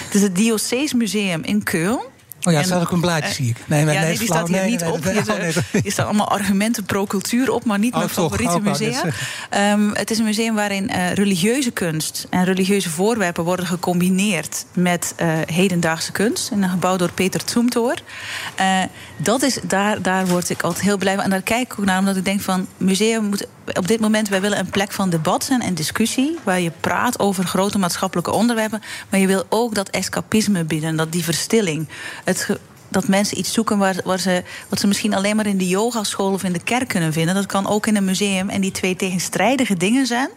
Het is het Diocees Museum in Keulen. Oh ja, er staat ook een blaadje, zie ik. Nee, nee, ja, nee, nee, die flauw. staat hier niet op. Hier, *laughs* oh, nee. hier staan allemaal argumenten pro-cultuur op, maar niet Oh, mijn toch? favoriete Oh, musea. zeggen. Ehm, het is een museum waarin eh, religieuze kunst en religieuze voorwerpen worden gecombineerd met eh, hedendaagse kunst. In een gebouw door Peter. Eh, dat is, daar, daar word ik altijd heel blij van. En daar kijk ik ook naar, omdat ik denk van museum moet op dit moment, wij willen een plek van debat zijn en discussie. Waar je praat over grote maatschappelijke onderwerpen. Maar je wil ook dat escapisme bieden, dat die verstilling. Het dat mensen iets zoeken waar, waar ze, wat ze misschien alleen maar in de yogaschool of in de kerk kunnen vinden. Dat kan ook in een museum. En die twee tegenstrijdige dingen zijn,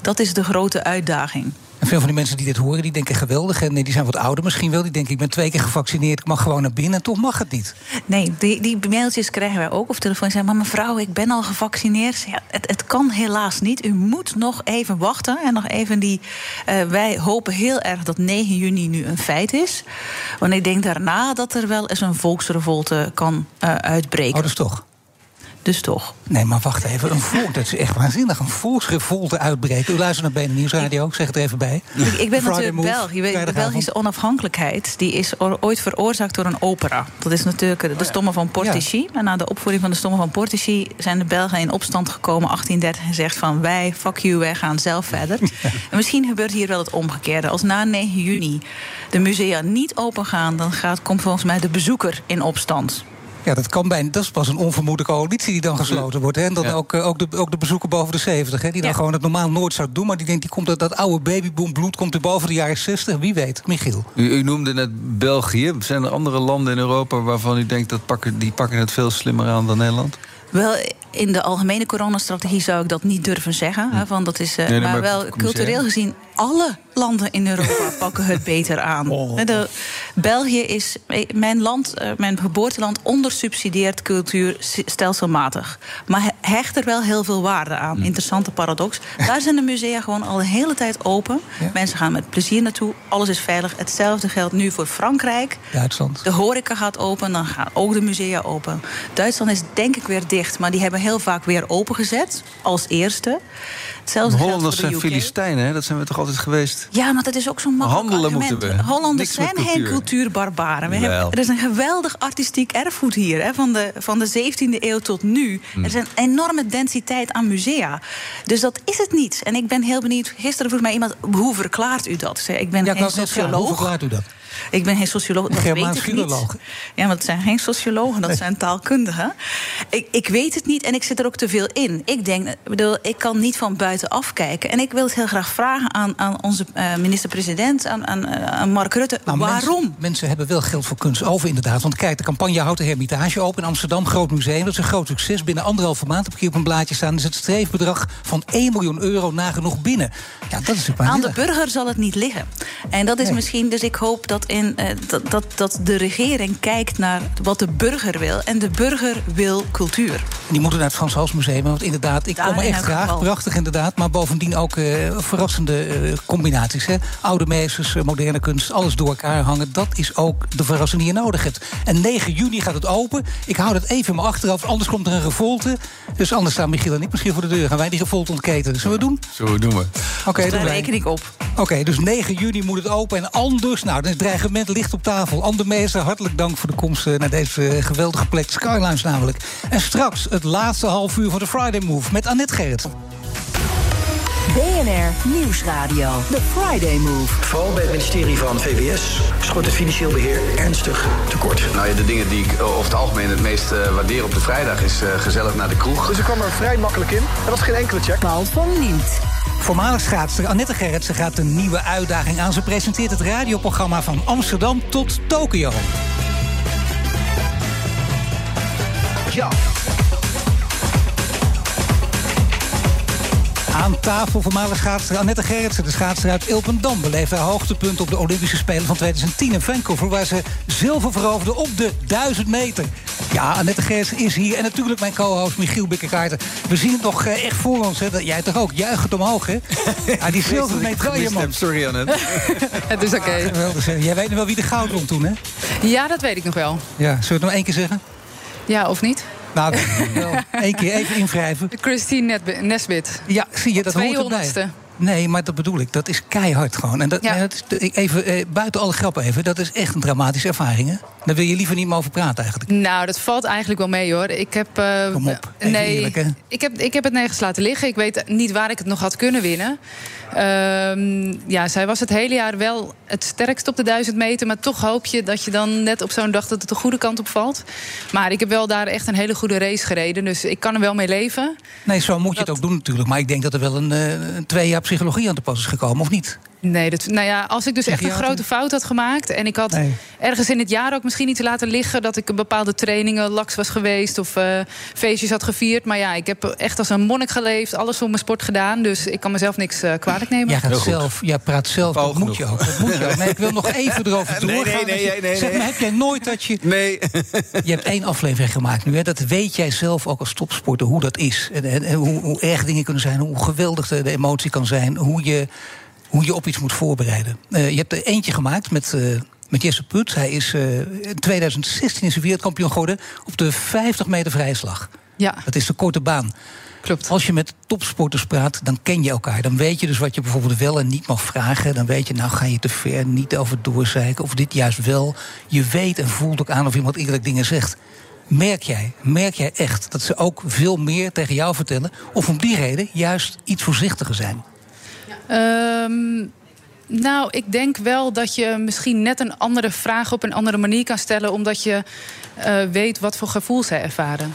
dat is de grote uitdaging. En veel van die mensen die dit horen, die denken geweldig. En nee, die zijn wat ouder misschien wel. Die denken, ik ben twee keer gevaccineerd, ik mag gewoon naar binnen. En toch mag het niet. Nee, die, die mailtjes krijgen wij ook of telefoon. Zeggen, maar mevrouw, ik ben al gevaccineerd. Ja, het, het kan helaas niet. U moet nog even wachten. En nog even die. eh, wij hopen heel erg dat 9 juni nu een feit is. Want ik denk daarna dat er wel eens een volksrevolte kan eh, uitbreken. Oh, dus toch? Dus toch. Nee, maar wacht even. Een volk, dat is echt waanzinnig. Een volksrevolte uitbreken. U luistert naar BNN Nieuwsradio, ik zeg het er even bij. Ik, ik ben Friday natuurlijk Belg. Je weet, de. Belgische onafhankelijkheid die is ooit veroorzaakt door een opera. Dat is natuurlijk de, de Stomme van Portici. En na de opvoering van de Stomme van Portici zijn de Belgen in opstand gekomen 1830 en gezegd van wij, fuck you, wij gaan zelf verder. *laughs* En misschien gebeurt hier wel het omgekeerde. Als na 9 juni de musea niet open gaan, dan gaat, komt volgens mij de bezoeker in opstand. Ja, dat kan bijna. Dat is pas een onvermoede coalitie die dan gesloten wordt. Hè? En dan ook, eh, ook, de, ook de bezoeker boven de 70. Hè? Die dan gewoon het normaal nooit zou doen. Maar die denkt, die komt dat, dat oude babyboombloed komt er boven de jaren 60. Wie weet, Michiel. U, u noemde net België. Zijn er andere landen in Europa waarvan u denkt dat pakken, die pakken het veel slimmer aan dan Nederland? Wel, in de algemene coronastrategie zou ik dat niet durven zeggen. Hè, van dat is, eh, Nee, maar, maar wel cultureel gezien, alle landen in Europa *laughs* pakken het beter aan. De, België is eh, mijn land, eh, mijn geboorteland, ondersubsidieert cultuur stelselmatig. Maar he- hecht er wel heel veel waarde aan. Interessante paradox. Daar zijn de musea gewoon al de hele tijd open. Mensen gaan met plezier naartoe. Alles is veilig. Hetzelfde geldt nu voor Frankrijk. Duitsland. De horeca gaat open, dan gaan ook de musea open. Duitsland is denk ik weer dicht, maar die hebben heel vaak weer opengezet als eerste. Hetzelfde Hollanders zijn. Filistijnen, hè? dat zijn we toch altijd geweest? Ja, maar dat is ook zo'n makkelijk Handelen argument. moeten we. Hollanders Niks zijn geen cultuur. cultuurbarbaren. We hebben, er is een geweldig artistiek erfgoed hier. Hè, van, de, van de 17e eeuw tot nu. Hmm. Er is een enorme densiteit aan musea. Dus dat is het niet. En ik ben heel benieuwd. Gisteren vroeg mij iemand, hoe verklaart u dat? Ik ben Ja, ik geen vragen. Hoe socioloog. verklaart u dat? Ik ben geen socioloog, dat Germaans weet ik niet. Ja, maar het zijn geen sociologen, dat zijn taalkundigen. Ik, ik weet het niet en ik zit er ook te veel in. Ik denk, bedoel, ik kan niet van buitenaf kijken. En ik wil het heel graag vragen aan, aan onze eh, minister-president, aan, aan, eh, aan Mark Rutte. Nou, waarom? Mensen, mensen hebben wel geld voor kunst over, inderdaad. Want kijk, de campagne houdt de Hermitage open in Amsterdam. Groot museum, dat is een groot succes. Binnen anderhalve maand, heb ik hier op een blaadje staan... is het streefbedrag van 1 miljoen euro nagenoeg binnen. Ja, dat is natuurlijk Aan de burger zal het niet liggen. En dat is Nee. misschien, dus ik hoop dat, in, eh, dat, dat, dat de regering kijkt naar wat de burger wil. En de burger wil cultuur. Die moeten naar het Frans Hals Museum. Want inderdaad, ik Daar kom er echt graag. geval. Prachtig inderdaad. Maar bovendien ook eh, verrassende eh, combinaties. Hè. Oude meesters, moderne kunst, alles door elkaar hangen. Dat is ook de verrassing die je nodig hebt. En 9 juni gaat het open. Ik hou dat even in mijn achterhoofd. Anders komt er een revolte. Dus anders staan Michiel en ik misschien voor de deur. Gaan wij die revolte ontketenen. Zullen we doen? Zullen we doen we. Oké, Dus doen daar reken ik op. Oké, dus 9 juni moet het open. En anders, nou, dan is het dreigement ligt op tafel. Ander meester, hartelijk dank voor de komst eh, naar deze geweldige plek. Skylines namelijk. En straks het laatste half uur van de Friday Move met Annette Gerrit. BNR Nieuwsradio. The Friday Move. Vooral bij het ministerie van VWS schort het financieel beheer ernstig tekort. Nou ja, de dingen die ik eh, over het algemeen het meest eh, waardeer op de vrijdag is eh, gezellig naar de kroeg. Dus ik kwam er vrij makkelijk in. Er was geen enkele check. Paul van Liemt. Voormalig schaatster Annette Gerritsen gaat een nieuwe uitdaging aan. Ze presenteert het radioprogramma van Amsterdam tot Tokio. Aan tafel voormalig schaatser Annette Gerritsen, de schaatser uit Ilpendam... beleefde haar hoogtepunt op de Olympische Spelen van 2010 in Vancouver... waar ze zilver veroverde op de 1000 meter. Ja, Annette Gerritsen is hier en natuurlijk mijn co-host Michiel Bikkekaarten. We zien het nog eh, echt voor ons, hè. Dat- Jij toch ook, juichend omhoog, hè? Ja, *laughs* die zilveren medaille, man. Sorry, Annette. *laughs* Het is oké. Zeg. Jij weet nog wel wie de goud won toen, hè? Ja, dat weet ik nog wel. Ja, zullen we het nog één keer zeggen? Ja, of niet? Nou, wel. één keer even invrijven. Christine Nesbit. Ja, zie je, dat hoort erbij. 200ste. Nee, maar dat bedoel ik. Dat is keihard gewoon. En dat, Ja. nee, dat is, ik- even, eh, buiten alle grappen even, dat is echt een dramatische ervaring. Hè? Daar wil je liever niet meer over praten eigenlijk. Nou, dat valt eigenlijk wel mee hoor. Ik heb. eh, Kom op, nee, eerlijk, ik heb, ik heb het nergens laten liggen. Ik weet niet waar ik het nog had kunnen winnen. Ehm, ja, zij was het hele jaar wel het sterkst op de 1000 meter. Maar toch hoop je dat je dan net op zo'n dag dat het de goede kant op valt. Maar ik heb wel daar echt een hele goede race gereden. Dus ik kan er wel mee leven. Nee, zo moet je het ook doen natuurlijk. Maar ik denk dat er wel een, eh, een twee jaar psychologie aan te pas is gekomen, of niet? Nee, dat, nou ja, als ik dus echt een grote fout had gemaakt... en ik had Nee. ergens in het jaar ook misschien iets laten liggen... dat ik een bepaalde trainingen laks was geweest of eh, feestjes had gevierd. Maar ja, ik heb echt als een monnik geleefd, alles voor mijn sport gedaan. Dus ik kan mezelf niks eh, kwalijk nemen. Jij, gaat zelf, jij praat zelf, dat moet je ook. Dat moet je ook. Nee, ik wil nog *laughs* even erover doorgaan. nee, nee, nee, zeg nee. maar, heb jij nooit dat je... Nee. Je hebt één aflevering gemaakt nu. Hè? Dat weet jij zelf ook als topsporter hoe dat is. En, en, en hoe, hoe erg dingen kunnen zijn. Hoe geweldig de, de emotie kan zijn. Hoe je, hoe je op iets moet voorbereiden. Eh, je hebt er eentje gemaakt met... eh, met Jesse Put. Hij is eh, in 2016 is hij wereldkampioen geworden op de 50 meter vrije slag. Ja. Dat is de korte baan. Klopt. Als je met topsporters praat, dan ken je elkaar. Dan weet je dus wat je bijvoorbeeld wel en niet mag vragen. Dan weet je, nou ga je te ver, niet over doorzeiken. Of dit juist wel. Je weet en voelt ook aan of iemand eerlijk dingen zegt. Merk jij, merk jij echt dat ze ook veel meer tegen jou vertellen? Of om die reden juist iets voorzichtiger zijn? Ehm, nou, ik denk wel dat je misschien net een andere vraag op een andere manier kan stellen, omdat je eh, weet wat voor gevoel zij ervaren.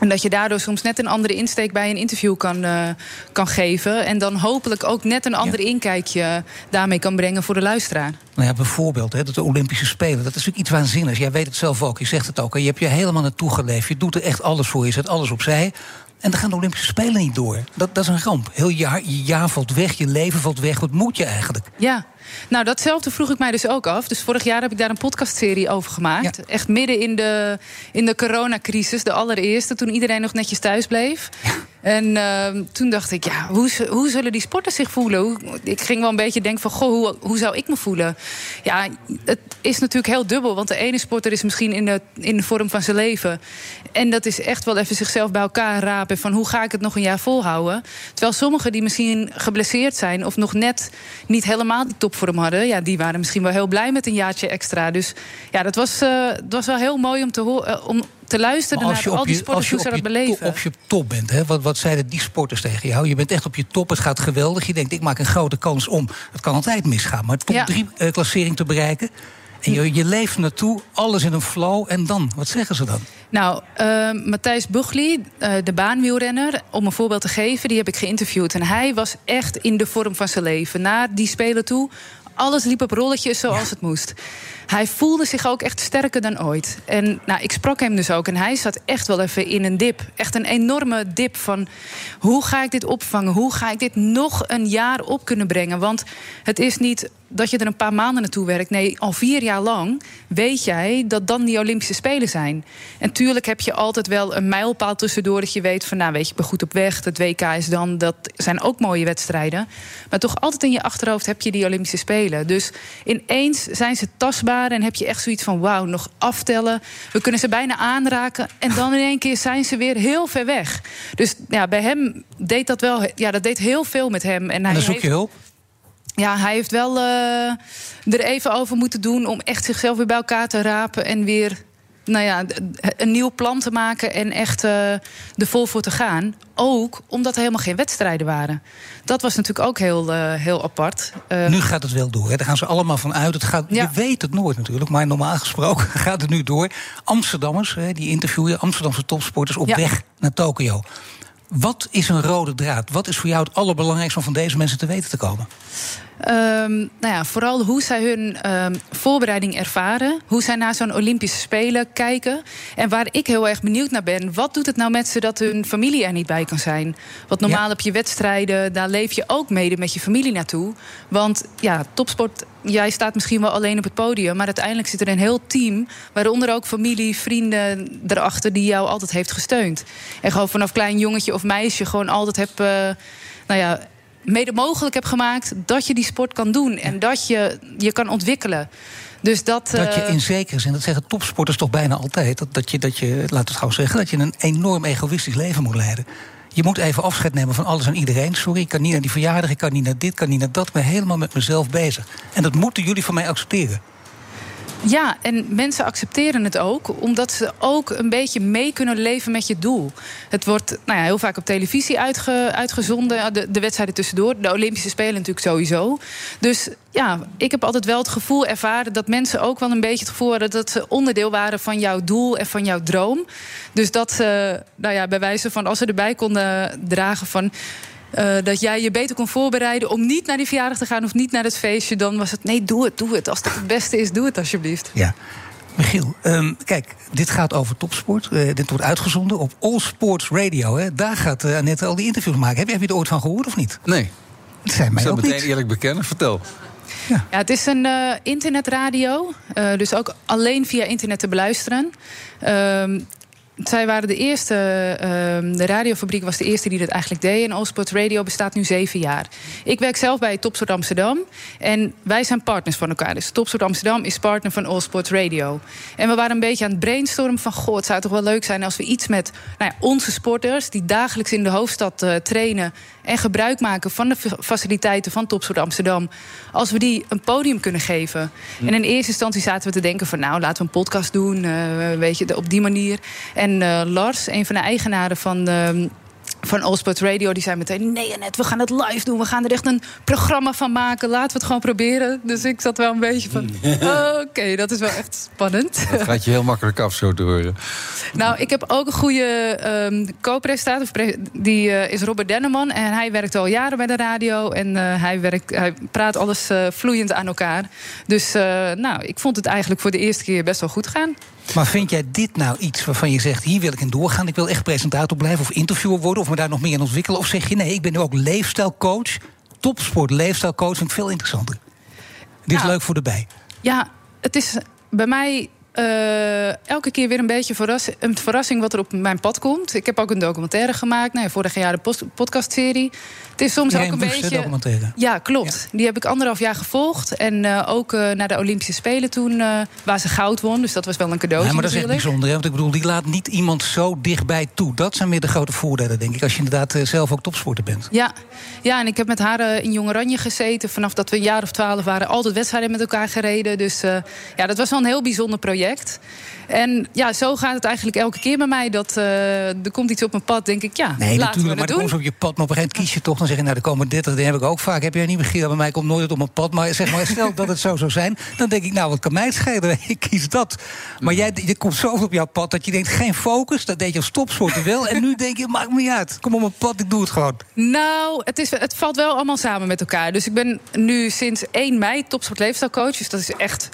En dat je daardoor soms net een andere insteek bij een interview kan, eh, kan geven. En dan hopelijk ook net een ander inkijkje daarmee kan brengen voor de luisteraar. Nou ja, bijvoorbeeld hè, dat de Olympische Spelen. Dat is natuurlijk iets waanzinnigs. Jij weet het zelf ook, je zegt het ook. hè. Je hebt je helemaal naartoe geleefd. Je doet er echt alles voor. Je zet alles opzij. En dan gaan de Olympische Spelen niet door. Dat, dat is een ramp. Heel je jaar, valt weg, je leven valt weg. Wat moet je eigenlijk? Ja, nou datzelfde vroeg ik mij dus ook af. Dus vorig jaar heb ik daar een podcastserie over gemaakt. Echt midden in de, in de coronacrisis, de allereerste, toen iedereen nog netjes thuis bleef. En ehm, toen dacht ik, ja, hoe, hoe zullen die sporters zich voelen? Hoe- ik ging wel een beetje denken van, goh, hoe, hoe zou ik me voelen? Ja, het is natuurlijk heel dubbel. Want de ene sporter is misschien in de, in de vorm van zijn leven. En dat is echt wel even zichzelf bij elkaar rapen. Van hoe ga ik het nog een jaar volhouden? Terwijl sommigen die misschien geblesseerd zijn... of nog net niet helemaal die topvorm hadden... Ja, die waren misschien wel heel blij met een jaartje extra. Dus ja, dat was, eh, dat was wel heel mooi om te, ho- eh, om te luisteren... Naar al die sporters, hoe ze dat je, beleven. to- op je top bent, hè, wat, wat zeiden die sporters tegen jou? Je bent echt op je top, het gaat geweldig. Je denkt, ik maak een grote kans om. Het kan altijd misgaan, maar top Ja. drie eh, klassering te bereiken. En je, je leeft naartoe, alles in een flow. En dan, wat zeggen ze dan? Nou, eh, Matthijs Bugli, eh, de baanwielrenner, om een voorbeeld te geven, die heb ik geïnterviewd. En hij was echt in de vorm van zijn leven. Naar die spelen toe, alles liep op rolletjes zoals het moest. Hij voelde zich ook echt sterker dan ooit. En nou, ik sprak hem dus ook. En hij zat echt wel even in een dip. Echt een enorme dip van... hoe ga ik dit opvangen? Hoe ga ik dit nog een jaar op kunnen brengen? Want het is niet dat je er een paar maanden naartoe werkt. Nee, al vier jaar lang weet jij dat dan die Olympische Spelen zijn. En tuurlijk heb je altijd wel een mijlpaal tussendoor... dat je weet van, nou weet je, ik ben goed op weg. Het WK is dan, dat zijn ook mooie wedstrijden. Maar toch altijd in je achterhoofd heb je die Olympische Spelen. Dus ineens zijn ze tastbaar en heb je echt zoiets van... wauw, nog aftellen. We kunnen ze bijna aanraken. En dan in één keer zijn ze weer heel ver weg. Dus ja, bij hem deed dat wel... Ja, dat deed heel veel met hem. En, En hij dan zoek heeft- je hulp? ja, hij heeft wel eh, er even over moeten doen om echt zichzelf weer bij elkaar te rapen en weer nou ja, een nieuw plan te maken en echt eh er vol voor te gaan. Ook omdat er helemaal geen wedstrijden waren. Dat was natuurlijk ook heel, eh, heel apart. Eh, Nu gaat het wel door. Hè. Daar gaan ze allemaal van uit. Het gaat, Je weet het nooit natuurlijk, maar normaal gesproken *laughs* gaat het nu door. Amsterdammers, hè, die interviewen, Amsterdamse topsporters op Ja. weg naar Tokio. Wat is een rode draad? Wat is voor jou het allerbelangrijkste om van deze mensen te weten te komen? Ehm, nou ja, vooral hoe zij hun ehm, voorbereiding ervaren. Hoe zij naar zo'n Olympische Spelen kijken. En waar ik heel erg benieuwd naar ben. Wat doet het nou met ze dat hun familie er niet bij kan zijn? Want normaal op je wedstrijden, daar leef je ook mede met je familie naartoe. Want ja, topsport jij staat misschien wel alleen op het podium, maar uiteindelijk zit er een heel team, waaronder ook familie, vrienden erachter die jou altijd heeft gesteund. En gewoon vanaf klein jongetje of meisje gewoon altijd heb, uh, nou ja, mede mogelijk heb gemaakt dat je die sport kan doen en dat je je kan ontwikkelen. Dus dat, dat je uh, in zekere zin, dat zeggen topsporters toch bijna altijd, dat, dat, je, dat je, we het gauw zeggen, dat je een enorm egoïstisch leven moet leiden. Je moet even afscheid nemen van alles en iedereen. Sorry, ik kan niet naar die verjaardag, ik kan niet naar dit, ik kan niet naar dat. Ik ben helemaal met mezelf bezig. En dat moeten jullie van mij accepteren. Ja, en mensen accepteren het ook, omdat ze ook een beetje mee kunnen leven met je doel. Het wordt nou ja, heel vaak op televisie uitge, uitgezonden, de, de wedstrijden tussendoor. De Olympische Spelen natuurlijk sowieso. Dus ja, ik heb altijd wel het gevoel ervaren dat mensen ook wel een beetje het gevoel hadden dat ze onderdeel waren van jouw doel en van jouw droom. Dus dat ze, nou ja, bij wijze van als ze erbij konden dragen van. Uh, dat jij je beter kon voorbereiden om niet naar die verjaardag te gaan of niet naar het feestje, dan was het nee, doe het, doe het. Als het het beste is, doe het alsjeblieft. Ja. Michiel, um, kijk, dit gaat over topsport. Uh, dit wordt uitgezonden op All Sports Radio. Hè. Daar gaat uh, Annette al die interviews maken. Heb je, heb je er ooit van gehoord of niet? Nee. Dat zijn mij ook meteen niet. eerlijk bekennen. Vertel. Ja. ja, het is een uh, internetradio, uh, dus ook alleen via internet te beluisteren. Uh, zij waren de eerste, uh, de radiofabriek was de eerste die dat eigenlijk deed. En Allsport Radio bestaat nu zeven jaar. Ik werk zelf bij Topsport Amsterdam. En wij zijn partners van elkaar. Dus Topsport Amsterdam is partner van Allsport Radio. En we waren een beetje aan het brainstormen van... goh, het zou toch wel leuk zijn als we iets met nou ja, onze sporters... die dagelijks in de hoofdstad uh, trainen... en gebruik maken van de faciliteiten van Topsport Amsterdam... als we die een podium kunnen geven. Hm. En in eerste instantie zaten we te denken van... nou, laten we een podcast doen, uh, weet je, op die manier... En en uh, Lars, een van de eigenaren van. Uh, van Allsport Radio, die zei meteen... nee net, we gaan het live doen. We gaan er echt een programma van maken. Laten we het gewoon proberen. Dus ik zat wel een beetje van... *laughs* oké, okay, dat is wel echt spannend. *laughs* Dat gaat je heel makkelijk af, zo te horen. Nou, ik heb ook een goede um, co-presentator. Die uh, is Robert Denneman. En hij werkt al jaren bij de radio. En uh, hij, werkt, hij praat alles uh, vloeiend aan elkaar. Dus nou, ik vond het eigenlijk voor de eerste keer best wel goed gaan. Maar vind jij dit nou iets waarvan je zegt... hier wil ik in doorgaan, ik wil echt presentator blijven... of interviewer worden, of me daar nog meer in ontwikkelen? Of zeg je, nee, ik ben nu ook leefstijlcoach... topsport leefstijlcoach, vind ik veel interessanter. Dit is nou, leuk voor de bij. Ja, het is bij mij... Uh, elke keer weer een beetje verras een verrassing wat er op mijn pad komt. Ik heb ook een documentaire gemaakt. Nou, vorig jaar de podcastserie. Het is soms ook een Wust, beetje. documentaire. Ja, klopt. Ja. Die heb ik anderhalf jaar gevolgd. En uh, ook uh, naar de Olympische Spelen toen, uh, waar ze goud won. Dus dat was wel een cadeautje. Ja, maar dat is echt bijzonder. Hè? Want ik bedoel, die laat niet iemand zo dichtbij toe. Dat zijn weer de grote voordelen, denk ik. Als je inderdaad zelf ook topsporter bent. Ja, ja en ik heb met haar in Jong Oranje gezeten. Vanaf dat we een jaar of twaalf waren, altijd wedstrijden met elkaar gereden. Dus ja, dat was wel een heel bijzonder project. En ja, zo gaat het eigenlijk elke keer bij mij. Dat uh, er komt iets op mijn pad, denk ik, ja, nee, laten natuurlijk, we maar het dan doen. komt op je pad. Maar op een gegeven moment kies je toch, dan zeg je, nou, er komen 30, die heb ik ook vaak. Heb jij niet Michiel? Bij mij komt nooit op mijn pad. Maar zeg maar, stel dat het zo zou zijn, dan denk ik, nou, wat kan mij het schelen? *laughs* Ik kies dat. Maar jij, je komt zoveel op jouw pad dat je denkt, geen focus. Dat deed je als topsporter wel. En nu denk je, maakt me niet uit. Kom op mijn pad, ik doe het gewoon. Nou, het, is, het valt wel allemaal samen met elkaar. Dus ik ben nu sinds 1 mei topsport leefstijlcoach. Dus dat is echt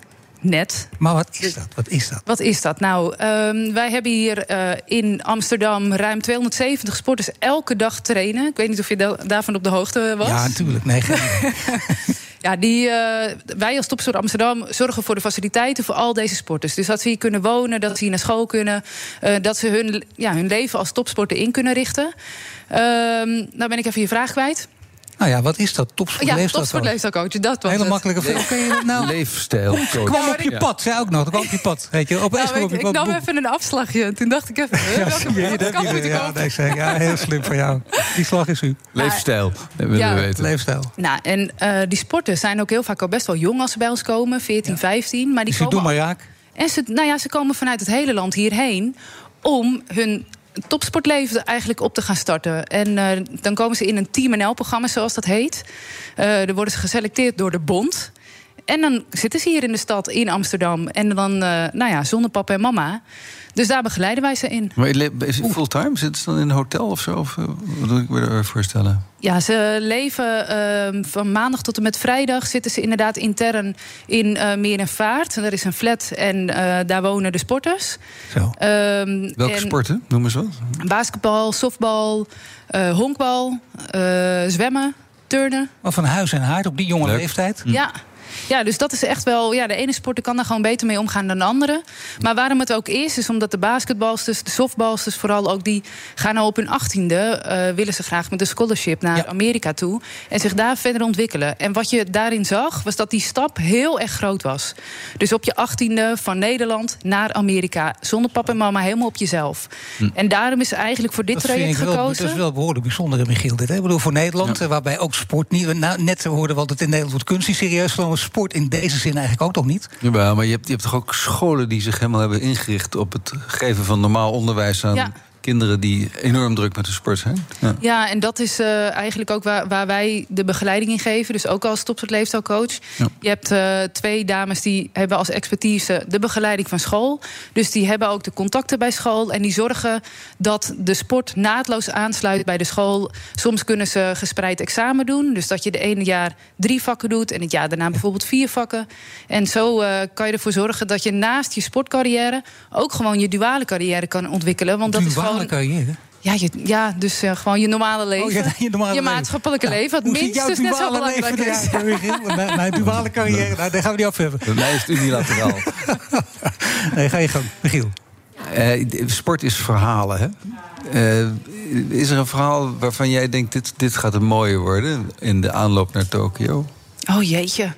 net. Maar wat is dat? Wat is dat? Wat is dat? Nou, um, wij hebben hier uh, in Amsterdam ruim 270 sporters elke dag trainen. Ik weet niet of je da daarvan op de hoogte was. Ja, natuurlijk. Nee, *laughs* Ja, die, uh, wij als Topsport Amsterdam zorgen voor de faciliteiten voor al deze sporters. Dus dat ze hier kunnen wonen, dat ze hier naar school kunnen. Uh, dat ze hun, ja, hun leven als topsporter in kunnen richten. Um, nou ben ik even je vraag kwijt. Nou ja, wat is dat? Topsport ja, leefstijlcoach. leefstijlcoach, dat was Hele het. makkelijke vraag. Je dat nou? Leefstijlcoach. Kwam op je pad, zei ook nog. kwam op je pad. Weet je, op Nou, Espen op ik, je ik pad. nam even een afslagje. Toen dacht ik even, *laughs* Ja, welke, zie je, dat kant is- moet ik ja, nee, zeg, ja, heel slim van jou. Die slag is u. Leefstijl, willen Ja. we weten. Leefstijl. Nou, en uh, die sporters zijn ook heel vaak al best wel jong als ze bij ons komen. 14, 15. Maar die Dus komen doe maar raak. En ze, nou ja, ze komen vanuit het hele land hierheen om hun topsportleven eigenlijk op te gaan starten. En uh, dan komen ze in een Team NL-programma, zoals dat heet. Uh, dan worden ze geselecteerd door de bond. en dan zitten ze hier in de stad, in Amsterdam. En dan, eh, nou ja, zonder papa en mama. Dus daar begeleiden wij ze in. Maar is het fulltime? Zitten ze dan in een hotel of zo? Of, eh, wat moet ik me voorstellen? Ja, ze leven ehm, van maandag tot en met vrijdag zitten ze inderdaad intern in uh, Meer en Vaart. Er is een flat en uh, daar wonen de sporters. Zo. Um, Welke en sporten? Noem eens wat. Basketbal, softbal, uh, honkbal, zwemmen, turnen. Of van huis en haard op die jonge Leuk. leeftijd? Ja. Ja, dus dat is echt wel. Ja, de ene sporter kan daar gewoon beter mee omgaan dan de andere. Maar waarom het ook is, is omdat de basketbalsters, de softbalsters vooral ook, die gaan nou op hun achttiende. Uh, willen ze graag met een scholarship naar ja. Amerika toe. En zich daar verder ontwikkelen. En wat je daarin zag, was dat die stap heel erg groot was. Dus op je achttiende van Nederland naar Amerika. Zonder papa en mama, helemaal op jezelf. Hm. En daarom is eigenlijk voor dit dat traject wel, gekozen. Dat is wel behoorlijk bijzonder, Michiel. Dit, hè? Ik bedoel, voor Nederland, ja. waarbij ook sport niet. Nou, net hoorden we altijd in Nederland wordt kunst niet serieus genomen sport in deze zin eigenlijk ook toch niet? Ja, maar je hebt, je hebt toch ook scholen die zich helemaal hebben ingericht op het geven van normaal onderwijs aan ja. Kinderen die enorm druk met de sport zijn. Ja, ja en dat is uh, eigenlijk ook waar, waar, wij de begeleiding in geven. Dus ook als stopsoort leefstijlcoach. Ja. Je hebt uh, twee dames die hebben als expertise de begeleiding van school. Dus die hebben ook de contacten bij school. En die zorgen dat de sport naadloos aansluit bij de school. Soms kunnen ze gespreid examen doen. Dus dat je de ene jaar drie vakken doet en het jaar daarna bijvoorbeeld vier vakken. En zo uh, kan je ervoor zorgen dat je naast je sportcarrière ook gewoon je duale carrière kan ontwikkelen. Want dat duale is gewoon carrière? Ja, je, ja dus uh, gewoon je normale leven. Oh, ja, *laughs* je normale je leven. maatschappelijke Ja. leven. Wat Hoe ziet jouw minstens net zo belangrijk leven is. eruit, Michiel? mijn, mijn *laughs* duale carrière, nou, daar gaan we niet af hebben. Bij mij is het unilateraal. *laughs* nee, ga je gang, Michiel. Uh, sport is verhalen, hè? Uh, is er een verhaal waarvan jij denkt... Dit, dit gaat een mooie worden in de aanloop naar Tokio? Oh jeetje.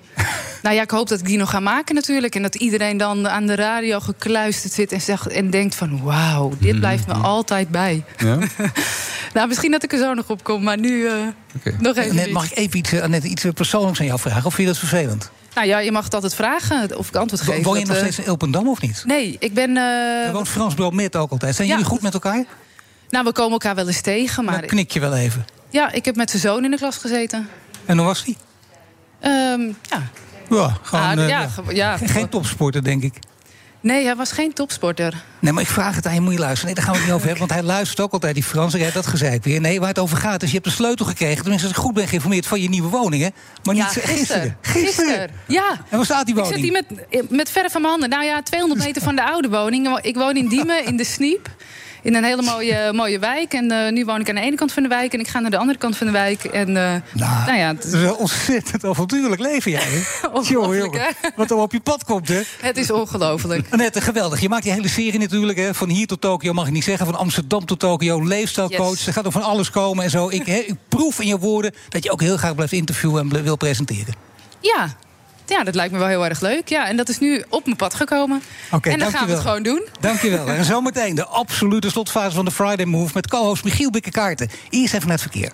Nou ja, ik hoop dat ik die nog ga maken natuurlijk. En dat iedereen dan aan de radio gekluisterd zit en, zegt, en denkt van... wauw, dit blijft me altijd bij. Ja? *laughs* nou, misschien dat ik er zo nog op kom, maar nu uh, okay. nog even Net, mag ik even iets, Annette, iets persoonlijks aan jou vragen? Of vind je dat vervelend? Nou ja, je mag het altijd vragen of ik antwoord geef. Woon je dat, nog steeds in Ilpendam of niet? Nee, ik ben... Uh, er woont Frans Brood ook altijd. Zijn ja, jullie goed met elkaar? Nou, we komen elkaar wel eens tegen, maar... Dan knik je wel even. Ja, ik heb met zijn zoon in de klas gezeten. En hoe was die? Um, ja. Ja, gewoon, ah, uh, ja, ja, geen topsporter, denk ik. Nee, hij was geen topsporter. Nee, maar ik vraag het aan je, moet je luisteren. Nee, daar gaan we het niet over hebben, want hij luistert ook altijd, die Frans. En hij dat gezegd weer. Nee, waar het over gaat is, je hebt de sleutel gekregen... tenminste, als ik goed ben geïnformeerd, van je nieuwe woning, hè? Maar niet ja, gisteren. Gisteren. gisteren. Ja. En waar staat die woning? Ik zit hier met, met verf van mijn handen. Nou ja, 200 meter van de oude woning. Ik woon in Diemen, in de Sniep. In een hele mooie, *laughs* mooie wijk. En uh, nu woon ik aan de ene kant van de wijk. En ik ga naar de andere kant van de wijk. En, uh, nou, nou ja, het is een ontzettend avontuurlijk leven, jij. *laughs* ongelooflijk, hè? Wat er op je pad komt, hè? Het is ongelooflijk. *laughs* Annette, geweldig. Je maakt die hele serie natuurlijk. Hè? Van hier tot Tokio mag ik niet zeggen. Van Amsterdam tot Tokio. Leefstijlcoach. Yes. Er gaat er van alles komen en zo. Ik, ik proef in je woorden dat je ook heel graag blijft interviewen en wil presenteren. Ja, ja, dat lijkt me wel heel erg leuk. Ja, en dat is nu op mijn pad gekomen. Okay, en dan gaan we het gewoon doen. Dankjewel. En zometeen de absolute slotfase van de Friday Move... met co-host Michiel Bikkekaarten. Eerst even naar het verkeer.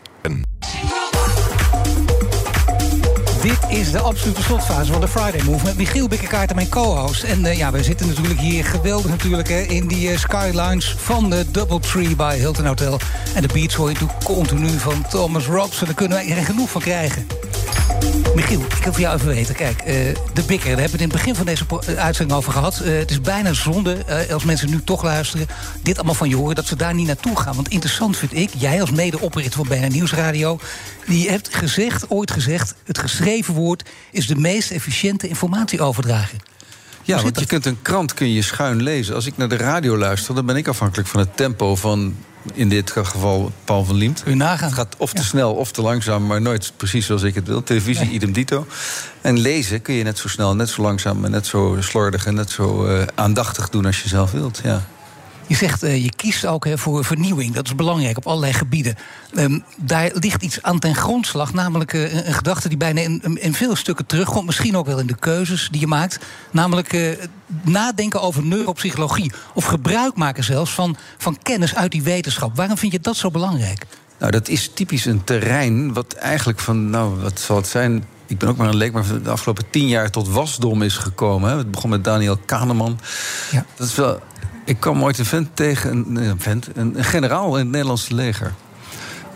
Dit is de absolute slotfase van de Friday Move met Michiel Bikkekaart en mijn co-host. En uh, ja, we zitten natuurlijk hier geweldig natuurlijk hè, in die uh, skylines van de Doubletree bij Hilton Hotel. En de beats hoor je continu van Thomas Robson. Daar kunnen wij er genoeg van krijgen. Michiel, ik wil voor jou even weten. Kijk, uh, de Bikker, daar hebben het in het begin van deze uitzending over gehad. Het is bijna zonde, als mensen nu toch luisteren... dit allemaal van je horen, dat ze daar niet naartoe gaan. Want interessant vind ik, jij als mede-oprichter van BNN Nieuwsradio... die hebt gezegd, ooit gezegd... het geschreven woord is de meest efficiënte informatieoverdrager. Ja, want je kunt een krant kun je schuin lezen. Als ik naar de radio luister, dan ben ik afhankelijk van het tempo van in dit geval Paul van Liemt. U nagaan. Het gaat of te ja. snel of te langzaam, maar nooit precies zoals ik het wil. Televisie, nee. idem dito. En lezen kun je net zo snel, net zo langzaam... en net zo slordig en net zo uh, aandachtig doen als je zelf wilt, ja. Je zegt, uh, je kiest ook hè, voor vernieuwing. Dat is belangrijk op allerlei gebieden. Um, daar ligt iets aan ten grondslag. Namelijk uh, een, een, gedachte die bijna in, in, veel stukken terugkomt. Misschien ook wel in de keuzes die je maakt. Namelijk uh, nadenken over neuropsychologie. Of gebruik maken zelfs van, van kennis uit die wetenschap. Waarom vind je dat zo belangrijk? Nou, dat is typisch een terrein wat eigenlijk van... nou, wat zal het zijn... Ik ben ook maar een leek, maar de afgelopen tien jaar tot wasdom is gekomen. Het begon met Daniel Kahneman. Ja. Dat is wel ik kwam ooit een vent tegen, een, vent, een generaal in het Nederlandse leger.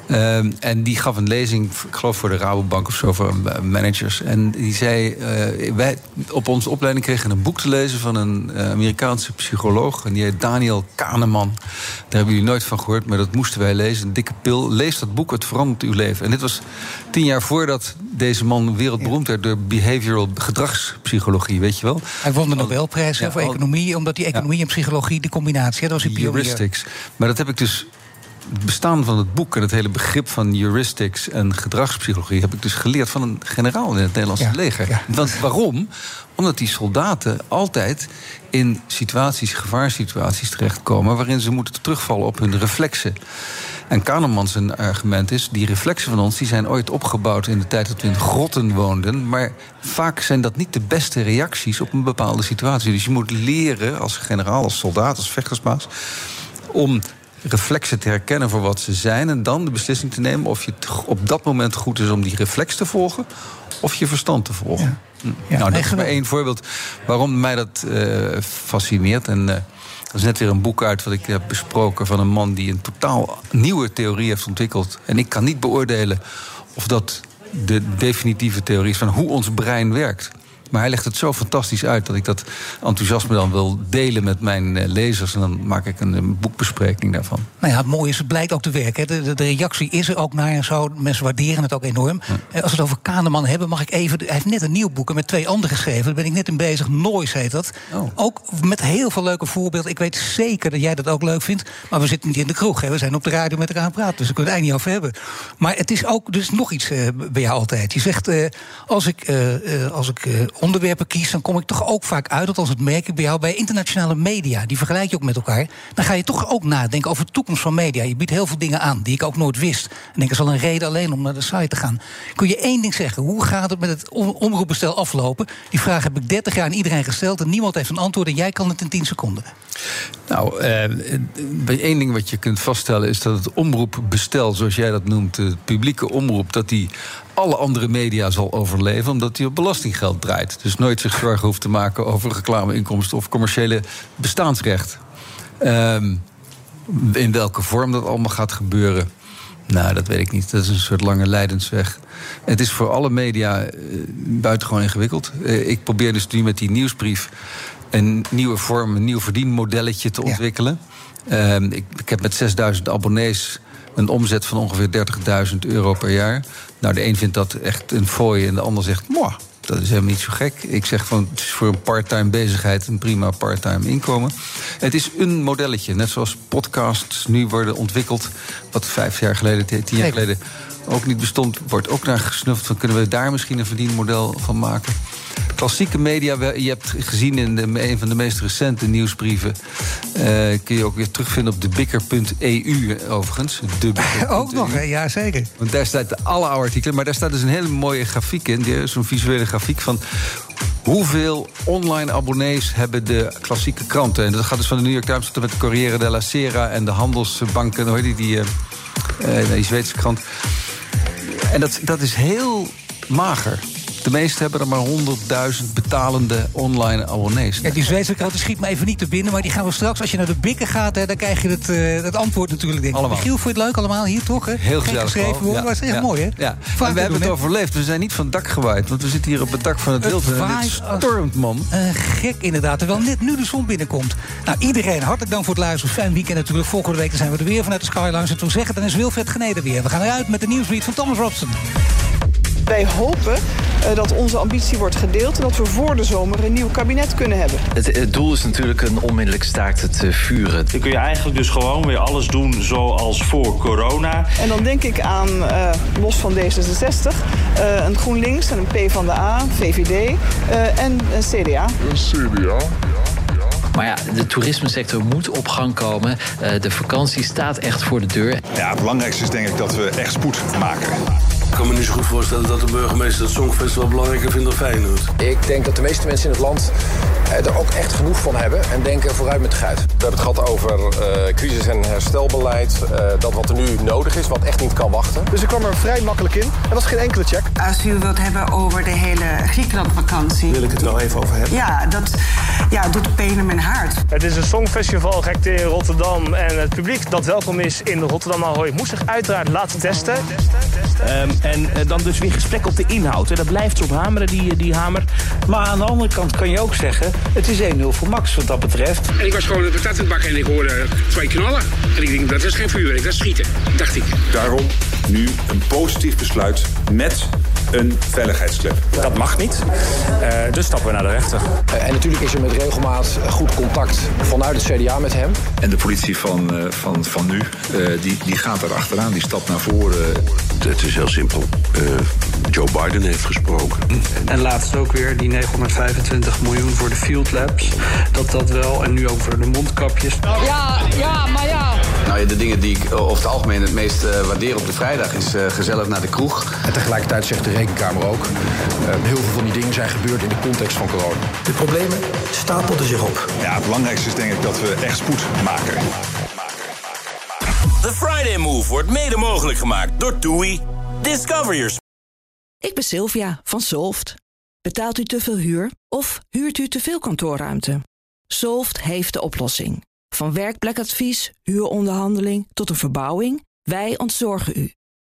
Ehm, en die gaf een lezing, ik geloof voor de Rabobank of zo, voor eh, managers. En die zei, eh, wij op onze opleiding kregen een boek te lezen... van een eh, Amerikaanse psycholoog, en die heet Daniel Kahneman. Daar hebben jullie nooit van gehoord, maar dat moesten wij lezen. Een dikke pil. Lees dat boek, het verandert uw leven. En dit was tien jaar voordat deze man wereldberoemd werd... door behavioral gedragspsychologie, weet je wel? Hij won de Nobelprijs Ja, voor al- economie, omdat die economie en psychologie, die combinatie, dat was een pionier. Heuristics. Maar dat heb ik dus. Het bestaan van het boek en het hele begrip van heuristics en gedragspsychologie heb ik dus geleerd van een generaal in het Nederlandse Ja, leger. Want waarom? Omdat die soldaten altijd in situaties, gevaarsituaties terechtkomen waarin ze moeten terugvallen op hun reflexen. En Kahneman zijn argument is: die reflexen van ons die zijn ooit opgebouwd in de tijd dat we in grotten woonden. Maar vaak zijn dat niet de beste reacties op een bepaalde situatie. Dus je moet leren als generaal, als soldaat, als vechtersbaas om reflexen te herkennen voor wat ze zijn... en dan de beslissing te nemen of je het op dat moment goed is om die reflex te volgen... of je verstand te volgen. Hm. nou, dat is maar één voorbeeld waarom mij dat eh, fascineert. En eh, er is net weer een boek uit wat ik heb besproken... van een man die een totaal nieuwe theorie heeft ontwikkeld. En ik kan niet beoordelen of dat de definitieve theorie is... van hoe ons brein werkt. Maar hij legt het zo fantastisch uit dat ik dat enthousiasme dan wil delen met mijn eh, lezers. En dan maak ik een, een boekbespreking daarvan. Nou ja, het mooie is, het blijkt ook te werken. De, de, de reactie is er ook naar en zo. Mensen waarderen het ook enorm. Eh, Als we het over Kahneman hebben, mag ik even... Hij heeft net een nieuw boek en met twee anderen geschreven. Daar ben ik net in bezig. Noise heet dat. Ook met heel veel leuke voorbeelden. Ik weet zeker dat jij dat ook leuk vindt. Maar we zitten niet in de kroeg. Hè. We zijn op de radio met elkaar aan het praten. Dus daar kunnen we het eigenlijk niet over hebben. Maar het is ook dus nog iets eh, bij jou altijd. Je zegt, als ik, als ik onderwerpen kies... dan kom ik toch ook vaak uit, althans het merk ik bij jou... bij internationale media. Die vergelijk je ook met elkaar. Dan ga je toch ook nadenken over de toekomst van media. Je biedt heel veel dingen aan die ik ook nooit wist. En ik denk, dat is al een reden alleen om naar de site te gaan. Kun je één ding zeggen? Hoe gaat het met het om- omroepbestel aflopen? Die vraag heb ik 30 jaar aan iedereen gesteld... en niemand heeft een antwoord en jij kan het in 10 seconden. Nou, eh, bij één ding wat je kunt vaststellen is dat het omroepbestel, zoals jij dat noemt, de publieke omroep, dat die alle andere media zal overleven, omdat die op belastinggeld draait. Dus nooit zich zorgen hoeft te maken over reclameinkomsten of commerciële bestaansrecht. Ehm, in welke vorm dat allemaal gaat gebeuren, nou, dat weet ik niet. Dat is een soort lange leidensweg. Het is voor alle media eh, buitengewoon ingewikkeld. Eh, ik probeer dus nu met die nieuwsbrief een nieuwe vorm, een nieuw verdienmodelletje te ontwikkelen. Ehm, ik, ik heb met 6000 abonnees een omzet van ongeveer 30.000 euro per jaar. Nou, de een vindt dat echt een fooi en de ander zegt... Mwah, dat is helemaal niet zo gek. Ik zeg van, het is voor een part-time bezigheid een prima part-time inkomen. Het is een modelletje, net zoals podcasts nu worden ontwikkeld... wat vijf jaar geleden, tien jaar geleden ook niet bestond... wordt ook naar gesnuffeld van, kunnen we daar misschien een verdienmodel van maken... Klassieke media, je hebt gezien in de, een van de meest recente nieuwsbrieven... eh, kun je ook weer terugvinden op debikker.eu overigens. *laughs* Ook nog, hè? ja zeker. Want daar staat alle oude artikelen. Maar daar staat dus een hele mooie grafiek in. Zo'n visuele grafiek van hoeveel online abonnees hebben de klassieke kranten. En dat gaat dus van de New York Times tot en met de Corriere della Sera... en de handelsbanken, hoe heet die, die, eh, eh, die Zweedse krant. En dat, dat is heel mager. De meesten hebben er maar 100.000 betalende online abonnees. Ja, die Zweedse krant schiet me even niet te binnen. Maar die gaan we straks, als je naar de bikken gaat, hè, dan krijg je het, eh, het antwoord natuurlijk. Denk ik. Allemaal. Michiel, vond je het leuk allemaal hier toch? Hè? Heel Geen gezellig. geschreven het is echt mooi hè? Ja. Vaker En we hebben doen, het hè? overleefd. We zijn niet van het dak gewaaid. Want we zitten hier op het dak van het, Het wild. En stormt, man. Eh, gek inderdaad, terwijl net nu de zon binnenkomt. Nou, iedereen hartelijk dank voor het luisteren. Fijn weekend natuurlijk. Volgende week zijn we er weer vanuit de Skylines. En toen zeggen, dan is Wilfred Geneden weer. We gaan eruit met de nieuwsbrief van Thomas Robson. Wij hopen dat onze ambitie wordt gedeeld en dat we voor de zomer een nieuw kabinet kunnen hebben. Het, het doel is natuurlijk een onmiddellijk staakt het eh, vuren. Dan kun je eigenlijk dus gewoon weer alles doen zoals voor corona. En dan denk ik aan, eh, los van D66, eh, een GroenLinks en een PvdA, VVD eh, en een CDA. Een CDA? Maar ja, de toerismesector moet op gang komen. Eh, de vakantie staat echt voor de deur. Ja, het belangrijkste is denk ik dat we echt spoed maken. Kan me niet zo goed voorstellen dat de burgemeester het Songfestival belangrijker vindt dan Feyenoord. Ik denk dat de meeste mensen in het land eh, er ook echt genoeg van hebben en denken vooruit met de guit. We hebben het gehad over eh, crisis- en herstelbeleid. eh, dat wat er nu nodig is, wat echt niet kan wachten. Dus ik kwam er vrij makkelijk in. En dat is geen enkele check. Als u wilt hebben over de hele Griekenlandvakantie. Wil ik het wel even over hebben. Ja, dat ja, doet pijn in mijn hart. Het is een songfestival gekte in Rotterdam. En het publiek dat welkom is in Rotterdam Ahoy moest zich uiteraard laten testen. Ehm, en eh, dan dus weer gesprek op de inhoud. Hè. Daar blijft ze op hameren, die, die hamer. Maar aan de andere kant kan je ook zeggen... het is 1-0 voor Max wat dat betreft. En ik was gewoon de patat aan het bakken en ik hoorde twee knallen. En ik denk, dat is geen vuurwerk, dat is schieten, dacht ik. Daarom nu een positief besluit met een veiligheidsclip. Dat mag niet. Eh, dus stappen we naar de rechter. Eh, en natuurlijk is er met regelmaat goed contact vanuit het CDA met hem. En de politie van, eh, van, van nu, eh, die, die gaat er achteraan, die stapt naar voren. Het is heel simpel. Eh, Joe Biden heeft gesproken. En laatst ook weer die 925 miljoen voor de field labs. Dat dat wel, en nu ook voor de mondkapjes. Ja, ja, maar ja. Nou ja, de dingen die ik over het algemeen het meest waardeer op de vrijdag is eh, gezellig naar de kroeg. En tegelijkertijd zegt de rekenkamer ook... eh, heel veel van die dingen zijn gebeurd in de context van corona. De problemen stapelden zich op. Ja, het belangrijkste is denk ik dat we echt spoed maken. The Friday Move wordt mede mogelijk gemaakt door TUI. Discover your Ik ben Sylvia van Solft. Betaalt u te veel huur of huurt u te veel kantoorruimte? Solft heeft de oplossing. Van werkplekadvies, huuronderhandeling tot een verbouwing, wij ontzorgen u.